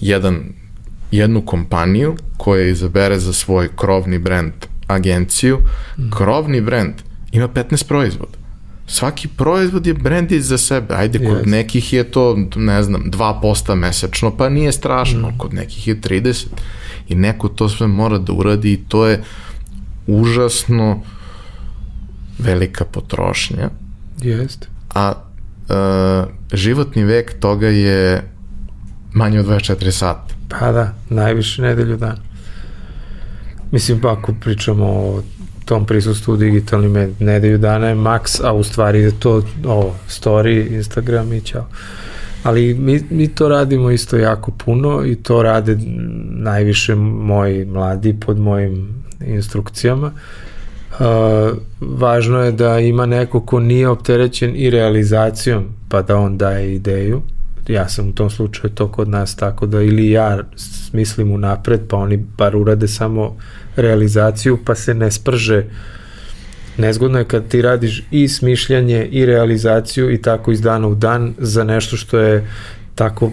jedan, jednu kompaniju koja izabere za svoj krovni brand agenciju, mm. krovni brand ima 15 proizvoda. Svaki proizvod je brand za sebe. Ajde, kod yes. nekih je to, ne znam, 2% mesečno, pa nije strašno. Mm. Kod nekih je 30. I neko to sve mora da uradi i to je užasno velika potrošnja. Jeste. A e, životni vek toga je manje od 24 sata. Pa da, najviše nedelju dan. Mislim, pa ako pričamo o tom prisustvu u digitalnim nedelju dana je maks, a u stvari je to ovo, story, Instagram i ćao. Ali mi, mi to radimo isto jako puno i to rade najviše moji mladi pod mojim instrukcijama. Uh, važno je da ima neko ko nije opterećen i realizacijom, pa da on daje ideju. Ja sam u tom slučaju to kod nas tako da ili ja smislim unapred, pa oni bar urade samo realizaciju, pa se ne sprže nezgodno je kad ti radiš i smišljanje i realizaciju i tako iz dana u dan za nešto što je tako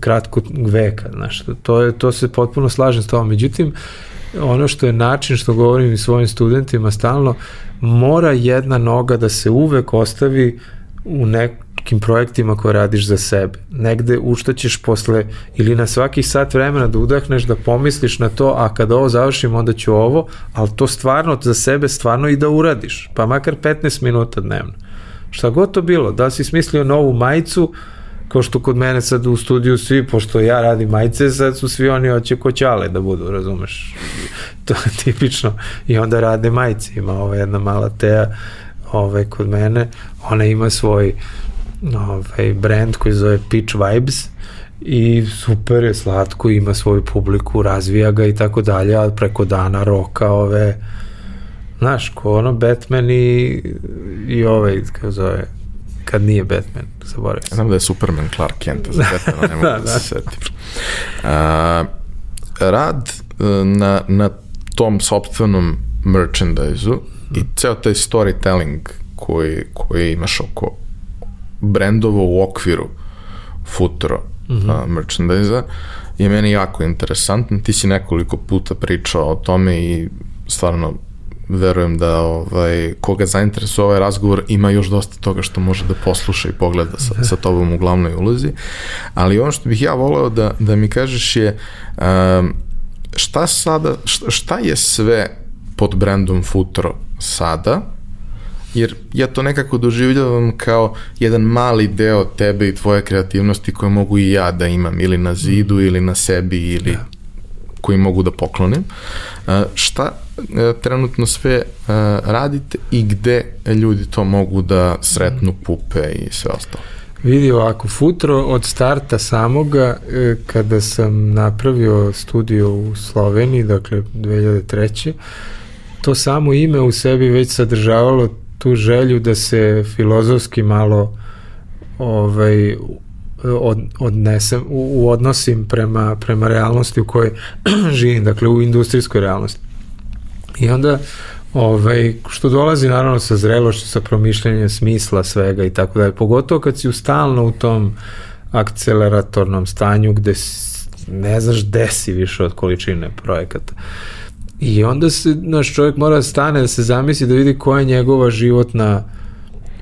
kratko veka, znaš, to, je, to se potpuno slažem s tobom. Međutim, ono što je način što govorim i svojim studentima stalno, mora jedna noga da se uvek ostavi u nekim projektima koje radiš za sebe. Negde u što ćeš posle ili na svaki sat vremena da udahneš, da pomisliš na to, a kada ovo završim onda ću ovo, ali to stvarno za sebe stvarno i da uradiš, pa makar 15 minuta dnevno. Šta god to bilo, da si smislio novu majicu, kao što kod mene sad u studiju svi, pošto ja radim majice, sad su svi oni hoće koćale da budu, razumeš? To je tipično. I onda rade majice. Ima ova jedna mala teja ovaj, kod mene, ona ima svoj ovaj, brand koji zove Pitch Vibes i super je slatko, ima svoju publiku, razvija ga i tako dalje, a preko dana roka ove znaš, ko ono Batman i, i ovaj, kako zove, kad nije Batman, zaboravim se. Znam da je Superman Clark Kent za [laughs] Batmana, ne mogu da, da, se setim. A, rad e, na, na tom sopstvenom merchandise-u i ceo taj storytelling koji, koji imaš oko brendova u okviru futuro mm -hmm. uh, merchandise je meni jako interesantno. Ti si nekoliko puta pričao o tome i stvarno verujem da ovaj, koga zainteresuje ovaj razgovor ima još dosta toga što može da posluša i pogleda sa, sa tobom u glavnoj ulozi. Ali ono što bih ja voleo da, da mi kažeš je um, šta sada, šta, šta je sve pod brandom Futuro sada, jer ja to nekako doživljavam kao jedan mali deo tebe i tvoje kreativnosti koje mogu i ja da imam ili na zidu ili na sebi ili da. koji mogu da poklonim. Šta e, trenutno sve e, radite i gde ljudi to mogu da sretnu pupe i sve ostalo? Vidi ovako, Futro od starta samoga, e, kada sam napravio studio u Sloveniji, dakle 2003 to samo ime u sebi već sadržavalo tu želju da se filozofski malo ovaj od, odnesem, u, u odnosim prema, prema realnosti u kojoj [clears throat] živim, dakle u industrijskoj realnosti. I onda ovaj, što dolazi naravno sa zrelošću, sa promišljanjem smisla svega i tako dalje, pogotovo kad si stalno u tom akceleratornom stanju gde ne znaš gde si više od količine projekata. I onda se, naš čovjek mora da stane, da se zamisli, da vidi koja je njegova životna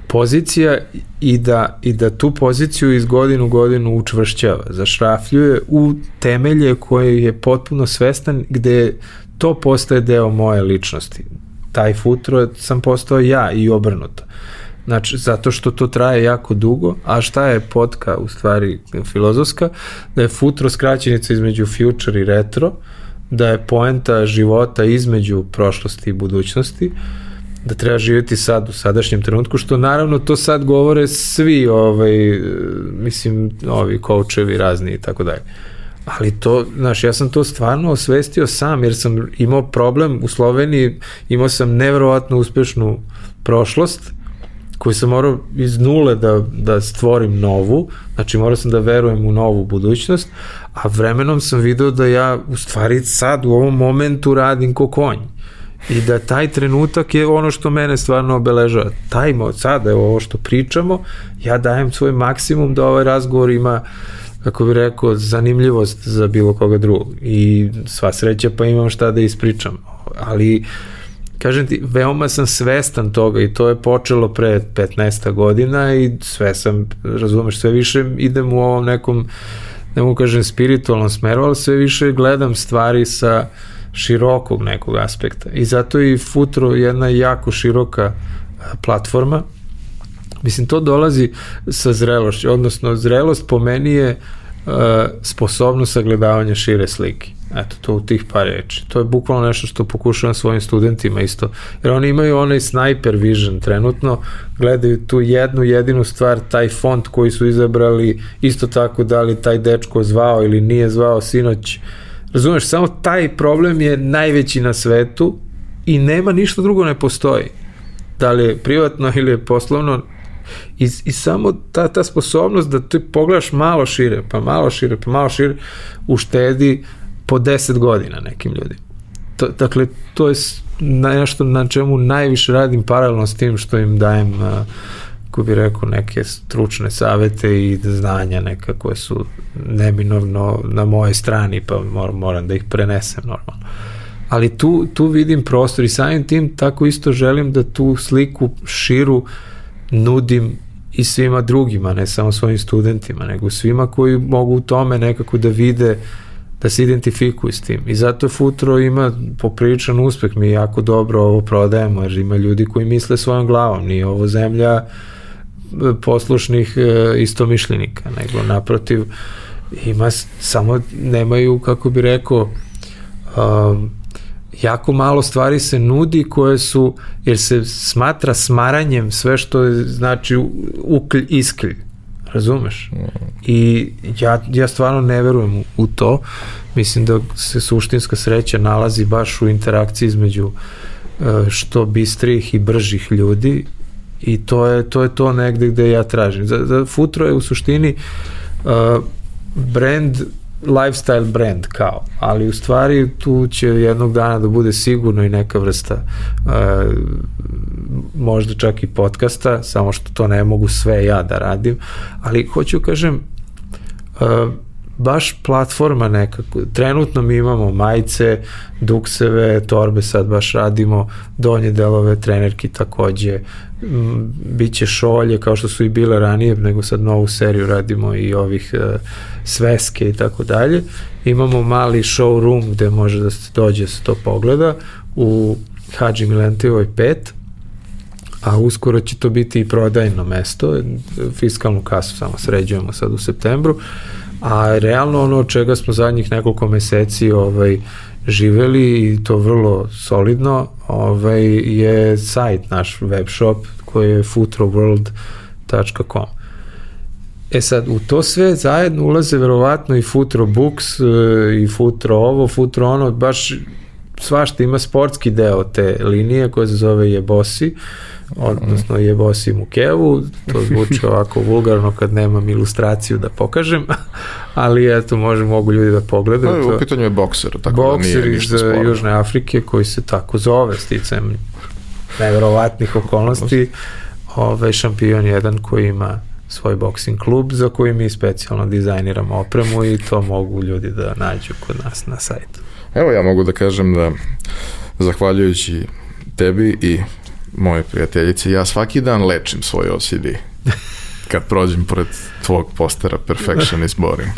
pozicija i da, i da tu poziciju iz godinu u godinu učvršćava, zašrafljuje u temelje koje je potpuno svestan gde to postaje deo moje ličnosti. Taj futro sam postao ja i obrnuto. Znači, zato što to traje jako dugo, a šta je potka u stvari filozofska? Da je futro skraćenica između future i retro, uh, da je poenta života između prošlosti i budućnosti, da treba živjeti sad u sadašnjem trenutku, što naravno to sad govore svi, ovaj, mislim, ovi koučevi razni i tako dalje. Ali to, znaš, ja sam to stvarno osvestio sam, jer sam imao problem u Sloveniji, imao sam nevrovatno uspešnu prošlost, koju sam morao iz nule da, da stvorim novu, znači morao sam da verujem u novu budućnost, a vremenom sam video da ja u stvari sad u ovom momentu radim ko konj. I da taj trenutak je ono što mene stvarno obeležava. Taj mod sada, evo ovo što pričamo, ja dajem svoj maksimum da ovaj razgovor ima kako bih rekao, zanimljivost za bilo koga drugog. I sva sreća pa imam šta da ispričam. Ali, kažem ti, veoma sam svestan toga i to je počelo pre 15 godina i sve sam, razumeš, sve više idem u ovom nekom, ne mogu kažem spiritualnom smeru, ali sve više gledam stvari sa širokog nekog aspekta. I zato je i Futuro jedna jako široka platforma. Mislim, to dolazi sa zrelošću, odnosno zrelost po meni je uh, sposobnost sagledavanja šire slike. Eto, to u tih par reči. To je bukvalno nešto što pokušavam svojim studentima isto. Jer oni imaju onaj sniper vision trenutno, gledaju tu jednu jedinu stvar, taj font koji su izabrali, isto tako da li taj dečko zvao ili nije zvao sinoć. Razumeš, samo taj problem je najveći na svetu i nema ništa drugo ne postoji. Da li je privatno ili je poslovno, I, i samo ta, ta sposobnost da ti pogledaš malo šire, pa malo šire, pa malo šire, uštedi po 10 godina nekim ljudima. To, dakle, to je nešto na čemu najviše radim paralelno s tim što im dajem ko bi rekao, neke stručne savete i znanja neka koje su neminovno na moje strani, pa moram, moram da ih prenesem normalno. Ali tu, tu vidim prostor i samim tim tako isto želim da tu sliku širu nudim i svima drugima, ne samo svojim studentima, nego svima koji mogu u tome nekako da vide da se identifikuju s tim. I zato Futuro ima popriličan uspeh, mi jako dobro ovo prodajemo, jer ima ljudi koji misle svojom glavom, nije ovo zemlja e, poslušnih e, istomišljenika, nego naprotiv ima samo nemaju, kako bi rekao, um, jako malo stvari se nudi koje su, jer se smatra smaranjem sve što je, znači uklj, isklj. Razumeš? I ja, ja stvarno ne verujem u, to. Mislim da se suštinska sreća nalazi baš u interakciji između e, što bistrih i bržih ljudi i to je to, je to negde gde ja tražim. Za, za Futro je u suštini uh, brand lifestyle brand kao, ali u stvari tu će jednog dana da bude sigurno i neka vrsta uh, možda čak i podcasta, samo što to ne mogu sve ja da radim, ali hoću kažem uh, baš platforma nekako, trenutno mi imamo majice, dukseve, torbe sad baš radimo, donje delove trenerki takođe, biće šolje kao što su i bile ranije, nego sad novu seriju radimo i ovih uh, sveske i tako dalje. Imamo mali showroom gde može da se dođe se to pogleda u Hadži Milentijevoj 5, a uskoro će to biti i prodajno mesto, fiskalnu kasu samo sređujemo sad u septembru, a realno ono čega smo zadnjih nekoliko meseci ovaj, živeli i to vrlo solidno ovaj, je sajt naš web shop koji je futroworld.com E sad, u to sve zajedno ulaze verovatno i Futro Books, e, i Futro ovo, Futro ono, baš svašta ima sportski deo te linije koja se zove Jebosi, odnosno Jebosi Mukevu, to zvuči [laughs] ovako vulgarno kad nemam ilustraciju da pokažem, [laughs] ali eto, može, mogu ljudi da pogledaju. No, u pitanju je bokser, tako bokser da nije iz e, Južne Afrike koji se tako zove, sticam neverovatnih okolnosti, ovaj šampion jedan koji ima svoj boxing klub za koji mi specijalno dizajniramo opremu i to mogu ljudi da nađu kod nas na sajtu. Evo ja mogu da kažem da zahvaljujući tebi i moje prijateljice, ja svaki dan lečim svoj OCD [laughs] kad prođem pored tvog postera Perfection is boring.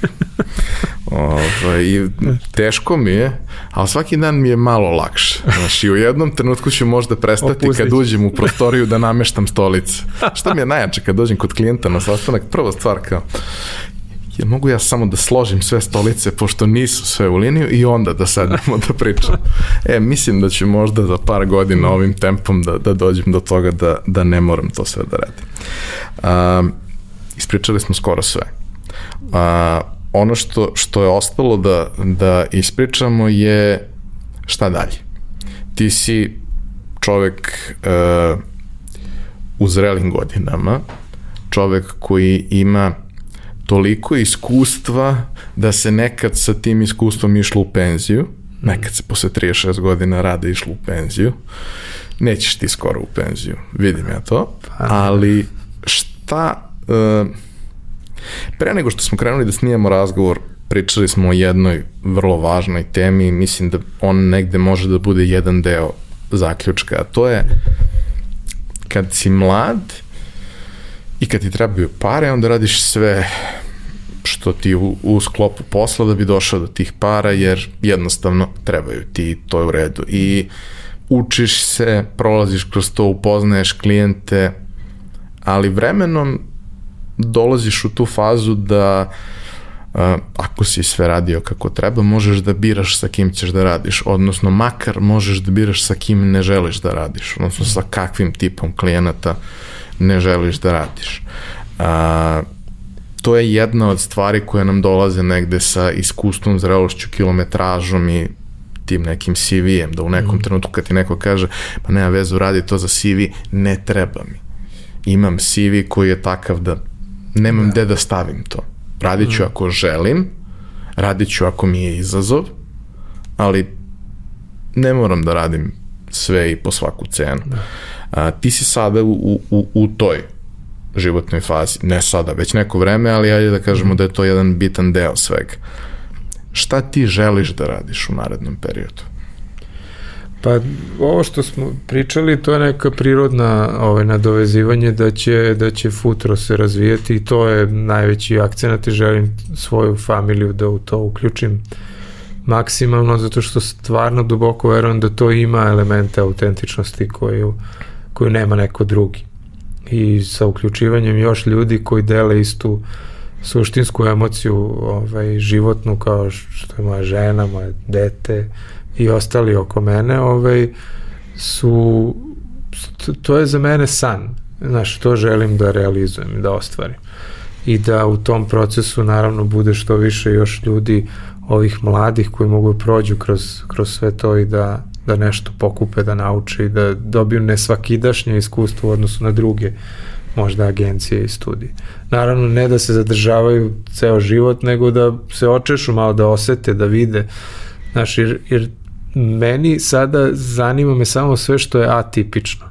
Ove, ovaj, I teško mi je, ali svaki dan mi je malo lakše. Znaš, i u jednom trenutku ću možda prestati Opustit. kad uđem u prostoriju da nameštam stolice. [laughs] Šta mi je najjače kad dođem kod klijenta na sastanak, prva stvar kao, ja mogu ja samo da složim sve stolice pošto nisu sve u liniju i onda da sednemo da pričam. E, mislim da ću možda za par godina ovim tempom da, da dođem do toga da, da ne moram to sve da radim. Um, ispričali smo skoro sve. A, ono što, što je ostalo da, da ispričamo je šta dalje. Ti si čovek uh, u zrelim godinama, čovek koji ima toliko iskustva da se nekad sa tim iskustvom išlo u penziju, nekad se posle 36 godina rade išlo u penziju, nećeš ti skoro u penziju, vidim ja to, Pa, ali šta, uh, pre nego što smo krenuli da snijemo razgovor, pričali smo o jednoj vrlo važnoj temi i mislim da on negde može da bude jedan deo zaključka, a to je kad si mlad i kad ti trebaju pare, onda radiš sve što ti u, u sklopu posla da bi došao do tih para, jer jednostavno trebaju ti, to je u redu. I učiš se, prolaziš kroz to, upoznaješ klijente, ali vremenom dolaziš u tu fazu da uh, ako si sve radio kako treba, možeš da biraš sa kim ćeš da radiš, odnosno makar možeš da biraš sa kim ne želiš da radiš, odnosno sa kakvim tipom klijenata ne želiš da radiš. Uh, to je jedna od stvari koje nam dolaze negde sa iskustvom, zrelošću, kilometražom i tim nekim CV-em, da u nekom mm. trenutku kad ti neko kaže pa nema vezu, radi to za CV, ne treba mi. Imam CV koji je takav da nemam da. gde da stavim to. Radit ću mm. ako želim, radit ću ako mi je izazov, ali ne moram da radim sve i po svaku cenu. Da. A, ti si sada u, u, u toj životnoj fazi, ne sada, već neko vreme, ali ajde da kažemo da je to jedan bitan deo svega. Šta ti želiš da radiš u narednom periodu? Pa ovo što smo pričali, to je neka prirodna ovaj, nadovezivanje da će, da će futro se razvijeti i to je najveći akcenat i želim svoju familiju da u to uključim maksimalno zato što stvarno duboko verujem da to ima elemente autentičnosti koju, koju nema neko drugi. I sa uključivanjem još ljudi koji dele istu suštinsku emociju ovaj, životnu kao što je moja žena, moje dete i ostali oko mene ovaj, su to je za mene san znaš, to želim da realizujem i da ostvarim i da u tom procesu naravno bude što više još ljudi ovih mladih koji mogu da prođu kroz, kroz sve to i da da nešto pokupe, da nauče i da dobiju nesvakidašnje iskustvo u odnosu na druge možda agencije i studije. Naravno, ne da se zadržavaju ceo život, nego da se očešu malo, da osete, da vide. Znaš, jer, jer meni sada zanima me samo sve što je atipično.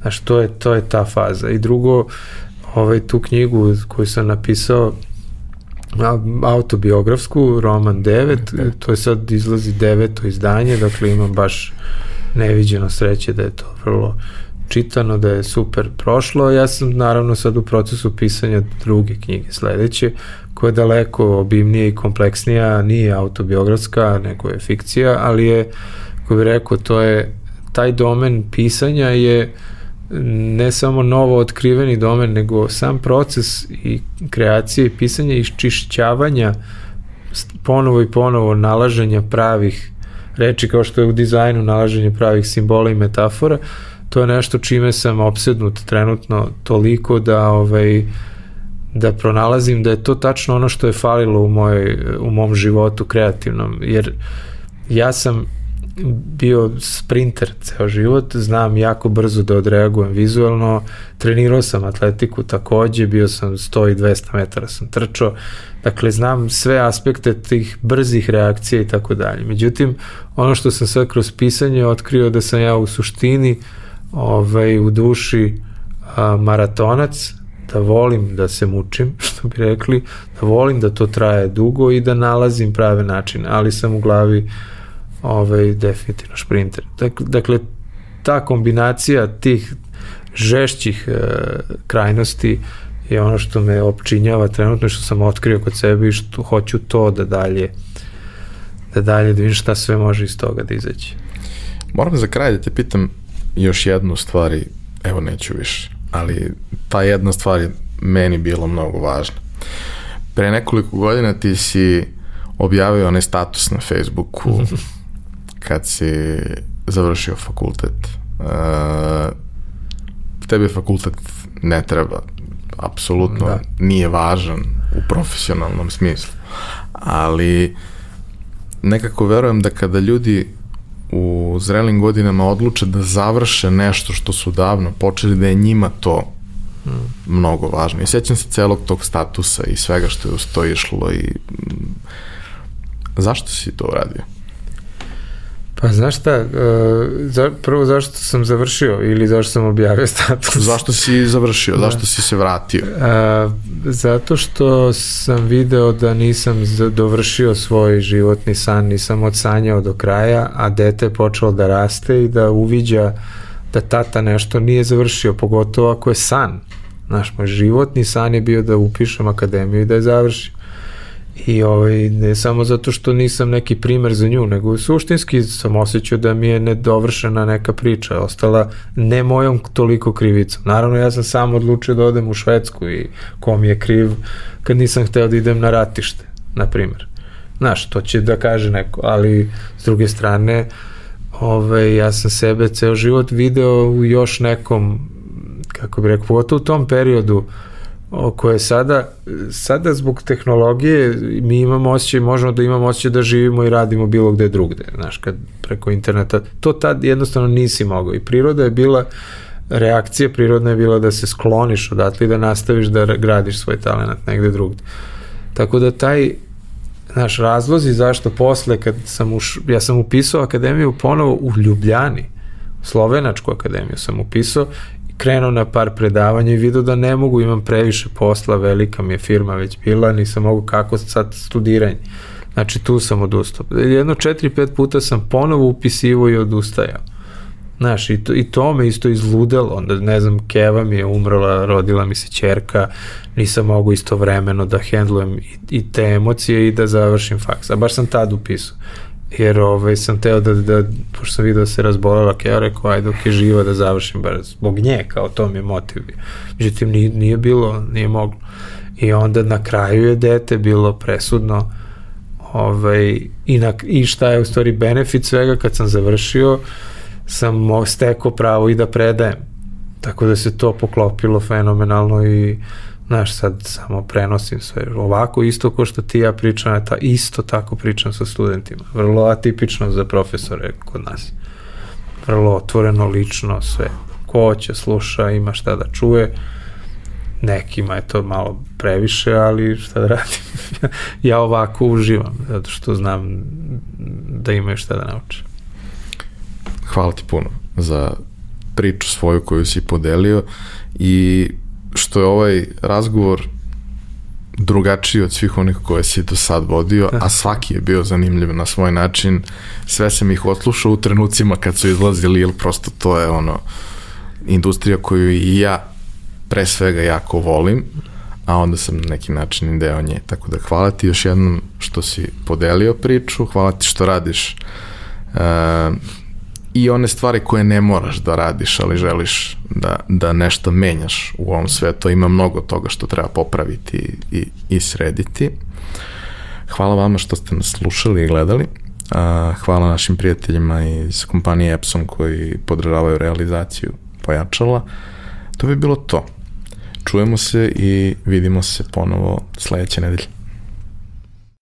Znaš, to je, to je ta faza. I drugo, ovaj, tu knjigu koju sam napisao, autobiografsku, roman 9, okay. to je sad izlazi deveto izdanje, dakle imam baš neviđeno sreće da je to vrlo čitano, da je super prošlo. Ja sam naravno sad u procesu pisanja druge knjige sledeće, koja je daleko obimnija i kompleksnija, nije autobiografska, nego je fikcija, ali je, ko bih rekao, to je, taj domen pisanja je uh, ne samo novo otkriveni domen, nego sam proces i kreacije i pisanja i iščišćavanja ponovo i ponovo nalaženja pravih reči kao što je u dizajnu nalaženje pravih simbola i metafora, to je nešto čime sam opsednut trenutno toliko da ovaj da pronalazim da je to tačno ono što je falilo u, moj, u mom životu kreativnom, jer ja sam bio sprinter ceo život, znam jako brzo da odreagujem vizualno, trenirao sam atletiku takođe, bio sam 100 i 200 metara sam trčao, dakle znam sve aspekte tih brzih reakcija i tako dalje. Međutim, ono što sam sad kroz pisanje otkrio da sam ja u suštini ovaj, u duši a, maratonac, da volim da se mučim, [laughs] što bi rekli, da volim da to traje dugo i da nalazim prave načine, ali sam u glavi ovaj, definitivno šprinter. Dakle, dakle, ta kombinacija tih žešćih e, krajnosti je ono što me opčinjava trenutno što sam otkrio kod sebe i što hoću to da dalje da dalje da vidim šta sve može iz toga da izaći. Moram za kraj da te pitam još jednu stvar i evo neću više, ali ta jedna stvar je meni bilo mnogo važna. Pre nekoliko godina ti si objavio onaj status na Facebooku [laughs] kad si završio fakultet. Uh, tebi fakultet ne treba, apsolutno da. nije važan u profesionalnom smislu, ali nekako verujem da kada ljudi u zrelim godinama odluče da završe nešto što su davno počeli, da je njima to mm. mnogo važno. I sećam se celog tog statusa i svega što je uz to išlo i zašto si to uradio? Pa znaš šta, uh, za, prvo zašto sam završio ili zašto sam objavio status? [laughs] Zašto si završio, zašto da. si se vratio? Uh, zato što sam video da nisam dovršio svoj životni san, nisam odsanjao do kraja, a dete je počelo da raste i da uviđa da tata nešto nije završio, pogotovo ako je san. Znaš, moj životni san je bio da upišem akademiju i da je završim. I ovaj, ne samo zato što nisam neki primer za nju, nego suštinski sam osjećao da mi je nedovršena neka priča, ostala ne mojom toliko krivicom. Naravno, ja sam sam odlučio da odem u Švedsku i ko mi je kriv kad nisam hteo da idem na ratište, na primer. Znaš, to će da kaže neko, ali s druge strane, ovaj, ja sam sebe ceo život video u još nekom, kako bih rekao, u tom periodu, uh, koje sada, sada zbog tehnologije mi imamo osjećaj, možemo da imamo osjećaj da živimo i radimo bilo gde drugde, znaš, kad preko interneta, to tad jednostavno nisi mogao i priroda je bila, reakcija prirodna je bila da se skloniš odatle i da nastaviš da gradiš svoj talent negde drugde. Tako da taj, naš razlozi zašto posle kad sam uš, ja sam upisao akademiju ponovo u Ljubljani, Slovenačku akademiju sam upisao krenuo na par predavanja i vidio da ne mogu, imam previše posla, velika mi je firma već bila, nisam mogu kako sad studiranje. Znači tu sam odustao. Jedno četiri, pet puta sam ponovo upisivo i odustajao. Znaš, i to, i to me isto izludelo, onda ne znam, Keva mi je umrla, rodila mi se čerka, nisam mogu istovremeno da hendlujem i, i te emocije i da završim faks, a baš sam tad upisao jer ovaj, sam teo da, da, pošto sam vidio da se razbolela Keo, rekao, ajde dok je živa da završim, bar zbog nje, kao to mi je motiv. Međutim, nije, nije bilo, nije moglo. I onda na kraju je dete bilo presudno ovaj, i, na, i šta je u stvari benefit svega kad sam završio, sam stekao pravo i da predajem. Tako da se to poklopilo fenomenalno i Znaš, sad samo prenosim sve. Ovako isto ko što ti ja pričam, je ta, isto tako pričam sa studentima. Vrlo atipično za profesore kod nas. Vrlo otvoreno, lično, sve. Ko će sluša, ima šta da čuje. Nekima je to malo previše, ali šta da radim. [laughs] ja ovako uživam, zato što znam da imaju šta da nauče. Hvala ti puno za priču svoju koju si podelio i što je ovaj razgovor drugačiji od svih onih koje si do sad vodio, a svaki je bio zanimljiv na svoj način. Sve sam ih odslušao u trenucima kad su izlazili, ili prosto to je ono industrija koju i ja pre svega jako volim, a onda sam na neki način i deo nje. Tako da hvala ti još jednom što si podelio priču, hvala ti što radiš uh, i one stvari koje ne moraš da radiš, ali želiš da, da nešto menjaš u ovom svetu. Ima mnogo toga što treba popraviti i, i srediti. Hvala vama što ste nas slušali i gledali. Hvala našim prijateljima iz kompanije Epson koji podržavaju realizaciju pojačala. To bi bilo to. Čujemo se i vidimo se ponovo sledeće nedelje.